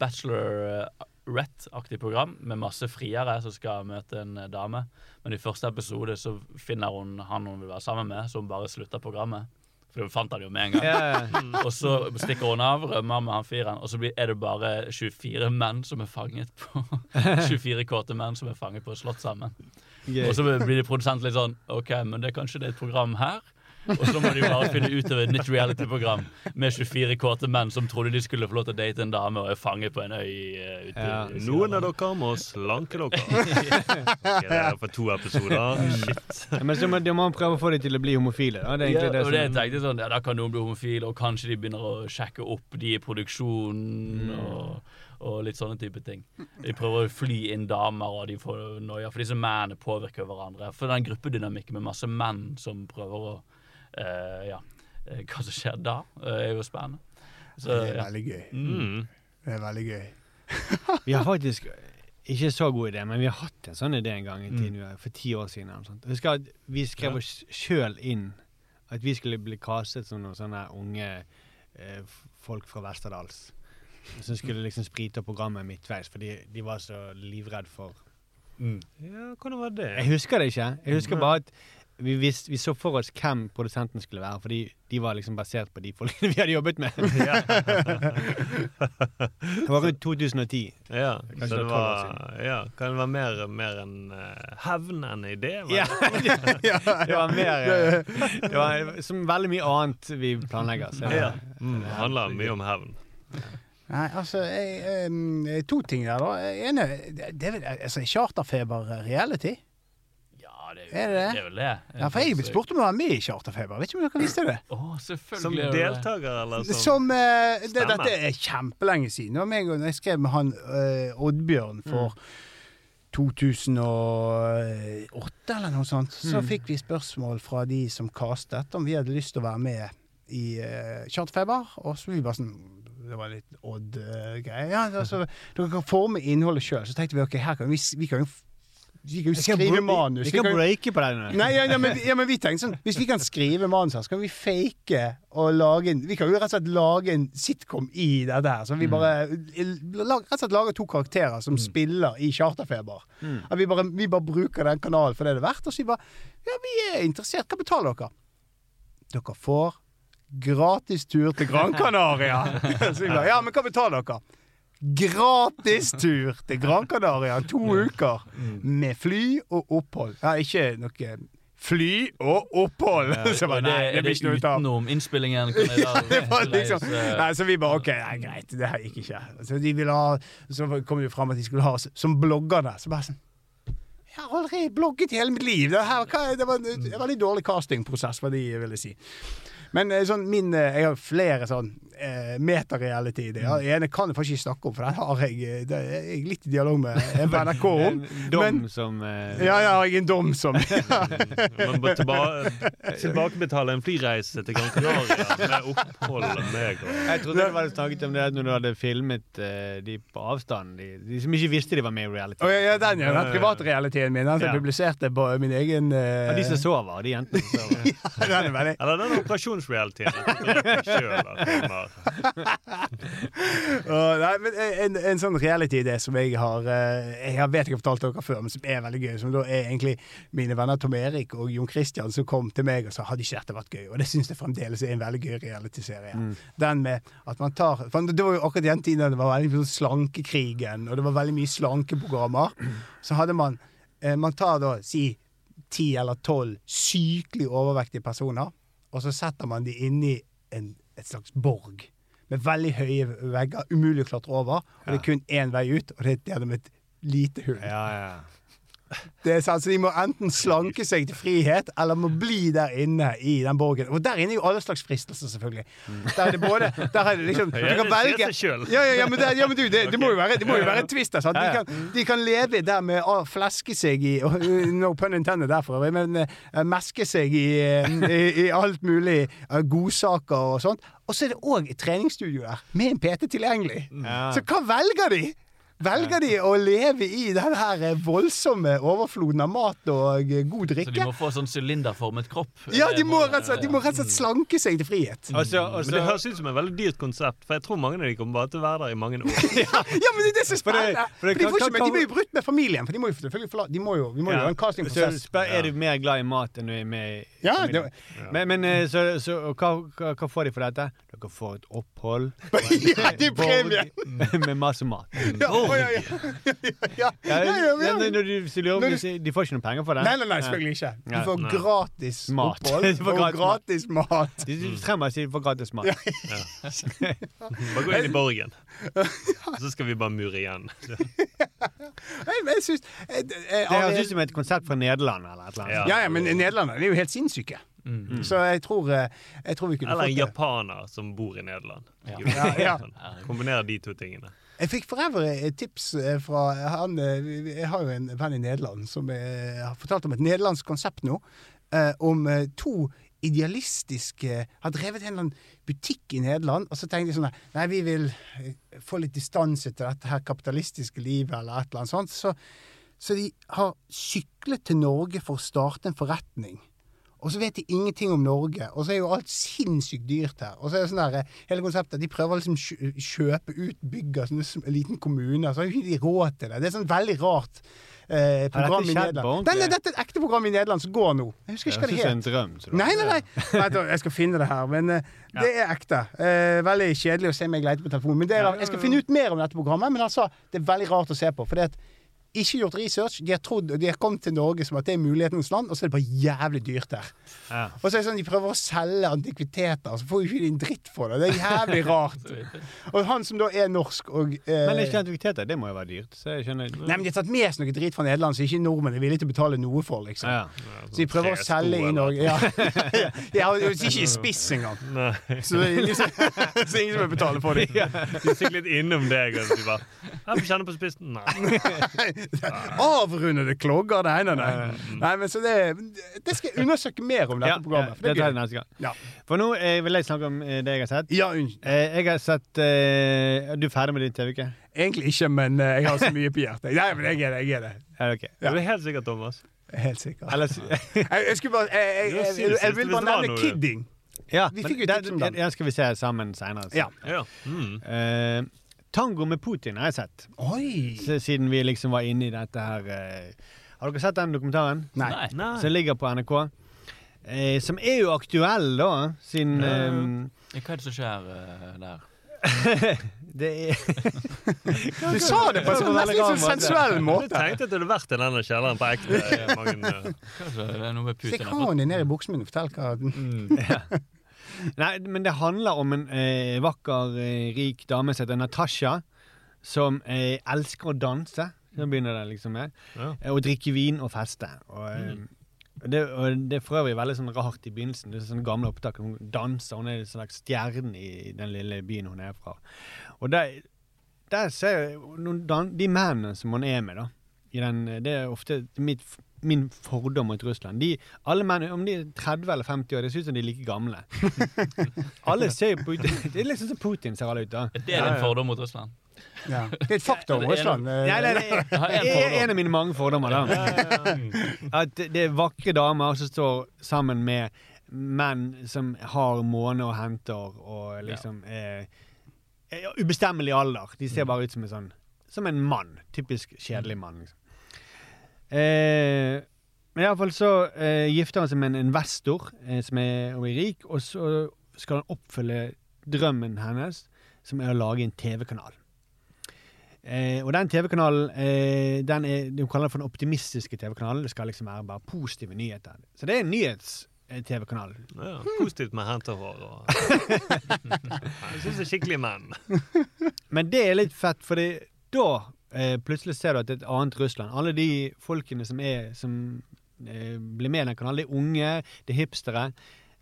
Speaker 1: bachelor-rett-aktig program med masse friere som skal møte en eh, dame. Men i første episode så finner hun han hun vil være sammen med, så hun bare slutter programmet. For hun fant han jo med en gang.
Speaker 7: Ja.
Speaker 1: Og så stikker hun av, rømmer med han fyren, og så er det bare 24 menn som er fanget på 24 kåte menn som er fanget på et slott sammen.
Speaker 7: Gøy.
Speaker 1: Og så blir de produsent litt sånn OK, men det er kanskje det er et program her. Og så må de bare finne ut av et nytt reality-program med 24 kåte menn som trodde de skulle få lov til å date en dame og er fanget på en øy Uh, ute
Speaker 7: Ja.
Speaker 8: Noen av dere må slanke dere. Ok, det er for to episoder. Shit.
Speaker 7: Ja, Men så må, må man prøve å få dem til å bli homofile. Da. Det er
Speaker 1: Ja,
Speaker 7: det
Speaker 1: og det jeg tenkte sånn, ja, Da kan noen bli homofile, og kanskje de begynner å sjekke opp de i produksjonen.
Speaker 7: Mm.
Speaker 1: Og, og litt sånne type ting. De prøver å fly inn damer, og de får noia. For disse mennene påvirker hverandre. For den gruppedynamikken med masse menn som prøver å Ja, eh, hva som skjer da, eh, er jo spennende. Så,
Speaker 2: Det er
Speaker 1: ja.
Speaker 2: veldig gøy.
Speaker 8: Mm.
Speaker 2: Det er veldig gøy.
Speaker 7: Vi har faktisk ikke så god idé, men vi har hatt en sånn idé en gang i
Speaker 1: Mm.
Speaker 7: tiden, vi- for ti år siden. Eller sånt. Jeg husker at vi skrev oss sjøl inn at vi skulle bli kastet som noen sånne unge eh, folk fra Vesterdals. Som skulle liksom sprite opp programmet midtveis, fordi de var så livredd for
Speaker 8: Ja, hvordan var det?
Speaker 7: Jeg husker det ikke. Jeg husker bare at vi, visst, vi så for oss hvem produsenten skulle være, fordi de var liksom basert på de folkene vi hadde jobbet med. det var rundt 2010.
Speaker 8: Ja,
Speaker 7: Kanskje
Speaker 8: så
Speaker 7: det var
Speaker 8: ja, Kan det være mer, mer en eh, hevn enn idé? var
Speaker 7: Ja,
Speaker 8: det?
Speaker 7: det var mer eh, Det var som veldig mye annet vi planlegger. Så,
Speaker 8: Ja. Mm, det handler mye om hevn.
Speaker 2: Nei, altså jeg, em, To ting der, da. Ene, det det er vel altså, Charterfeber reality?
Speaker 1: Det
Speaker 2: Er
Speaker 1: er,
Speaker 2: det det?
Speaker 1: det er vel det.
Speaker 2: Ja, for jeg er blitt spurt om å være med i Charterfeber. Vet ikke om dere visste det?
Speaker 1: Oh, selvfølgelig.
Speaker 8: Som
Speaker 1: er
Speaker 8: deltaker, eller som
Speaker 2: Som uh, det, Dette er kjempelenge siden. Det var meg og når jeg skrev med han uh, Oddbjørn for 2008 eller noe sånt, så fikk vi spørsmål fra de som castet, om vi hadde lyst til å være med i uh, Charterfeber. Og så vi bare sånn Det var litt Odd-greie. ja, altså, dere kan forme innholdet sjøl. Så tenkte vi ok, her kan vi, vi kan jo vi kan jo skrive manus.
Speaker 7: Vi kan
Speaker 2: kan
Speaker 7: breake på den.
Speaker 2: Nei, ja, ja, men, ja, men vi tenkte sånn Hvis vi kan skrive manus her, så kan vi fake og lage en Vi kan jo rett og slett lage en sitcom i dette her. Så vi bare lag, rett og slett lager to karakterer som spiller i Charterfeber. At vi, bare, vi bare bruker den kanalen for det det er verdt. Og så vi bare Ja, vi er interessert. Hva betaler dere? Dere får gratis tur til Gran Canaria. så vi bare Ja, men hva betaler dere? Gratis tur til Gran Canaria to uker med fly og opphold. Ja, ikke noe fly og opphold! Så bare,
Speaker 1: det,
Speaker 2: nei, det blir ikke noe ut av.
Speaker 1: utenom innspillingen? Kan jeg da
Speaker 2: Det var liksom, nei, så vi bare OK, nei, greit, det her gikk ikke. Så de ville ha Så kom det jo fram at de skulle ha oss som bloggerne. Så bare sånn Jeg har aldri blogget i hele mitt liv. Det, her, det var en veldig dårlig castingprosess, hva de ville si. Men eh, sånn min eh, Jeg har flere sånn eh, metareality. Det mm. Ene kan jeg faktisk ikke snakke om, for den har jeg, eh, det er jeg litt i dialog med en på NRK om.
Speaker 7: En dom
Speaker 2: Men,
Speaker 7: som eh,
Speaker 2: ja, ja, har jeg en dom som
Speaker 8: Man må tilba tilbakebetale en flyreise til Gran Canaria med opphold og meg. Og.
Speaker 7: Jeg trodde du hadde snakket om det når du hadde filmet eh, de på avstand. De, de som ikke visste de var med i reality.
Speaker 2: Oh, ja, ja, den, ja, den privatrealityen min. Den som
Speaker 7: Ja.
Speaker 2: jeg publiserte på min egen eh,
Speaker 7: Ja, de som sover, de jentene som sover.
Speaker 2: den er veldig
Speaker 8: Eller den operasjonsrealityen. selv at man har-
Speaker 2: Åh, nei, men en, en sånn reality-idé som jeg har uh, Jeg ikke om jeg har fortalt dere før, men som er veldig gøy, som da er egentlig mine venner Tom Erik og Jon Christian som kom til meg og sa hadde ikke dette vært gøy. Og det syns jeg fremdeles er en veldig gøy realityserie.
Speaker 7: Mm.
Speaker 2: Den med at man tar for Det var jo akkurat den tiden det var veldig mye sånn Slankekrigen, og det var veldig mye slankeprogrammer. Så hadde man uh, Man tar da si ti eller tolv sykelig overvektige personer, og så setter man de inni en, et slags borg. Med veldig høye vegger, umulig å klatre over. Og det er kun én vei ut, og det er gjennom et lite hull.
Speaker 7: Ja, ja.
Speaker 2: Det er sant, så De må enten slanke seg til frihet, eller må bli der inne i den borgen. Og der inne er jo alle slags fristelser, selvfølgelig. Der er det både Der er det liksom Du kan velge ja, ja, ja, men, det, ja, men du, det, det må jo være, det må jo være en twist der. Sant? De, kan, de kan leve der med å fleske seg i og, uh, No pun intended der, for øvrig, men uh, meske seg i, uh, i, i alt mulig uh, godsaker og sånt. Og så er det òg et treningsstudio der, med en PT tilgjengelig.
Speaker 7: Ja.
Speaker 2: Så hva velger de? Velger de å leve i den her voldsomme overfloden av mat og god drikke.
Speaker 1: Så de må få sånn sylinderformet kropp.
Speaker 2: Ja, de må rett og slett, de må rett og slett slanke seg til frihet.
Speaker 7: Altså,
Speaker 8: Men det høres ut som et veldig dyrt konsept, for jeg tror mange av de kommer bare til å være der i mange år.
Speaker 2: Ja, men det er det som er
Speaker 7: For det-
Speaker 2: spennende!
Speaker 7: for
Speaker 2: For de, får ikke med, de blir jo brutt med familien, for de må jo selvfølgelig forlate de må jo, Vi må jo
Speaker 8: Ja.
Speaker 2: ha en
Speaker 7: så
Speaker 2: castingprosess.
Speaker 7: Så er du mer glad i mat enn du er med i
Speaker 2: Ja,
Speaker 7: familien? Men, men eh, så, så hva, hva, hva får de for dette? Dere får et opphold
Speaker 2: Ja, det er premie!
Speaker 7: med, med masse mat.
Speaker 2: Ja, ja, ja, ja,
Speaker 7: når du, lurer
Speaker 2: du-
Speaker 7: de får ikke noe penger for det?
Speaker 2: Nei, nei, nei, selvfølgelig ikke. Du får
Speaker 8: Nei.
Speaker 2: gratis
Speaker 7: Mat.
Speaker 2: opphold
Speaker 7: Du får
Speaker 2: og gratis mat.
Speaker 7: De, de trenger bare si de får gratis mat.
Speaker 8: Bare gå inn i borgen, så skal vi bare mure igjen.
Speaker 2: Jeg synes, eh, eh,
Speaker 7: Det høres ut som et konsept fra Nederland eller et eller annet.
Speaker 8: Ja.
Speaker 2: Ja, ja, men nederlenderne er jo helt sinnssyke. Så jeg tror, eh, jeg tror vi kunne
Speaker 8: Eller en
Speaker 2: fått det.
Speaker 8: japaner som bor i Nederland.
Speaker 1: Ja.
Speaker 2: Ja, ja.
Speaker 8: Kombinere de to tingene.
Speaker 2: Jeg fikk for øvrig et tips eh, fra han eh, Jeg har jo en venn i Nederland som har fortalt om et nederlandsk konsept nå. eh, Om to idealistiske Har drevet en eller annen butikk i Nederland, og så tenkte de sånn Nei, vi vil få litt distanse til dette her kapitalistiske livet, eller et eller annet sånt. Så, så de har syklet til Norge for å starte en forretning. Og så vet de ingenting om Norge, og så er jo alt sinnssykt dyrt her. Og så er det sånn der, eh, hele konseptet, De prøver liksom kjø- kjøpe ut bygg av sånne liten kommune, så har jo ikke de råd til det. Det er sånn veldig rart eh, program i Nederland. Nei, nei, dette er et ekte program i Nederland som går nå. Jeg husker ikke hva det
Speaker 7: som en
Speaker 2: het.
Speaker 7: drøm.
Speaker 2: Nei, nei, nei. Da, jeg skal finne det her. Men eh, det er ekte. Eh, veldig kjedelig å se meg leite på telefonen. Men det er, jeg skal finne ut mer om dette programmet, men altså, det er veldig rart å se på. For det at ikke gjort research. De har, trodd, de har kommet til Norge som at det er mulighetens land, og så er det bare jævlig dyrt der.
Speaker 7: Ja.
Speaker 2: Og så er det sånn, De prøver å selge antikviteter, så får jo ikke de en dritt for det. Det er jævlig rart. Og han som da er norsk og eh,
Speaker 7: Men ikke antikviteter, det må jo være dyrt. Så jeg skjønner
Speaker 2: Nei, men De har tatt med seg noe drit fra Nederland som ikke nordmenn er villige til å betale noe for. liksom.
Speaker 7: ja.
Speaker 2: Så de prøver å selge i Norge. Ja, ja, ja og Ikke i spiss engang. Så det er liksom, så ingen som vil betale for det.
Speaker 8: De syklet innom deg, og de bare Jeg får kjenne på spissen. Nei.
Speaker 2: Avrundede klogger. Nei, nei, nei. nei men så det, det skal jeg undersøke mer om dette
Speaker 7: Ja,
Speaker 2: programmet. For
Speaker 7: det
Speaker 2: det
Speaker 7: tar
Speaker 2: er
Speaker 7: jeg neste gang.
Speaker 2: Ja.
Speaker 7: For nå eh, vil jeg snakke om eh, det jeg har sett.
Speaker 2: Ja, unnskyld.
Speaker 7: Eh, jeg har sett eh, Er du ferdig med din TV-uke?
Speaker 2: Egentlig ikke, men eh, jeg har så mye på hjertet. Nei, men jeg er det. Jeg er det.
Speaker 7: Ja, ok.
Speaker 8: Er du helt sikker, Thomas?
Speaker 2: Helt sikkert.
Speaker 7: Ellers,
Speaker 2: Jeg, jeg skulle bare Jeg, jeg, jeg, jeg, jeg vil bare nevne Kidding.
Speaker 7: ja,
Speaker 2: Vi fikk jo tips om den.
Speaker 7: Den skal vi se sammen seinere.
Speaker 2: Ja.
Speaker 8: Ja. Mm.
Speaker 7: Eh, Tango med Putin har jeg sett,
Speaker 2: Oi!
Speaker 7: S- siden vi liksom var inne i dette her. eh. Har dere sett den dokumentaren?
Speaker 2: Nei.
Speaker 1: Nei.
Speaker 7: Som ligger på NRK. Eh, som er jo aktuell, da, siden eh,
Speaker 1: Hva er det som skjer uh, der?
Speaker 7: det er
Speaker 2: Du sa det på en sånn nesten sånn sensuell
Speaker 8: Jeg
Speaker 2: måte.
Speaker 8: tenkte at du hadde vært i denne kjelleren på ekte. Mange, eh,
Speaker 1: Hva er det, er noe med
Speaker 2: Stikk
Speaker 1: Putin her.
Speaker 2: hånden din ned i buksen min og fortell hva
Speaker 7: Nei, men det handler om en eh, vakker, eh, rik dame som heter Natasha, som eh, elsker å danse. Så begynner det liksom med.
Speaker 8: Ja.
Speaker 7: Eh, Og drikke vin og feste. Og, eh, og det, og det er for øvrig veldig sånn rart i begynnelsen. Det er sånne gamle opptak. Hun danser, hun er en slags stjerne i den lille byen hun er fra. Og der, der ser jeg de mennene som hun er med, da. I den, det er ofte mitt, min fordom mot Russland. De, alle menn, om de er 30 eller 50 år, det ser ut som de er like gamle. alle ser jo på Det er liksom som Putin ser alle ut, da.
Speaker 1: Det Er din fordom mot Russland?
Speaker 2: ja. Det er et fakta om Russland.
Speaker 7: Nei, nei, Det er en av mine mange fordommer, da. At det det er vakre damer som står sammen med menn som har måne og henter og liksom er, er ubestemmelig alder. De ser bare ut som en sånn Som en mann. Typisk kjedelig mann. Liksom. Eh, men iallfall så eh, gifter han seg med en investor eh, som er, er rik, og så skal han oppfylle drømmen hennes, som er å lage en TV-kanal. Eh, og den TV-kanalen eh, den er, De kaller det for den optimistiske TV-kanalen. Det skal liksom være bare positive nyheter. Så det er en nyhets-TV-kanal.
Speaker 8: Ja, positivt med hentehår og Jeg syns det er skikkelig menn.
Speaker 7: Men det er litt fett, for da eh, plutselig ser du at det er et annet Russland. Alle de folkene som, er, som eh, blir med i den kanalen, de er unge, de er hipstere.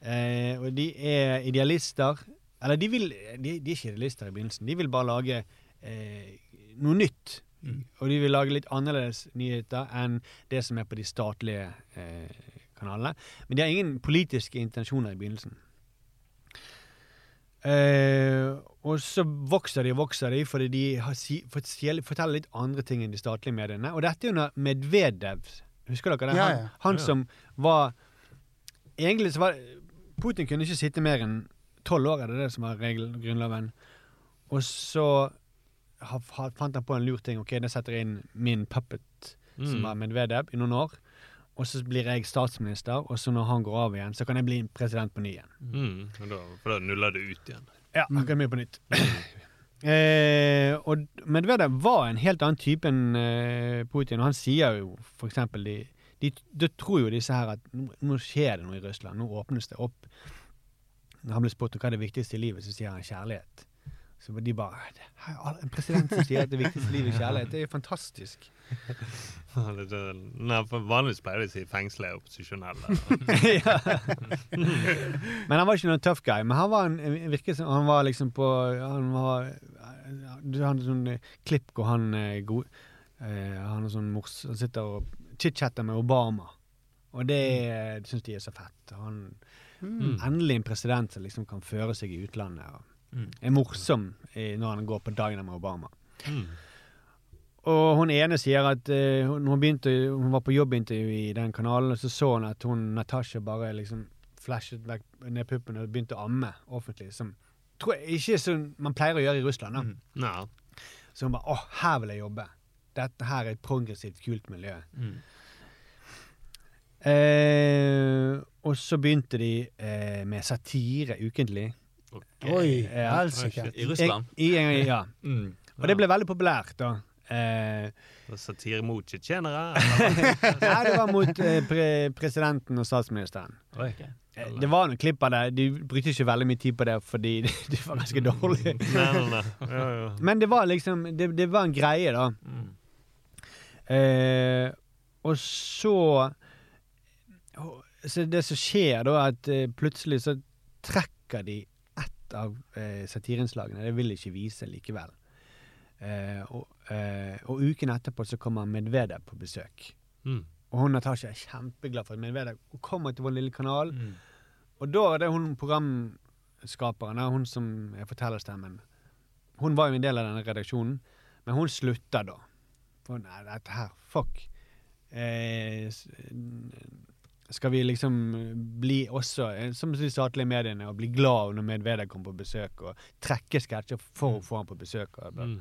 Speaker 7: Eh, og de er idealister. Eller de vil De, de er ikke idealister i begynnelsen. De vil bare lage eh, noe nytt. Og de vil lage litt annerledes nyheter enn det som er på de statlige eh, kanalene. Men de har ingen politiske intensjoner i begynnelsen. Eh, og så vokser de og vokser de fordi de har forteller litt andre ting enn de statlige mediene. Og dette er jo Medvedev Husker dere det?
Speaker 2: Ja,
Speaker 7: Han,
Speaker 2: ja.
Speaker 7: han
Speaker 8: Ja.
Speaker 7: som var Egentlig så var Putin kunne ikke sitte mer enn tolv år, er det det som var regelen, grunnloven. Og så ha, ha, fant han på en lur ting. Ok, da setter jeg inn min puppet, som
Speaker 8: Mm.
Speaker 7: var Medvedev, i noen år. Og så blir jeg statsminister, og så når han går av igjen, så kan jeg bli president på ny igjen.
Speaker 8: Mm, da, for da nuller det ut igjen.
Speaker 7: Ja, han kan bli på nytt. eh, og Medvedev var en helt annen type enn eh, Putin, og han sier jo for eksempel de, de, de tror jo disse her at nå, nå skjer det noe i Russland, nå åpnes det opp. Når han blir spurt om hva er det viktigste i livet, så sier han kjærlighet. Så de bare "Det er jo En president som sier at det viktigste i livet er kjærlighet, det er jo fantastisk.
Speaker 8: Nei, for Vanligvis pleier de å si fengsel er opposisjonelle.
Speaker 7: ja. Men han var ikke noen tøff guy. Men han var en, som han var liksom på Han var Du hadde sånn eh, klipp hvor han eh, god, eh, Han er sånn mors, han sitter og chit-chatter med Obama. Og det mm. syns de er så fett. Han, Endelig en president som liksom kan føre seg i utlandet. Og er morsom i, når han går på diner med Obama.
Speaker 8: Mm.
Speaker 7: Og hun ene sier at uh, hun, hun, begynte, hun var på jobbintervju i den kanalen, og så så hun at hun Natasha bare liksom flashet vekk ned puppen og begynte å amme offentlig. Som tror jeg ikke som man pleier å gjøre i Russland. da.
Speaker 8: Nei.
Speaker 7: Så hun bare Å, her vil jeg jobbe. Dette her er et progressivt, kult miljø. Eh, og så begynte de eh, med satire ukentlig.
Speaker 8: Okay.
Speaker 2: Oi,
Speaker 7: Ja.
Speaker 2: helsike.
Speaker 1: I Russland.
Speaker 7: Jeg, i, ja.
Speaker 1: Mm.
Speaker 7: Og det ble veldig populært, da. Eh,
Speaker 8: Satire mot tsjetsjenere?
Speaker 7: nei, det var mot eh, pre presidenten og statsministeren.
Speaker 1: Oi.
Speaker 7: okay. Det var noen klipp av det. De brukte ikke veldig mye tid på det fordi det, det var ganske dårlig.
Speaker 8: Nei, nei, nei. Ja, ja.
Speaker 7: Men det var liksom Det, det var en greie, da.
Speaker 1: Mm.
Speaker 7: Eh, og så Så det som skjer, da, at eh, plutselig så trekker de ett av eh, satirinnslagene. Det vil de ikke vise likevel. Eh, og, eh, og uken etterpå så kommer Medvedev på besøk.
Speaker 8: Mm.
Speaker 7: Og hun Natasha er kjempeglad for at Medvedev kommer til vår lille kanal.
Speaker 1: Mm.
Speaker 7: Og da er det hun programskaperen, hun som er fortellerstemmen Hun var jo en del av denne redaksjonen, men hun slutter da. For nei, dette her, fuck. Eh, skal vi liksom bli også, eh, som de statlige mediene, og bli glad når Medvedev kommer på besøk, og trekke sketsjer for å få ham på besøk? Og.
Speaker 8: Mm.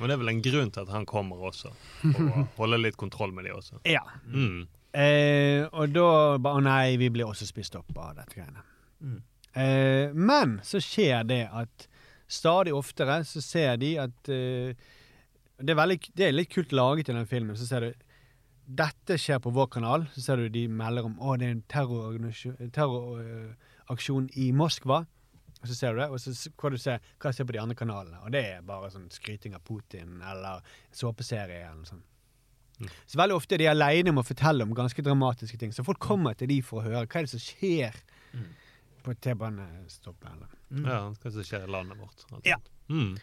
Speaker 8: Og det er vel en grunn til at han kommer også. og holder holde litt kontroll med de også.
Speaker 7: Ja.
Speaker 8: Mm.
Speaker 7: Eh, og da bare Å nei, vi blir også spist opp av dette greiene.
Speaker 1: Mm.
Speaker 7: Eh, men så skjer det at stadig oftere så ser de at eh, det, er veldig, det er litt kult laget i den filmen. Så ser du dette skjer på vår kanal. Så ser du de melder om å det er en terroraksjon terroraksjon i Moskva. Og så ser du det, og så kan du se hva ser på de andre kanalene. Og det er bare sånn skryting av Putin eller såpeserie eller noe sånt. Så veldig ofte er de aleine om å fortelle om ganske dramatiske ting. Så folk kommer til de for å høre hva er det som skjer på T-banestoppet. Mm.
Speaker 8: Ja, hva som skjer i landet vårt.
Speaker 7: Ja.
Speaker 8: Mm.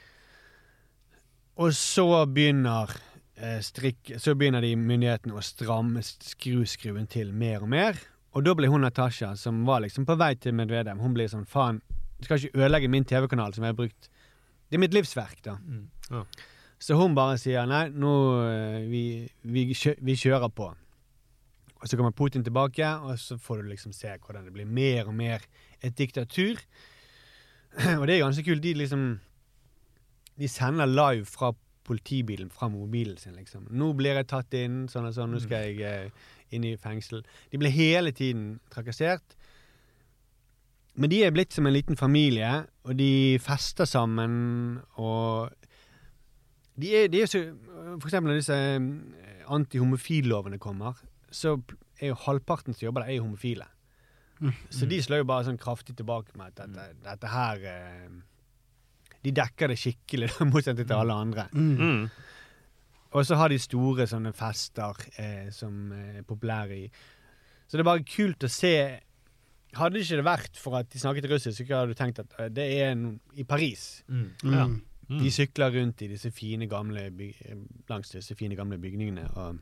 Speaker 7: Og så begynner strikk, Så begynner de myndighetene å stramme, skruskruen til mer og mer. Og da blir hun Natasha, som var liksom på vei til Medvedev, hun blir sånn faen, du skal ikke ødelegge min TV-kanal som jeg har brukt Det er mitt livsverk, da.
Speaker 1: Mm.
Speaker 8: Ja.
Speaker 7: Så hun bare sier nei, nå eh, vi, vi, vi kjører på. Og så kommer Putin tilbake, og så får du liksom se hvordan det blir mer og mer et diktatur. Og det er ganske kult. De liksom De sender live fra politibilen fra mobilen sin, liksom. 'Nå blir jeg tatt inn', sånn og sånn. 'Nå skal jeg eh, inn i fengsel'. De blir hele tiden trakassert. Men de er blitt som en liten familie, og de fester sammen, og de er, de er så For eksempel når disse eh, antihomofillovene kommer, så er jo halvparten som jobber der, er jo homofile. Så de slår jo bare sånn kraftig tilbake med at dette, dette her eh, De dekker det skikkelig, i motsetning til alle andre.
Speaker 8: Mm.
Speaker 7: Og så har de store sånne fester eh, som eh, er populære i Så det er bare kult å se Hadde ikke det vært for at de snakket russisk, så hadde du tenkt at eh, det er en, i Paris.
Speaker 1: Mm.
Speaker 8: Ja.
Speaker 7: De sykler rundt i disse fine gamle eh, langs disse fine gamle bygningene og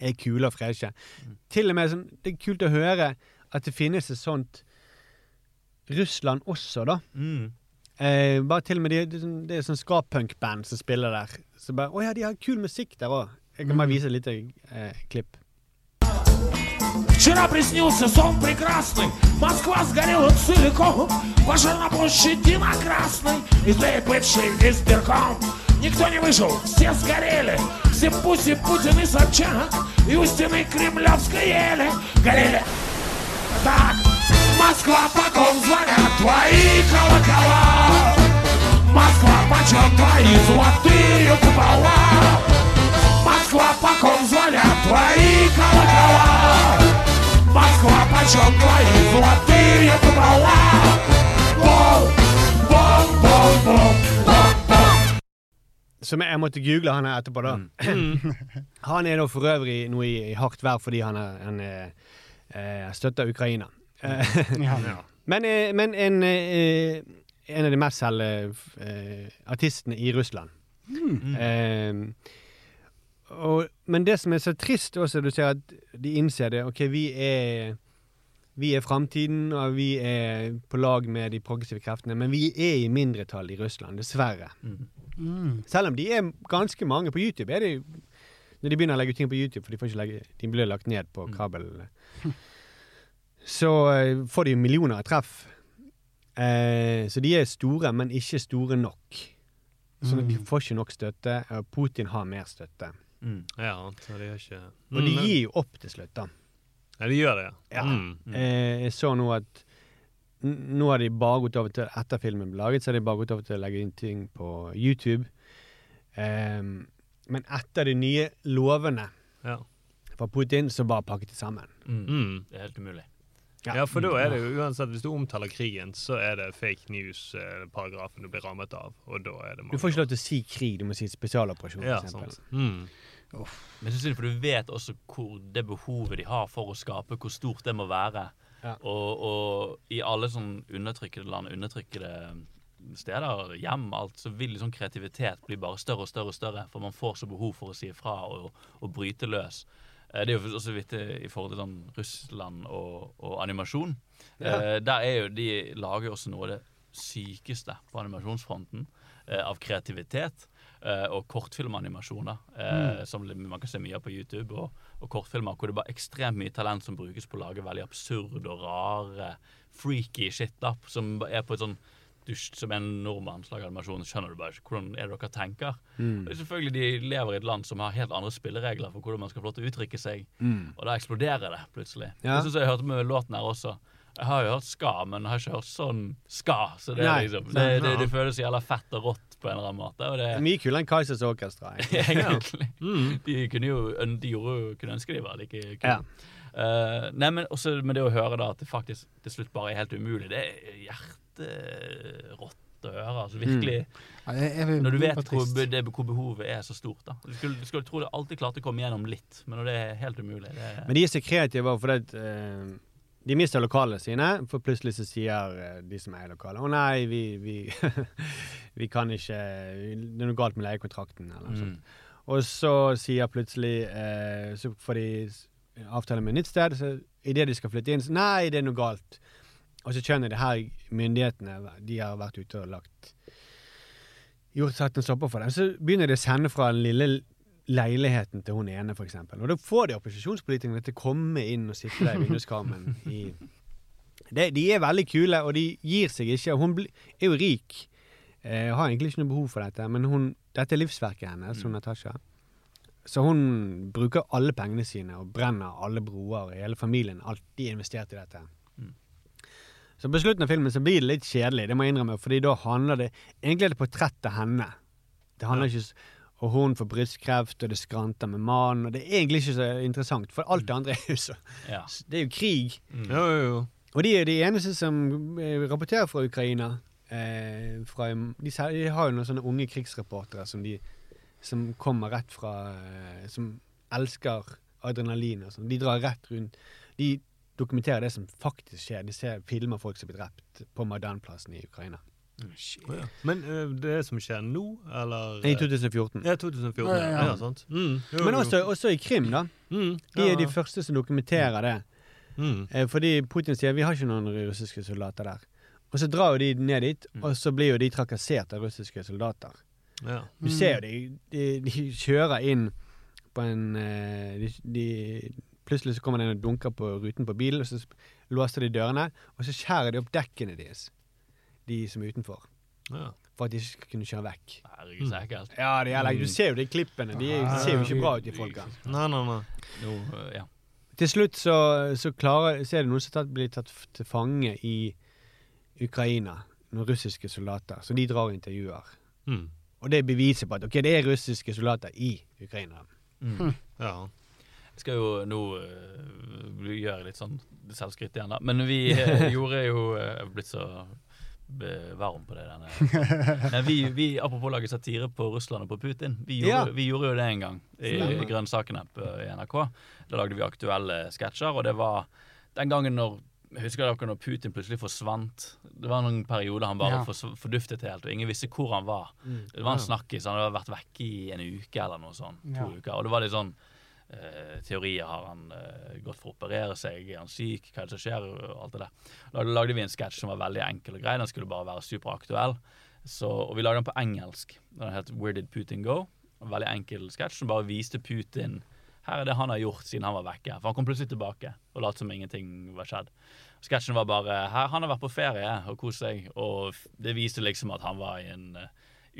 Speaker 7: er kule og freshe. Til og med sånn, Det er kult å høre at det finnes et sånt Russland også, da.
Speaker 1: Mm.
Speaker 7: Eh, bare til og med de, det, er sånn- er ska-punk-band som spiller der. Så bare, Å ja, de har kul musikk der òg. Jeg kan bare vise et lite eh, klipp.
Speaker 10: Вчера приснился сон прекрасный. Москва сгорела целиком Пожар на площади на Красной И ты бывший избирком Никто не выжил, все сгорели. Все Пуси, Путин и Собчак. И у стены Кремлевской ели. Горели. Так, Москва, по ком звонят твои колокола Москва, почем твои золотые купола Москва, по ком звонят твои колокола Москва, почем твои золотые купола Бом, бом, бом, бом, бом, бом
Speaker 7: Som jeg måtte google han her etterpå, da. han er da for øvrig nå i, i hardt vær fordi han, er, han er, eh, støtter Ukraina. Eh,
Speaker 8: Ja.
Speaker 7: men, eh, men en, eh, en av de mest selgende artistene i Russland. Eh, og, men det som er så trist også, du ser at de innser det. Ok, vi er vi er framtiden, og vi er på lag med de progressive kreftene, men vi er i mindretall i Russland, dessverre. Selv om de er ganske mange på YouTube. Er det, når de begynner å legge ut ting på YouTube, for de, får ikke legge, de blir lagt ned på kabel, så eh, får de millioner av treff. Eh, så de er store, men ikke store nok. Så de får ikke nok støtte, og Putin har mer støtte.
Speaker 1: Mm.
Speaker 8: Ja, så de har ikke
Speaker 7: Og de
Speaker 8: Mm,
Speaker 7: gir jo opp til slutt, da.
Speaker 8: Ja, de gjør det,
Speaker 7: Ja.
Speaker 8: Mm.
Speaker 7: Eh, jeg så nå at nå har de bare gått over til Etter filmen ble laget, så har de bare gått over til å legge inn ting på YouTube. Um, men etter de nye lovene
Speaker 8: Ja.
Speaker 7: fra Putin, så bare pakket de sammen.
Speaker 1: Mm.
Speaker 8: Mm.
Speaker 1: Det er helt umulig.
Speaker 8: Ja, for da er det jo uansett Hvis du omtaler krigen, så er det fake news-paragrafen du blir rammet av. Og da er det
Speaker 7: Du får ikke lov til å si krig, du må si spesialoperasjon,
Speaker 8: Ja,
Speaker 7: for
Speaker 8: sant. Mm.
Speaker 1: Men så synd, for du vet også hvor det behovet de har for å skape, hvor stort det må være.
Speaker 7: Ja.
Speaker 1: Og, og i alle sånn undertrykkede land, undertrykkede steder, hjem, alt, så vil liksom kreativitet bli bare større og større og større. For man får så behov for å si ifra og, og bryte løs. Eh, Det er jo også vittig i forhold til sånn Russland og, og animasjon. Ja. der er jo De lager jo også noe av det sykeste på animasjonsfronten eh, av kreativitet. eh, og kortfilmanimasjoner, mm. som man kan se mye av på YouTube. Og, og kortfilmer hvor det er bare ekstremt mye talent som brukes på å lage veldig absurd og rare, freaky shit-up som er på et sånn du, som en nordmann som animasjon, skjønner du bare ikke hvordan er det dere tenker. Og selvfølgelig De lever i et land som har helt andre spilleregler for hvordan man skal få lov til å uttrykke seg. Og da eksploderer det plutselig.
Speaker 7: Ja.
Speaker 1: Det synes jeg jeg hørte med låten her også. Jeg har jo hørt ska, men jeg har ikke hørt sånn ska. Så det, er
Speaker 7: Nei,
Speaker 1: liksom, det, det, det føles jævla fett og rått på en eller annen måte. Det,
Speaker 7: Mye kulere enn Kaizers Orkestra. egentlig.
Speaker 8: Mm.
Speaker 1: De kunne jo de gjorde, jo- kunne ønske de var like kule.
Speaker 7: Ja.
Speaker 1: Uh, nei, men også med det å høre da at det faktisk til slutt bare er helt umulig, det er hjerterått å høre. altså Virkelig.
Speaker 2: Ja, jeg, jeg,
Speaker 1: Når du vet hvor, det, hvor behovet er så stort. da. Du skulle, du skulle tro det alltid klarte å komme gjennom litt, men når det er helt umulig det
Speaker 7: Men de er så kreative fordi eh, de mister lokalene sine, for plutselig så sier eh, de som eier lokalet Å nei, vi, vi, vi kan ikke Det er noe galt med leiekontrakten, eller noe
Speaker 1: mm.
Speaker 7: sånt. Og så sier plutselig eh, Så får de avtale med et nytt sted, så idet de skal flytte inn, så nei, det er noe galt. Og så skjønner det her myndighetene De har vært ute og lagt Gjort satt en stopper for det. Så begynner de å sende fra den lille leiligheten til hun ene, eksempel. Og da får de opposisjonspolitikerne til å komme inn og sitte der i vinduskarmen. i det, de er veldig kule, og de gir seg ikke. Hun er jo rik. Eh, har egentlig ikke noe behov for dette, men hun, dette er livsverket hennes, mm. Natasha. Så hun bruker alle pengene sine og brenner alle broer i hele familien. Alt de investerte i dette.
Speaker 1: Mm.
Speaker 7: Så på slutten av filmen så blir det litt kjedelig, det må jeg innrømme, fordi da handler det Egentlig er det portrettet henne. Det handler ikke s- Og hun får brystkreft, og det skranter med mannen, og det er egentlig ikke så interessant, for alt det andre er jo så
Speaker 1: Ja.
Speaker 7: Det er jo krig.
Speaker 8: Jo, jo, jo.
Speaker 7: Og de er de eneste som eh, rapporterer fra Ukraina. Eh, fra, de, de har jo noen sånne unge krigsreportere som, de, som kommer rett fra eh, Som elsker adrenalin og sånn. De drar rett rundt. De dokumenterer det som faktisk skjer. De ser filmer folk som blir drept på Maidan-plassen i Ukraina.
Speaker 8: Oh, ja. Men øh, det som skjer nå, eller
Speaker 7: I 2014.
Speaker 8: Ja, 2014.
Speaker 2: Ja,
Speaker 8: Ja,
Speaker 2: ja,
Speaker 8: sant. Mm, jo,
Speaker 7: Men også, også i Krim, da.
Speaker 8: mm,
Speaker 7: De er
Speaker 8: ja.
Speaker 7: de første som dokumenterer det.
Speaker 8: Mm.
Speaker 7: Eh, fordi Putin sier vi har ikke noen russiske soldater der. Og så drar jo de ned dit, og så blir jo de trakassert av russiske soldater.
Speaker 8: Ja.
Speaker 7: Du ser jo de, de, de kjører inn på en eh, de, de, Plutselig så kommer det en og dunker på ruten på bilen, og så låser de dørene, og så skjærer de opp dekkene deres, de som er utenfor,
Speaker 8: Ja.
Speaker 7: for at de ikke skal kunne kjøre vekk.
Speaker 1: Herregud, så ekkelt.
Speaker 7: Ja, det er, like- Du ser jo de klippene. De ser jo ikke bra ut, de folka.
Speaker 8: Nei, nei, nei.
Speaker 1: Jo, øh, ja.
Speaker 7: Til slutt så, så, klarer, så er det noen som tatt, blir tatt til fange i Ukraina. Noen russiske soldater. Så de drar og intervjuer.
Speaker 8: Mm.
Speaker 7: Og det er beviset på at ok, det er russiske soldater i Ukraina.
Speaker 8: Ja.
Speaker 1: Jeg skal jo nå uh, gjøre litt sånn selvskryt igjen, da. Men vi uh, gjorde jo Jeg er blitt så varm på det denne Nei, vi, vi, Apropos lage satire på Russland og på Putin. Vi gjorde,
Speaker 7: Ja.
Speaker 1: vi gjorde jo det en gang i, i Grønnsakene i NRK. Da lagde vi aktuelle sketsjer, og det var den gangen når Husker dere når Putin plutselig forsvant? Det var noen perioder han bare
Speaker 2: Ja.
Speaker 1: forduftet helt, og ingen visste hvor han var. Det var en snakkis. Han hadde vært vekke i en uke eller noe sånt. To
Speaker 2: Ja.
Speaker 1: uker. Og det var litt sånn eh, teorier. Har han eh, gått for å operere seg? Er han syk? Hva er det som skjer? Og alt det der. Da lagde vi en sketsj som var veldig enkel og grei. Den skulle bare være superaktuell. Så, og vi lagde den på engelsk. Den het Where Did Putin Go? En veldig enkel sketsj som bare viste Putin her er det han har gjort siden han var vekke. For han kom plutselig tilbake og lot som ingenting var skjedd. Sketsjen var bare her, Han har vært på ferie og kost seg, og det viste liksom at han var i en eh,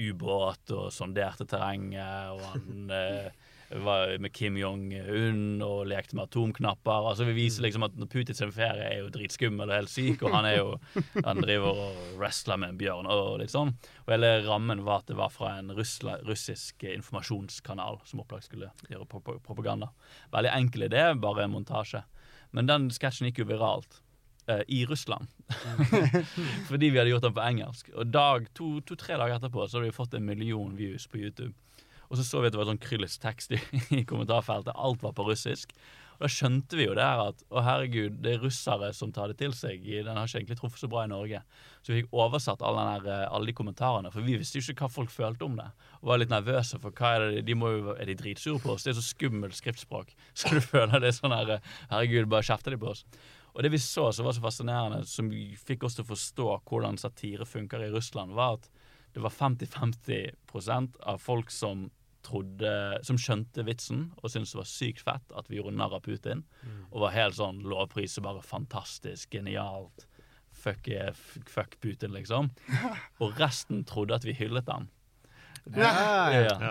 Speaker 1: ubåt og sonderte terrenget, og han eh, med Kim Jong-un og lekte med atomknapper. Altså Vi viser liksom at Putin sin ferie er jo dritskummel og helt syk, og han er jo Han driver og wrestler med en bjørn og litt sånn. Og hele rammen var at det var fra en russla, russisk informasjonskanal som opplagt skulle gjøre propaganda. Veldig enkel idé, bare en montasje. Men den sketsjen gikk jo viralt. eh, I Russland. Fordi vi hadde gjort den på engelsk. Og dag, to-tre to, dager etterpå så hadde vi fått en million views på YouTube. Og så så vi at det var sånn kryllestekst i, i kommentarfeltet. Alt var på russisk. Og da skjønte vi jo der at å herregud, det er russere som tar det til seg. Den har ikke egentlig truffet så bra i Norge. Så vi fikk oversatt alle, der, eh, alle de kommentarene, for vi visste jo ikke hva folk følte om det. Og var litt nervøse for hva er det de må jo, Er de dritsure på oss? Det er så skummelt skriftspråk. Så du føler det sånn her eh, Herregud, bare kjefter de på oss. Og det vi så som var så fascinerende, som fikk oss til å forstå hvordan satire funker i Russland, var at det var 50-50% av folk som trodde, som skjønte vitsen og syntes det var sykt fett at vi gjorde narr av Putin. Og var helt sånn lovprise, bare fantastisk, genialt. Fuck, fuck Putin, liksom. Og resten trodde at vi hyllet han.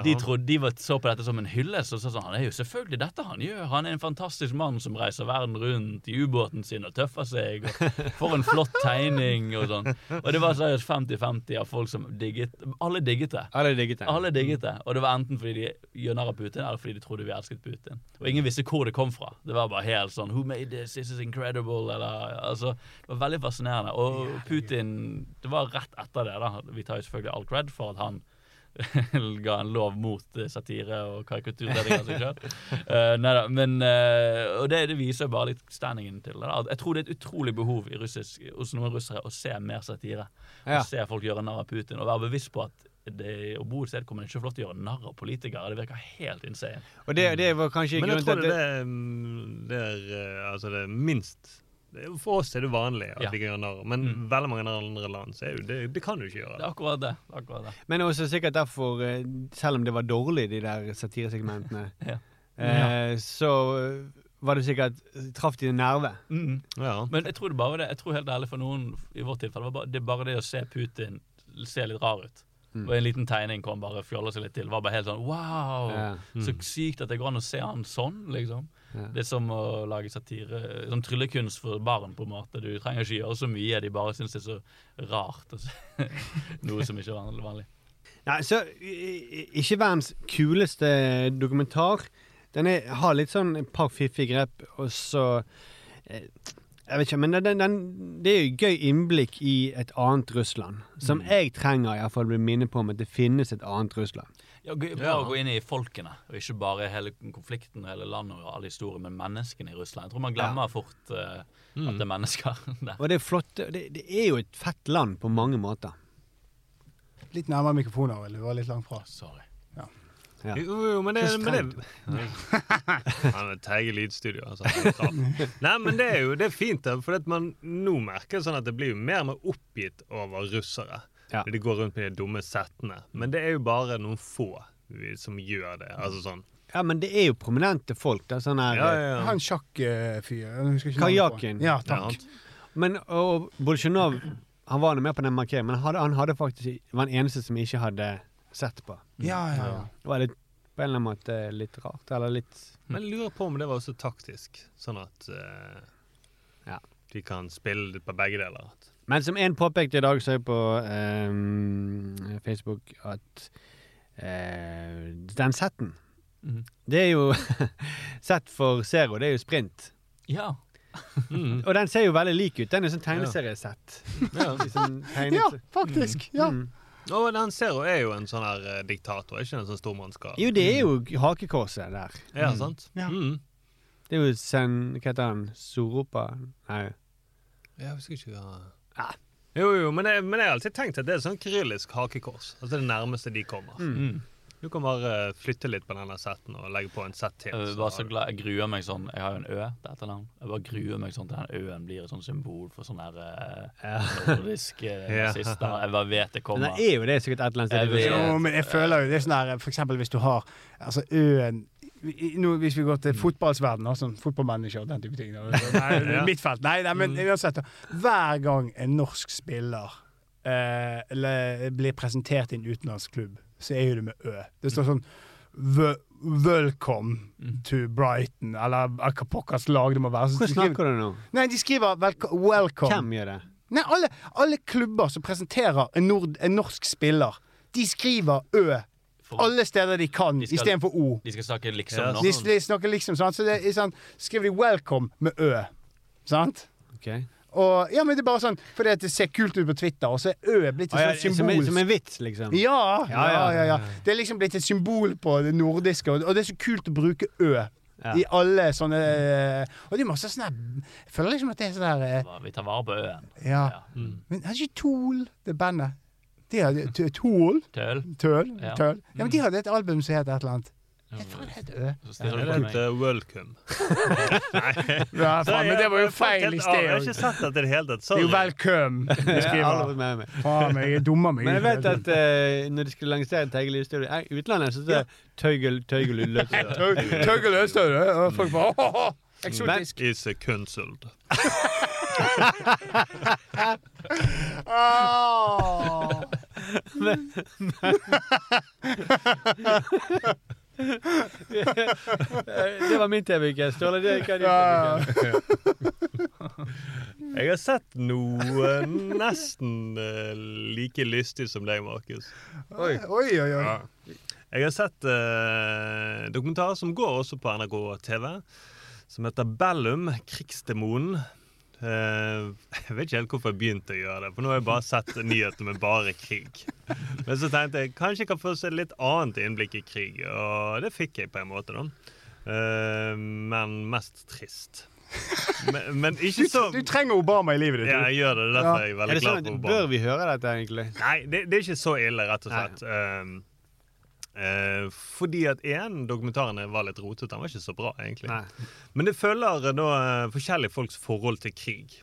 Speaker 1: De, trodde, de var, så på dette som en hyllest. Og så sånn, han er jo selvfølgelig dette han gjør. Han er en fantastisk mann som reiser verden rundt i ubåten sin og tøffer seg. Og for en flott tegning og sånn. Og det var seriøst 50-50 av folk som digget Alle digget det.
Speaker 7: Alle digget det.
Speaker 1: Alle digget det. Og det var enten fordi de gjør narr av Putin, eller fordi de trodde vi elsket Putin. Og ingen visste hvor det kom fra. Det var bare helt sånn Who made this? This is incredible. Eller, altså, det var veldig fascinerende. Og Putin Det var rett etter det. da Vi tar jo selvfølgelig all cred for at han ga en lov mot eh, satire og karikaturredning av seg sjøl. neida, men uh, Og det, det viser bare litt standingen til det. da. Jeg tror det er et utrolig behov i russisk, hos noen russere å se mer satire.
Speaker 7: Ja.
Speaker 1: Å se folk gjøre narr av Putin, og være bevisst på at det, å bo et sted hvor man ikke får lov til å gjøre narr av politikere. Det virker helt insane.
Speaker 7: Og det, det var kanskje grunnen til at
Speaker 8: det, det, er, mm, det er eh, altså det er minst For oss er det vanlig at
Speaker 1: Ja.
Speaker 8: vi kan gjøre narr, men
Speaker 1: Mm.
Speaker 8: veldig mange andre land så er jo det, det kan du ikke gjøre.
Speaker 1: Det er akkurat det. det, er akkurat det.
Speaker 7: Men også sikkert derfor, eh, selv om det var dårlig, de der satiresegmentene,
Speaker 1: Ja.
Speaker 7: eh, så eh, var det sikkert Traff de en nerve.
Speaker 1: Mm.
Speaker 8: Ja.
Speaker 1: Men jeg tror det bare det. Jeg tror helt ærlig for noen i vårt tilfelle var bare, det er bare det å se Putin se litt rar ut.
Speaker 7: Mm.
Speaker 1: Og en liten tegning kom bare fjolla seg litt til. Var bare helt sånn wow!
Speaker 7: Ja.
Speaker 1: Så sykt at det går an å se han sånn, liksom.
Speaker 7: Ja.
Speaker 1: Det er som å lage satire Som tryllekunst for barn, på en måte. Du trenger ikke gjøre så mye, de bare syns det er så rart. å Noe som ikke er vanlig.
Speaker 7: Nei, så Ikke verdens kuleste dokumentar. Den er, har litt sånn et par fiffige grep, og så eh, Jeg vet ikke, men den, den, det er jo gøy innblikk i et annet Russland. Som jeg trenger i hvert fall bli minnet på om at det finnes et annet Russland.
Speaker 1: Ja, bare
Speaker 8: Ja.
Speaker 1: gå inn i folkene, og ikke bare hele konflikten og hele landet og alle historier, men menneskene i Russland. Jeg tror man glemmer fort eh, at det er mennesker der.
Speaker 7: Og det er flott. Det, det er jo et fett land på mange måter.
Speaker 2: Litt nærmere mikrofonen, vel. Du var litt langt fra.
Speaker 1: Sorry.
Speaker 7: Ja.
Speaker 8: Jo, jo, men det, men det Han er Teige lydstudio. Altså. Nei, men det er jo det er fint, for at man nå merker sånn at det blir jo mer og mer oppgitt over russere.
Speaker 7: Ja.
Speaker 8: De går rundt med de dumme settene. Men det er jo bare noen få som gjør det. Altså sånn
Speaker 7: Ja, men det er jo prominente folk. Da, sånn her,
Speaker 8: Ja, ja, ja.
Speaker 2: Han sjakkfyren
Speaker 7: Kajakken.
Speaker 2: Ja,
Speaker 8: Ja,
Speaker 2: takk.
Speaker 7: Men og Bolsjunov han var med på den markeringen, men han hadde, han hadde faktisk var den eneste som ikke hadde sett på.
Speaker 2: Ja, ja, ja.
Speaker 7: Det var litt, på en eller annen måte litt rart. Eller litt
Speaker 8: Men jeg lurer på om det var også taktisk, sånn at uh,
Speaker 7: Ja.
Speaker 8: de kan spille på begge deler.
Speaker 7: Men som en påpekte i dag, så jeg på eh, Facebook at eh, den setten
Speaker 1: Mhm.
Speaker 7: Det er jo Sett for Zero, det er jo sprint.
Speaker 1: Ja.
Speaker 8: Mm.
Speaker 7: Og den ser jo veldig lik ut. Den er sånn tegneseriesett.
Speaker 8: Ja.
Speaker 7: Liksom
Speaker 2: Ja, faktisk. Ja.
Speaker 7: Mm.
Speaker 8: Og den Zero er jo en sånn her eh, diktator, ikke en sånn stormannskap.
Speaker 7: Jo, det er jo hakekorset der.
Speaker 8: Ja, sant?
Speaker 2: Ja.
Speaker 8: Mm.
Speaker 7: Det er jo sen... Hva heter han? Soropa? Nei.
Speaker 8: Jeg husker ikke hva
Speaker 7: Ja.
Speaker 8: Jo, jo, men jeg, men jeg har alltid tenkt at det er sånn kyrillisk hakekors. Altså det nærmeste de kommer.
Speaker 1: Mm.
Speaker 8: Du kan bare flytte litt på denne setten og legge på en sett til.
Speaker 1: Jeg,
Speaker 8: så
Speaker 1: var så glad, jeg gruer meg sånn Jeg har jo en Ø til etternavn. Jeg bare gruer meg sånn til den Ø-en blir et sånn symbol for sånn der eh, nordiske
Speaker 8: Ja.
Speaker 1: nazister. Jeg bare vet det kommer.
Speaker 7: Men det er jo det sikkert et eller annet sted.
Speaker 1: Jeg.
Speaker 2: Jo, men jeg føler jo det er sånn her For eksempel hvis du har altså Øen nå, Hvis vi går til fotballsverdenen, sånn fotballmanager og den type ting. Nei,
Speaker 8: Ja.
Speaker 2: Mitt felt. Nei, nei, men uansett. Hver gang en norsk spiller eh, eller blir presentert i en utenlandsk klubb, så er jo det med Ø. Det står sånn "Wel- Welcome to Brighton, eller hva pokkers lag det må være. Hvor
Speaker 7: Hvordan snakker du nå?
Speaker 2: Nei, de skriver 'welcome'.
Speaker 7: Hvem gjør det?
Speaker 2: Nei, alle, alle klubber som presenterer en, nord, en norsk spiller, de skriver Ø alle steder de kan, istedenfor O.
Speaker 1: De skal snakke liksom
Speaker 8: Ja,
Speaker 1: nå.
Speaker 2: De, de snakker liksom sånn, så det er sånn, skriver de 'welcome' med Ø. Sant?
Speaker 7: Okay.
Speaker 2: Og, ja, men det er bare sånn fordi at det ser kult ut på Twitter, og så er Ø blitt
Speaker 7: et
Speaker 2: et
Speaker 7: ja,
Speaker 2: sånt
Speaker 7: som, en,
Speaker 2: symbol.
Speaker 7: som en vits, liksom?
Speaker 2: Ja, ja,
Speaker 7: Ja, ja.
Speaker 2: ja, ja. Det er liksom blitt et symbol på det nordiske, og og det er så kult å bruke Ø.
Speaker 7: Ja.
Speaker 2: I alle sånne Og det er masse sånn Jeg føler liksom at det er sånn der eh,
Speaker 1: Vi tar vare på Ø-en.
Speaker 2: Ja.
Speaker 1: Mm.
Speaker 2: Men har ikke Tool, det bandet De hadde T- Tool?
Speaker 1: Tøl.
Speaker 2: Tøl?
Speaker 1: Ja.
Speaker 2: Tøl? Ja, men de hadde et album som het et eller annet. Jeg tror det het Ø.
Speaker 1: Så
Speaker 8: Ja, heter welcome.
Speaker 2: Ja, faen, men det var jo feil i
Speaker 8: Jeg har
Speaker 2: sted.
Speaker 8: ikke sett det i det hele tatt.
Speaker 2: Det er jo welcome de skriver. Faen jeg er dummer meg.
Speaker 7: Men jeg vet at uh, når de skulle lansere Teigel Studio i utlandet, så er det Tøygel Tøygel.
Speaker 2: Tøggel Østøy, og folk bare «Åh, åh, åh, Eksotisk.
Speaker 8: Is a consult.
Speaker 2: Ah.
Speaker 7: Det var min TV-uke. Ståle, det er din
Speaker 8: Jeg har sett noe nesten eh, like lystig som deg, Markus.
Speaker 2: Oi, oi, oi. oi.
Speaker 8: Ja. Jeg har sett uh, dokumentar som går også på NRK TV, som heter Bellum, krigsdemonen. Eh, jeg vet ikke helt hvorfor jeg begynte å gjøre det, for nå har jeg bare sett nyheter med bare krig. Men så tenkte jeg kanskje jeg kan få se litt annet innblikk i krig, og det fikk jeg på en måte, da. Eh, men mest trist. Men, men ikke så
Speaker 2: Du trenger Obama i livet ditt.
Speaker 8: Ja, jeg gjør det. Derfor er jeg
Speaker 7: Er
Speaker 8: veldig
Speaker 7: det
Speaker 8: glad
Speaker 7: sånn
Speaker 8: for
Speaker 7: at,
Speaker 8: Obama.
Speaker 7: bør vi høre dette, egentlig?
Speaker 8: Nei, det, det er ikke så ille, rett og slett. Um, Eh, fordi at en, dokumentaren var litt rotete. Den var ikke så bra, egentlig. Men det følger da eh, forskjellige folks forhold til krig.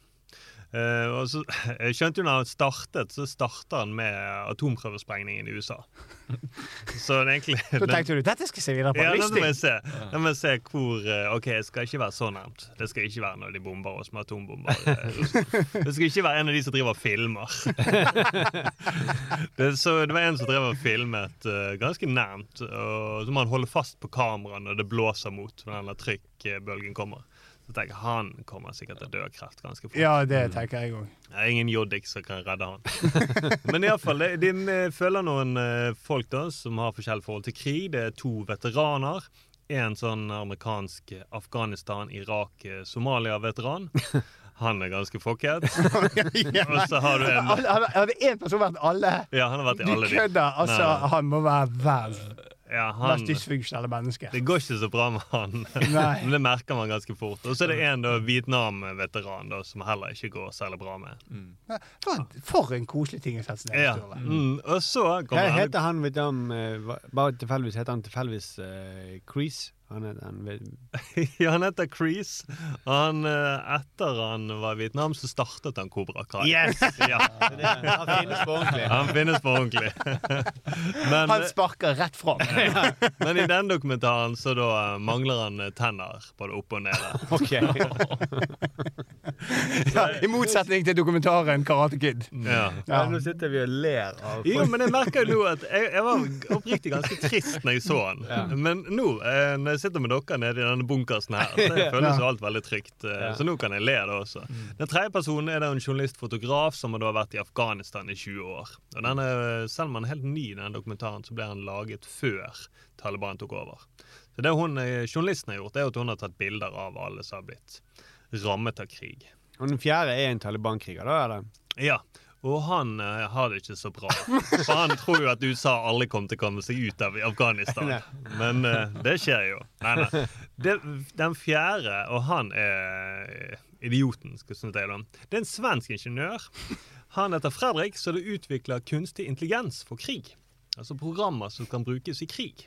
Speaker 8: Eh, og så, jeg skjønte jo når han startet, så starta han med atomprøvesprengningen i USA. Så egentlig
Speaker 2: Da tenkte du dette skal jeg se videre på.
Speaker 8: ja, nå må jeg se. Nå må jeg se hvor uh, OK, det skal ikke være så nærmt. Det skal ikke være når de bomber oss med atombomber. Det skal ikke være en av de som driver og filmer. det, så det var en som drev og filmet uh, ganske nærmt, og så må han holde fast på kameraet når det blåser mot når denne trykkbølgen kommer. Så tenker jeg, Han kommer sikkert til å dø av kreft ganske fort.
Speaker 2: Ja, det tenker jeg òg.
Speaker 8: Ingen Joddik som kan redde han. Men iallfall, de, de følger noen eh, folk da som har forskjellig forhold til krig. Det er to veteraner. En sånn amerikansk Afghanistan, Irak, eh, Somalia-veteran. Han er ganske fucket. Og så har du en
Speaker 2: Hadde én person vært alle
Speaker 8: Ja, han har vært i alle de.
Speaker 2: kødder! Altså, han må være verdens
Speaker 8: Ja, han,
Speaker 2: mest dysfunksjonelle mennesket.
Speaker 8: det går ikke så bra med han. Men det merker man ganske fort. Og så er det en Vietnam-veteran som heller ikke går særlig bra med.
Speaker 2: For, for en koselig ting å sette seg ned og stå
Speaker 8: Mm. Så
Speaker 7: Hva
Speaker 8: han
Speaker 7: heter han om, eh, Bare tilfeldigvis heter han tilfeldigvis uh, Crease. Han heter, han,
Speaker 8: Ja, han heter Crease. Han, eh, etter han var i Vietnam, så startet han Cobra Kai.
Speaker 7: Yes!
Speaker 8: Ja.
Speaker 7: Han finnes på ordentlig.
Speaker 8: Han finnes på ordentlig. Men,
Speaker 2: Han sparker rett fram.
Speaker 8: Men i den dokumentaren så da eh, mangler han eh, tenner både oppe og nede.
Speaker 7: Ok.
Speaker 2: Ja, I motsetning til dokumentaren Karate Kid.
Speaker 8: Ja.
Speaker 2: Ja.
Speaker 7: Nå sitter vi og ler av
Speaker 8: Jo, men jeg merker jo nå at jeg, jeg var oppriktig ganske trist når jeg så han. Men nå, eh, når jeg sitter med dere nede i denne bunkersen her, så føles jo alt veldig trygt. eh, Så nå kan jeg le det også. Den tredje personen er da en journalist-fotograf som har vært i Afghanistan i 20 år. Og denne, selv om han er helt ny i denne dokumentaren, så ble han laget før Taliban tok over. Så det hun, eh, journalisten har gjort, er at hun har tatt bilder av alle som har blitt rammet av krig.
Speaker 7: Og den fjerde er en Taliban-kriger, da? eller?
Speaker 8: Ja, og han uh, har det ikke så bra. For han tror jo at USA aldri kommer til å komme seg ut av Afghanistan. Men uh, det skjer jo. Nei, nei. Det, den fjerde, og han er idioten, skal jeg si da. Det er en svensk ingeniør. Han heter Fredrik, så det utvikler kunstig intelligens for krig. Altså programmer som kan brukes i krig.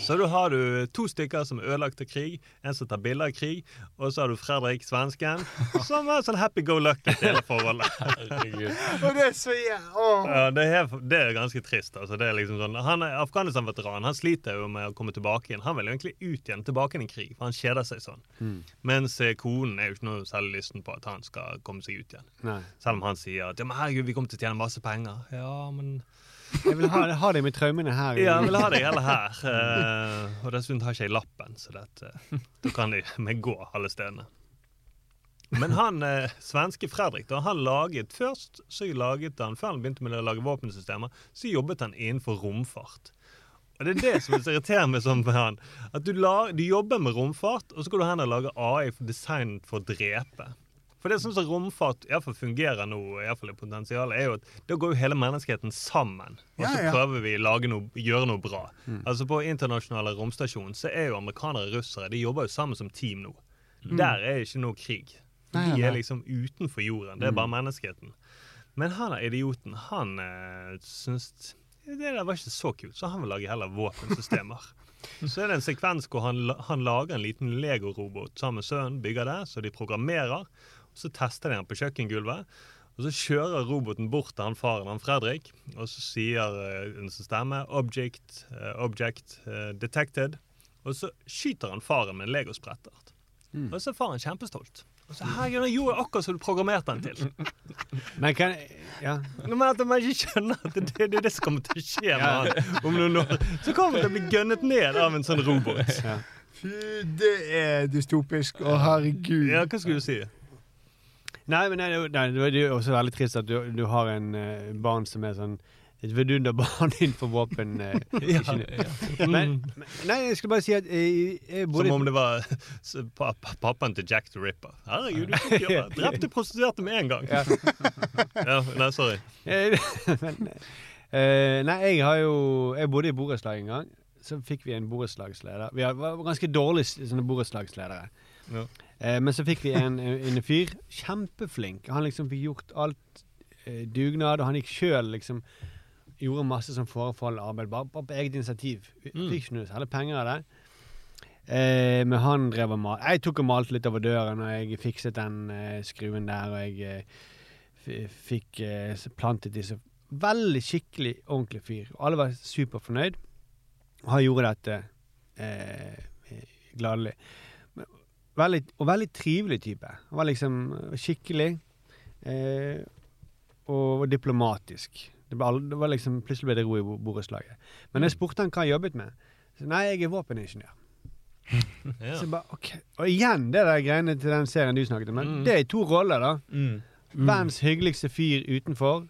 Speaker 8: Så da har du to stykker som er ødelagt av krig, en som tar bilder av krig, og så har du Fredrik, svensken, som er sånn happy go lucky til hele forholdet.
Speaker 2: Og det er så åh.
Speaker 8: Ja, det, er, det er ganske trist. Altså. Det er liksom sånn, han er Afghanistan-veteran. Han sliter jo med å komme tilbake igjen. Han vil jo egentlig ut igjen tilbake igjen i krig, for han kjeder seg sånn. Mens eh, konen er jo ikke noe særlig lysten på at han skal komme seg ut igjen.
Speaker 7: Nei.
Speaker 8: Selv om han sier at ja, men herregud, vi kommer til å tjene masse penger. Ja, men
Speaker 7: Jeg vil ha, ha deg med traumene her.
Speaker 8: ja, jeg vil ha deg heller her. Uh, og dessuten har ikke jeg lappen, så dette, da kan vi gå alle stedene. Men han uh, svenske Fredrik, da, han laget først så laget han, Før han begynte med å lage våpensystemer, så jobbet han innenfor romfart. Og Det er det som irriterer meg sånn med han. At du, la, du jobber med romfart, og så går du hen og lager AI designet for å drepe. For det som sånn som romfart iallfall fungerer nå, i hvert fall i potensialet, er jo at da går jo hele menneskeheten sammen. Og så
Speaker 2: Ja, ja.
Speaker 8: prøver vi å gjøre noe bra. Altså På internasjonale romstasjon så er jo amerikanere og russere De jobber jo sammen som team nå. Der er ikke noe krig.
Speaker 2: Nei,
Speaker 8: De er liksom utenfor jorden. Det er bare menneskeheten. Men han er idioten. Han øh, syns det der var ikke så kult, så han vil lage heller våpensystemer. Så er det en sekvens hvor han, han lager en liten Lego-robot sammen med sønnen, bygger det, så de programmerer. Så tester de den på kjøkkengulvet. Og så kjører roboten bort til han faren, han Fredrik, og så sier den en som stemmer, 'object, eh, object eh, detected'. Og så skyter han faren med en legosprettert. Og så er faren kjempestolt. Og så herregud, han gjorde akkurat som du programmerte han til.
Speaker 7: Men kan Ja.
Speaker 8: Men at man ikke skjønner at det, er det det som kommer til å skje med han om noen år. Så kommer han til å bli gønnet ned av en sånn robot.
Speaker 2: Fy, det er dystopisk. Å, herregud.
Speaker 8: Ja, hva skulle du si?
Speaker 7: Nei, men nei, nei, det er jo også veldig trist at du, du har en uh, barn som er sånn et vidunderbarn innenfor våpen. eh, ja. Men, men Nei, jeg skulle bare si at jeg, jeg
Speaker 8: Som om det var pappaen til Jack the Ripper. Herregud, du ja, drepte prostituerte med en gang.
Speaker 7: Ja.
Speaker 8: Ja, nei, sorry.
Speaker 7: Eh, men, eh, Nei, jeg har jo Jeg bodde i borettslag en gang. Så fikk vi en borettslagsleder. Vi var ganske dårlige sånne borettslagsledere.
Speaker 8: Ja.
Speaker 7: Eh, men så fikk vi en, en fyr. Kjempeflink. Han liksom fikk gjort alt eh, dugnad, og han gikk sjøl liksom gjorde masse sånn forefallende arbeid, bare, bare på eget initiativ.
Speaker 8: Mm.
Speaker 7: Fikk ikke noe særlig penger av det. Eh, men han drev og malte. Jeg tok og malte litt over døren, og jeg fikset den eh, skruen der, og jeg eh, fikk eh, plantet disse. Veldig skikkelig ordentlig fyr. Og alle var superfornøyd. Og han gjorde dette eh, gladelig. Veldig, og veldig trivelig type. Han var liksom skikkelig eh, og, diplomatisk. Det, ble det var liksom, plutselig ble det ro i bo- borettslaget. Men jeg spurte han hva han jobbet med. Så, Nei, jeg er våpeningeniør.
Speaker 8: Ja.
Speaker 7: Så jeg bare, ok. Og igjen det der greiene til den serien du snakket om. men
Speaker 8: Mm.
Speaker 7: Det er to roller, da.
Speaker 1: Mm.
Speaker 7: Verdens hyggeligste fyr utenfor,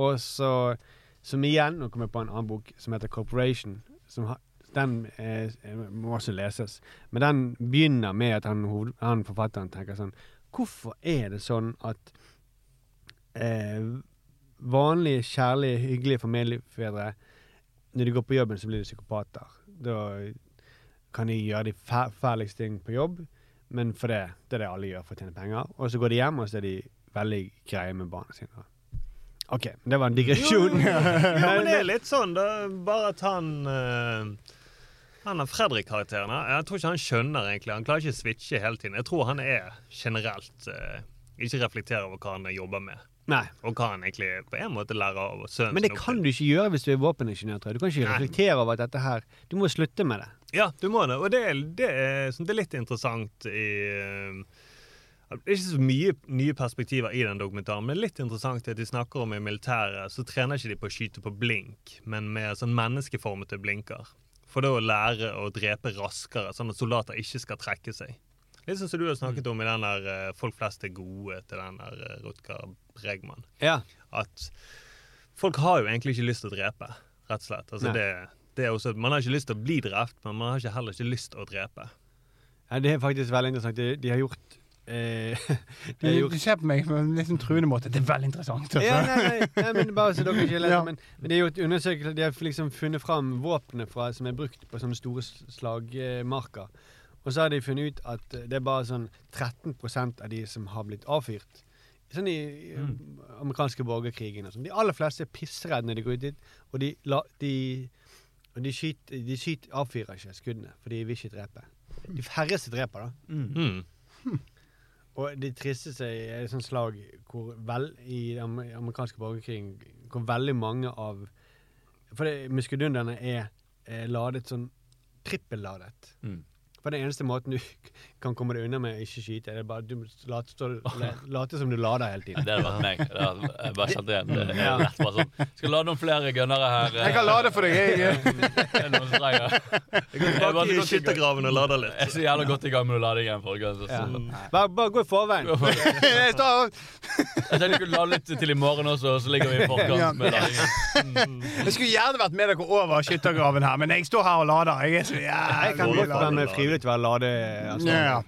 Speaker 7: og så Som igjen Nå kommer jeg på en annen bok som heter Corporation. Som har, den eh, må også leses. Men den begynner med at han, han forfatteren tenker sånn Hvorfor er det sånn at eh, vanlige, kjærlige, hyggelige familiefedre Når de går på jobben, så blir de psykopater. Da kan de gjøre de fæleste ting på jobb, men for det, det er det alle gjør for å tjene penger. Og så går de hjem, og så er de veldig greie med barna sine. OK, det var en digresjon.
Speaker 8: Jo, men det er litt sånn, da. Bare at han eh, Han er Fredrik-karakteren. Jeg tror ikke han skjønner egentlig. Han klarer ikke å switche hele tiden. Jeg tror han er generelt eh, ikke reflekterer over hva han jobber med.
Speaker 7: Nei.
Speaker 8: Og hva han egentlig på en måte lærer av sønnen
Speaker 7: Men det kan du ikke gjøre hvis du er våpeningeniør. tror jeg. Du kan ikke
Speaker 8: Nei.
Speaker 7: reflektere over dette her Du må slutte med det.
Speaker 8: Ja, du må det. Og det, er- det, er, sånn, det er litt interessant i eh, Det er ikke så mye nye perspektiver i den dokumentaren, men er litt interessant at de snakker om i militæret, så trener ikke de på å skyte på blink, men med sånn menneskeformete blinker. For da å lære å drepe raskere, sånn at soldater ikke skal trekke seg. Litt sånn som du har snakket om i den der eh, 'Folk flest er gode' til den der eh, Rutger Bregman.
Speaker 7: Ja.
Speaker 8: At folk har jo egentlig ikke lyst til å drepe, rett og slett. Altså det, det også, man har ikke lyst til å bli drept, men man har ikke, heller ikke lyst til å drepe.
Speaker 7: Ja, det er faktisk veldig interessant. De, de har gjort eh, de
Speaker 2: Du, du ser på meg på en litt sånn truende måte. Det er veldig interessant. Altså.
Speaker 7: ja, nei, nei, nei, men bare så dere ikke leser.
Speaker 2: Ja.
Speaker 7: Men, men de har gjort undersøkelser. De har liksom funnet fram våpenet fra, som er brukt på sånne store slagmarker. Og så har de funnet ut at det er bare sånn 13% av de som har blitt avfyrt. Sånn i mm. amerikanske borgerkrigen og sånn. De aller fleste er pissredde når de går ut dit, og de, la, de, og de, skyter, de skyter, avfyrer ikke skuddene, for de vil ikke drepe. De færreste dreper, da.
Speaker 8: Mm.
Speaker 7: Og det tristeste er et sånt slag hvor vel, i den amerikanske borgerkrigen hvor veldig mange av For det, muskedunderne er, er ladet sånn trippelladet.
Speaker 1: Mm.
Speaker 7: For den eneste måten du kan komme deg unna med å ikke skyte, er det bare du må late, stå, late som du lader hele tiden.
Speaker 1: Det hadde vært meg. Det hadde, jeg bare kjente igjen. Det
Speaker 7: Ja.
Speaker 1: rett bare sånn. Skal lade noen flere gunnere her.
Speaker 2: Jeg kan lade for deg, jeg.
Speaker 1: Det er noen som trenger.
Speaker 8: Jeg går tilbake i skyttergraven og lader
Speaker 1: Jeg er så jævla godt i gang med å lade igjen. folkens. så,
Speaker 7: Ja. Bare, bare gå i forveien.
Speaker 2: Jeg står-
Speaker 1: Jeg tenkte jeg kunne lade litt til i morgen også, så ligger vi i forkant
Speaker 2: Ja.
Speaker 1: med ladingen.
Speaker 2: Jeg skulle gjerne vært med dere over skyttergraven her, men jeg står her og lader. Jeg er så
Speaker 7: Jeg kan godt være med frivillig til ikke være lade... Altså.
Speaker 2: Ja.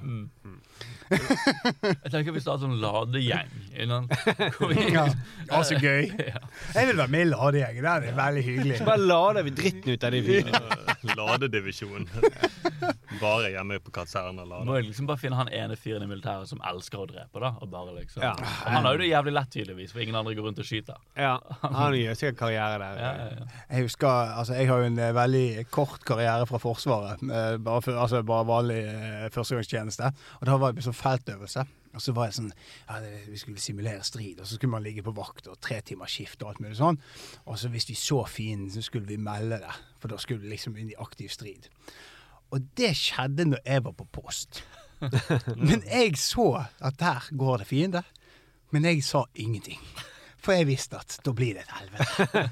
Speaker 1: Jeg tenker vi starter sånn ladegjeng. Innan,
Speaker 2: Ja. Å, så gøy. Jeg vil være med i ladegjengen. Det er veldig hyggelig.
Speaker 7: Så bare lader vi dritten ut av de fyrene.
Speaker 8: Ladedivisjon. Bare hjemme på kasernen og
Speaker 1: må jeg liksom bare finne han ene fyren i militæret som elsker å drepe. da og bare liksom
Speaker 7: Ja.
Speaker 1: Og Han har jo det jævlig lett, tydeligvis, for ingen andre går rundt og skyter.
Speaker 7: Ja, han gjør sikkert karriere der.
Speaker 1: Ja, ja, ja.
Speaker 2: Jeg husker, altså jeg har jo en eh, veldig kort karriere fra Forsvaret. eh, Bare, for, altså bare vanlig eh, førstegangstjeneste. Og da var jeg så feltøvelse. Og så var jeg sånn, ja, Vi skulle simulere strid, og så skulle man ligge på vakt og tre timers skift og alt mulig sånn. Og så hvis vi så fienden, så skulle vi melde det. For da skulle vi liksom inn i aktiv strid. Og det skjedde når jeg var på post. Men jeg så at der går det fiende. Men jeg sa ingenting. For jeg visste at da blir det et helvete.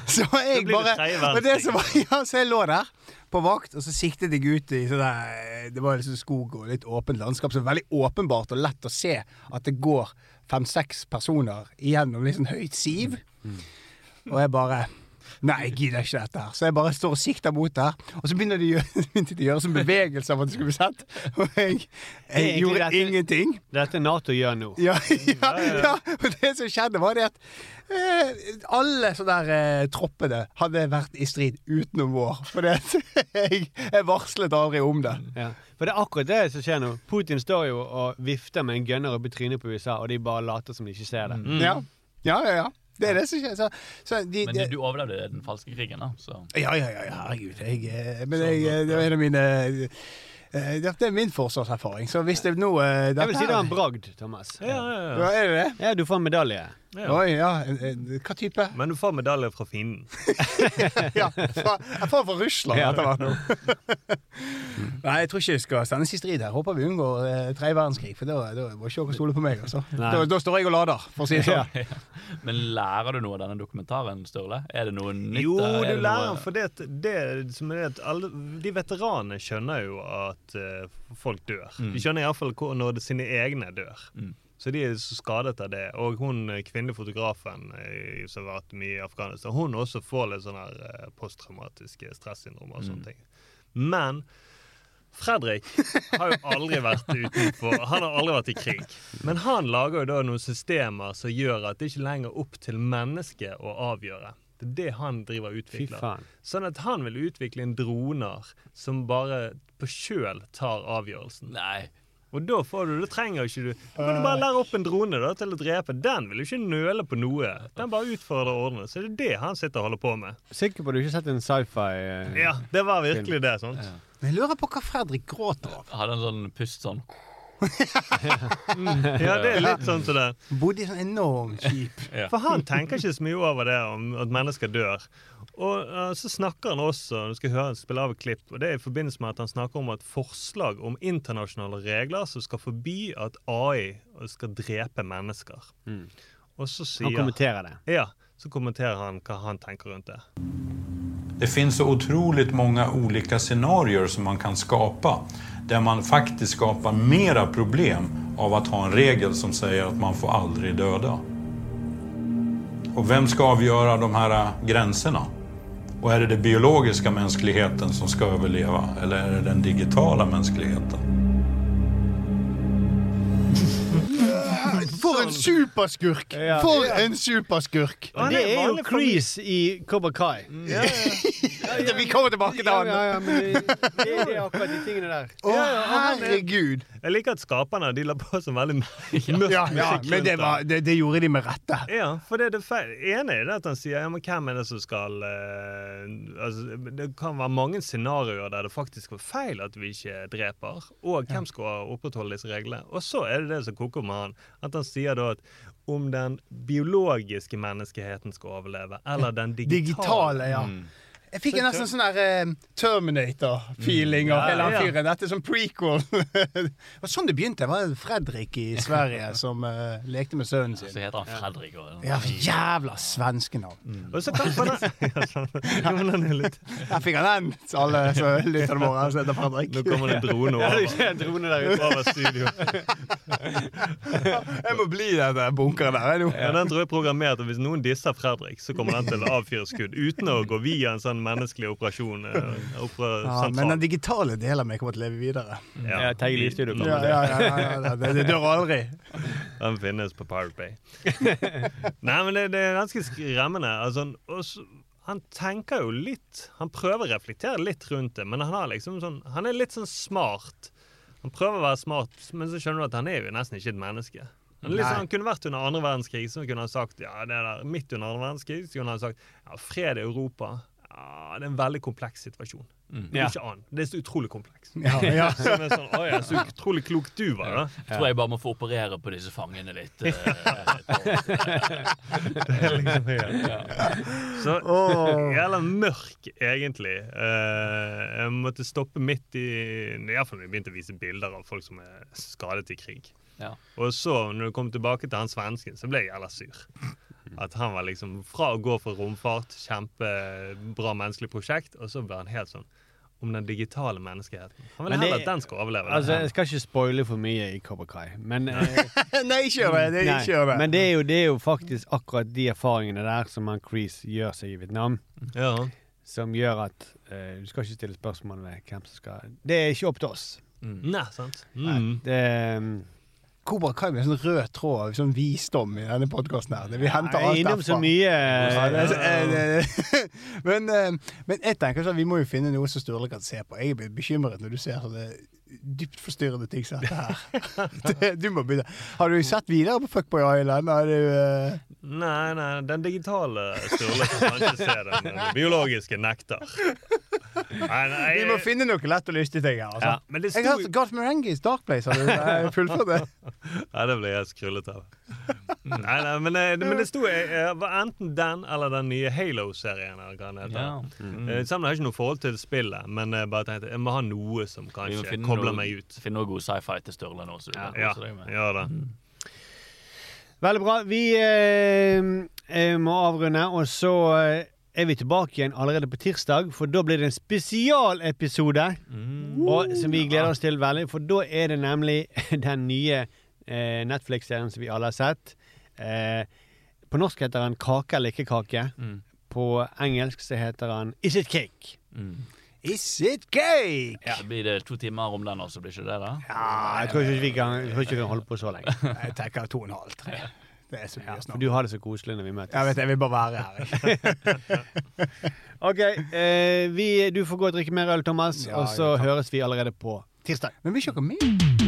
Speaker 2: Så jeg bare og det som var, ja, Så jeg lå der på vakt, og så siktet jeg ut i sånn Det var liksom skog og litt åpent landskap, så veldig åpenbart og lett å se at det går fem-seks personer igjennom litt sånn høyt siv. Og jeg bare Nei, jeg gidder ikke dette her. Så jeg bare står og sikter mot der. Og så begynner de, å gjøre- begynte de å gjøre sånn bevegelse av at det skulle bli sett. Og jeg, jeg gjorde
Speaker 7: dette-
Speaker 2: ingenting.
Speaker 7: Dette Nato gjør nå.
Speaker 2: Ja, ja, ja. Og det som skjedde, var det at eh, alle sånne der eh, troppene hadde vært i strid utenom vår. For det at jeg, jeg varslet aldri om det.
Speaker 7: Ja. For det er akkurat det som skjer nå. Putin står jo og vifter med en gunner opp i trynet på USA, og de bare later som de ikke ser det.
Speaker 2: Ja, ja, ja. ja. Det er det som skjer. Så, så de,
Speaker 1: Men du overlevde den falske krigen, da. Så.
Speaker 2: ja, ja, ja, ja, herregud. Jeg, eh, men jeg, eh, det var en av mine eh, Det er min forsvarserfaring. Så hvis det nå noe...
Speaker 7: Jeg vil si det var en bragd, Thomas.
Speaker 8: Ja, ja, ja.
Speaker 2: Ja, er det det?
Speaker 7: Ja, du får en medalje.
Speaker 8: Ja.
Speaker 2: Oi, ja. Hva type?
Speaker 8: Men du får medalje fra fienden.
Speaker 2: Ja, fra, jeg får fra Russland etter hvert nå. Nei, jeg tror ikke det skal sendes i strid her. Håper vi unngår eh, tredje verdenskrig, for da, da må ikke dere stole på meg. Altså. Da, da står jeg og lader, for å si det sånn.
Speaker 1: Men lærer du noe av denne dokumentaren, Sturle? Er det noe nytt?
Speaker 8: Jo.
Speaker 1: Er
Speaker 8: du
Speaker 1: det
Speaker 8: lærer,
Speaker 1: noe-
Speaker 8: for det, det som er at alle, De veteranene skjønner jo at uh, folk dør.
Speaker 1: Mm.
Speaker 8: De skjønner iallfall når det sine egne dør.
Speaker 1: Mm.
Speaker 8: Så de er så skadet av det. Og hun eh, kvinnelige fotografen eh, som har vært mye i Afghanistan, hun også får litt sånne her eh, posttraumatiske stressyndrom og sånne
Speaker 1: Mm.
Speaker 8: ting. Men Fredrik har jo aldri vært utenfor Han har aldri vært i krig. Men han lager jo da noen systemer som gjør at det ikke lenger er opp til mennesket å avgjøre. Det er det han driver og utvikler. Sånn at han vil utvikle en droner som bare på sjøl tar avgjørelsen.
Speaker 1: Nei.
Speaker 8: Og da får du, da trenger ikke du Da kan du bare lære opp en drone da, til å drepe. Den vil jo ikke nøle på noe. Den bare utfordrer ordene. Så det er det han sitter og holder på med.
Speaker 7: Sikker på at du ikke har sett en sci-fi eh,
Speaker 8: Ja, det var virkelig det. sant?
Speaker 2: Men jeg lurer på hva Fredrik gråter av.
Speaker 1: Hadde en sånn pust sånn
Speaker 8: Ja, det er litt sånn som det.
Speaker 2: Bodde i sånn enormt skip.
Speaker 8: For han tenker ikke så mye over det om at mennesker dør. Og uh, så snakker han også Du skal høre spille av et klipp, og det er i forbindelse med at han snakker om et forslag om internasjonale regler som skal forby at AI skal drepe mennesker. Og så sier
Speaker 7: Han kommenterer det.
Speaker 8: Ja, så kommenterer han hva han tenker rundt det.
Speaker 11: Det finnes så utrolig mange olika scenarier som man kan skapa der man faktisk skaper mer problem av å ha en regel som sier at man får aldri døde. Og hvem skal avgjøre de her äh, gränserna? er det den biologiske menneskeligheten som skal overleve, eller er det den digitala mänskligheten?
Speaker 2: For en superskurk!
Speaker 7: Ja.
Speaker 2: For en superskurk!
Speaker 8: Han
Speaker 7: Det
Speaker 8: er
Speaker 7: jo Crease i Cobra Kai.
Speaker 2: Vi kommer tilbake til han.
Speaker 7: ja, ja, men det, det, det er akkurat de tingene der.
Speaker 2: Å, herregud!
Speaker 8: Jeg liker at skaperne de la på så veldig mørk
Speaker 2: Ja, ja,
Speaker 8: musikk
Speaker 2: men det, var, det, det gjorde de med rette.
Speaker 8: Ja, for det er det feil. ene er det at han sier ja, men hvem er det som skal uh, altså, Det kan være mange scenarioer der det faktisk var feil at vi ikke dreper. Og hvem skal opprettholde disse reglene? Og så er det det som koker med han. At han sier da at om den biologiske menneskeheten skal overleve, eller den digitale.
Speaker 2: Digitale, ja. Jeg fikk nesten sånn der uh, Terminator-feeling av
Speaker 8: Mm. Ja,
Speaker 2: hele han
Speaker 8: ja.
Speaker 2: fyren. Dette er sånn prequel. det var sånn det begynte. Det var Fredrik i Sverige som uh, lekte med sønnen sin.
Speaker 1: Så heter han Fredrik. òg.
Speaker 2: Ja, jævla svenskenavn.
Speaker 8: Og så kan for den, ja, sånn. ja, er
Speaker 2: Der fikk han den, så alle som lytter våre som heter Fredrik.
Speaker 8: Nå kommer det en drone
Speaker 7: Ja, det
Speaker 8: over,
Speaker 7: er en drone der ute.
Speaker 8: over studio.
Speaker 2: Jeg må bli den bunkeren der jeg.
Speaker 8: Ja, den tror jeg er programmert, og Hvis noen disser Fredrik, så kommer den til å avfyre skudd uten å gå via en sånn menneskelig operasjon. eh, opera,
Speaker 2: Ja, men den digitale delen av meg kommer til å leve videre.
Speaker 7: Ja, Terje Livstudio kommer
Speaker 2: Ja,
Speaker 7: til.
Speaker 2: ja, ja, ja, ja, det, det dør aldri.
Speaker 8: Den finnes på Pirate Bay. Nei, men det, det er ganske skremmende. Altså, også, han tenker jo litt Han prøver å reflektere litt rundt det, men han, har liksom sånn, han er litt sånn smart. Han prøver å være smart, men så skjønner du at han er jo nesten ikke et menneske. Han, sånn, han kunne vært under andre verdenskrig, så kunne han sagt ja, det der, midt under andre verdenskrig, så kunne han sagt ja, fred i Europa. Ja, det er en veldig kompleks situasjon. Det er
Speaker 7: Ja.
Speaker 8: ikke annet, Det er så utrolig kompleks.
Speaker 2: Ja, ja.
Speaker 8: Som er sånn, Oi, så utrolig klok du var, da.
Speaker 1: Jeg tror jeg bare må få operere på disse fangene litt.
Speaker 8: Så jævla mørk, egentlig. Uh, jeg måtte stoppe midt i Iallfall da vi begynte å vise bilder av folk som er skadet i krig.
Speaker 1: Ja.
Speaker 8: Og så, når det kom tilbake til han svensken, så ble jeg jævla sur. At han var liksom Fra å gå for romfart, kjempebra menneskelig prosjekt, og så ble han helt sånn om den digitale menneskeheten. Han
Speaker 7: ville
Speaker 8: heller at den skulle overleve.
Speaker 7: Altså, Jeg skal ikke spoile for mye i Cobra men eh,
Speaker 2: Nei, ikke gjør det.
Speaker 7: Nei,
Speaker 2: ikke gjør det.
Speaker 7: Men det er, jo, det er jo faktisk akkurat de erfaringene der som han Crease gjør seg i Vietnam,
Speaker 8: ja.
Speaker 7: som gjør at uh, Du skal ikke stille spørsmål ved hvem som skal Det er ikke opp til oss.
Speaker 8: Nei, sant? Mm.
Speaker 7: Det, mm,
Speaker 2: Kobra Kai med en sånn rød tråd, sånn visdom i denne podkasten. Det- Vi henter
Speaker 7: er
Speaker 2: alt
Speaker 7: innom så
Speaker 2: derfra.
Speaker 7: mye.
Speaker 2: Ja, det eh, det- men, eh, men jeg tenker sånn, vi må jo finne noe som Sturle kan se på. Jeg blir bekymret når du ser sånne dypt forstyrrende ting som dette her. Det, du må begynne. Har du sett videre på Fuckboy Island? er du, uh...
Speaker 8: Nei, nei, den digitale Sturle kan kanskje se den. Den biologiske nekter. Nei, nei,
Speaker 2: vi må finne noe lett og lystig ting her. Altså.
Speaker 8: Ja, men det
Speaker 2: Jeg har hørt Garth Merengue's Dark Place. Har du fullført det?
Speaker 8: Nei, det blir jeg skrullet av. Nei, nei, men, eh, men det sto eh, enten den eller den nye Halo-serien.
Speaker 1: Ja. Mm.
Speaker 8: Eh, Sammen har jeg ikke noe forhold til spillet, men jeg bare tenkte jeg må ha noe som kanskje
Speaker 1: finne
Speaker 8: kobler
Speaker 1: noe-
Speaker 8: meg ut.
Speaker 1: Finne noe god sci-fi til Sturle nå. Så du kan
Speaker 8: Ja,
Speaker 1: kose deg med.
Speaker 8: det.
Speaker 7: Veldig bra. Vi eh, eh, må avrunde, og så eh, er vi tilbake igjen allerede på tirsdag. For da blir det en spesialepisode og, som vi gleder oss til veldig. For da er det nemlig den nye eh, Netflix-serien som vi alle har sett. Eh, på norsk heter den 'Kake eller ikke kake'.
Speaker 1: Mm.
Speaker 7: På engelsk så heter den 'Is it cake'?
Speaker 1: Mm.
Speaker 2: Is it cake?
Speaker 1: Ja, blir det to timer om den også, blir ikke det da?
Speaker 7: Ja, jeg tror ikke vi kan, tror ikke vi kan holde på så lenge.
Speaker 2: Jeg tenker to og en halv, tre. Det er så mye
Speaker 7: Ja, for du har det så koselig når vi møtes.
Speaker 2: Jeg vet, jeg vil bare være her.
Speaker 7: OK. Eh, vi, du får gå og drikke mer øl, Thomas,
Speaker 2: Ja,
Speaker 7: og så
Speaker 2: ja,
Speaker 7: høres vi allerede på tirsdag.
Speaker 2: Men vi kjører mer. med?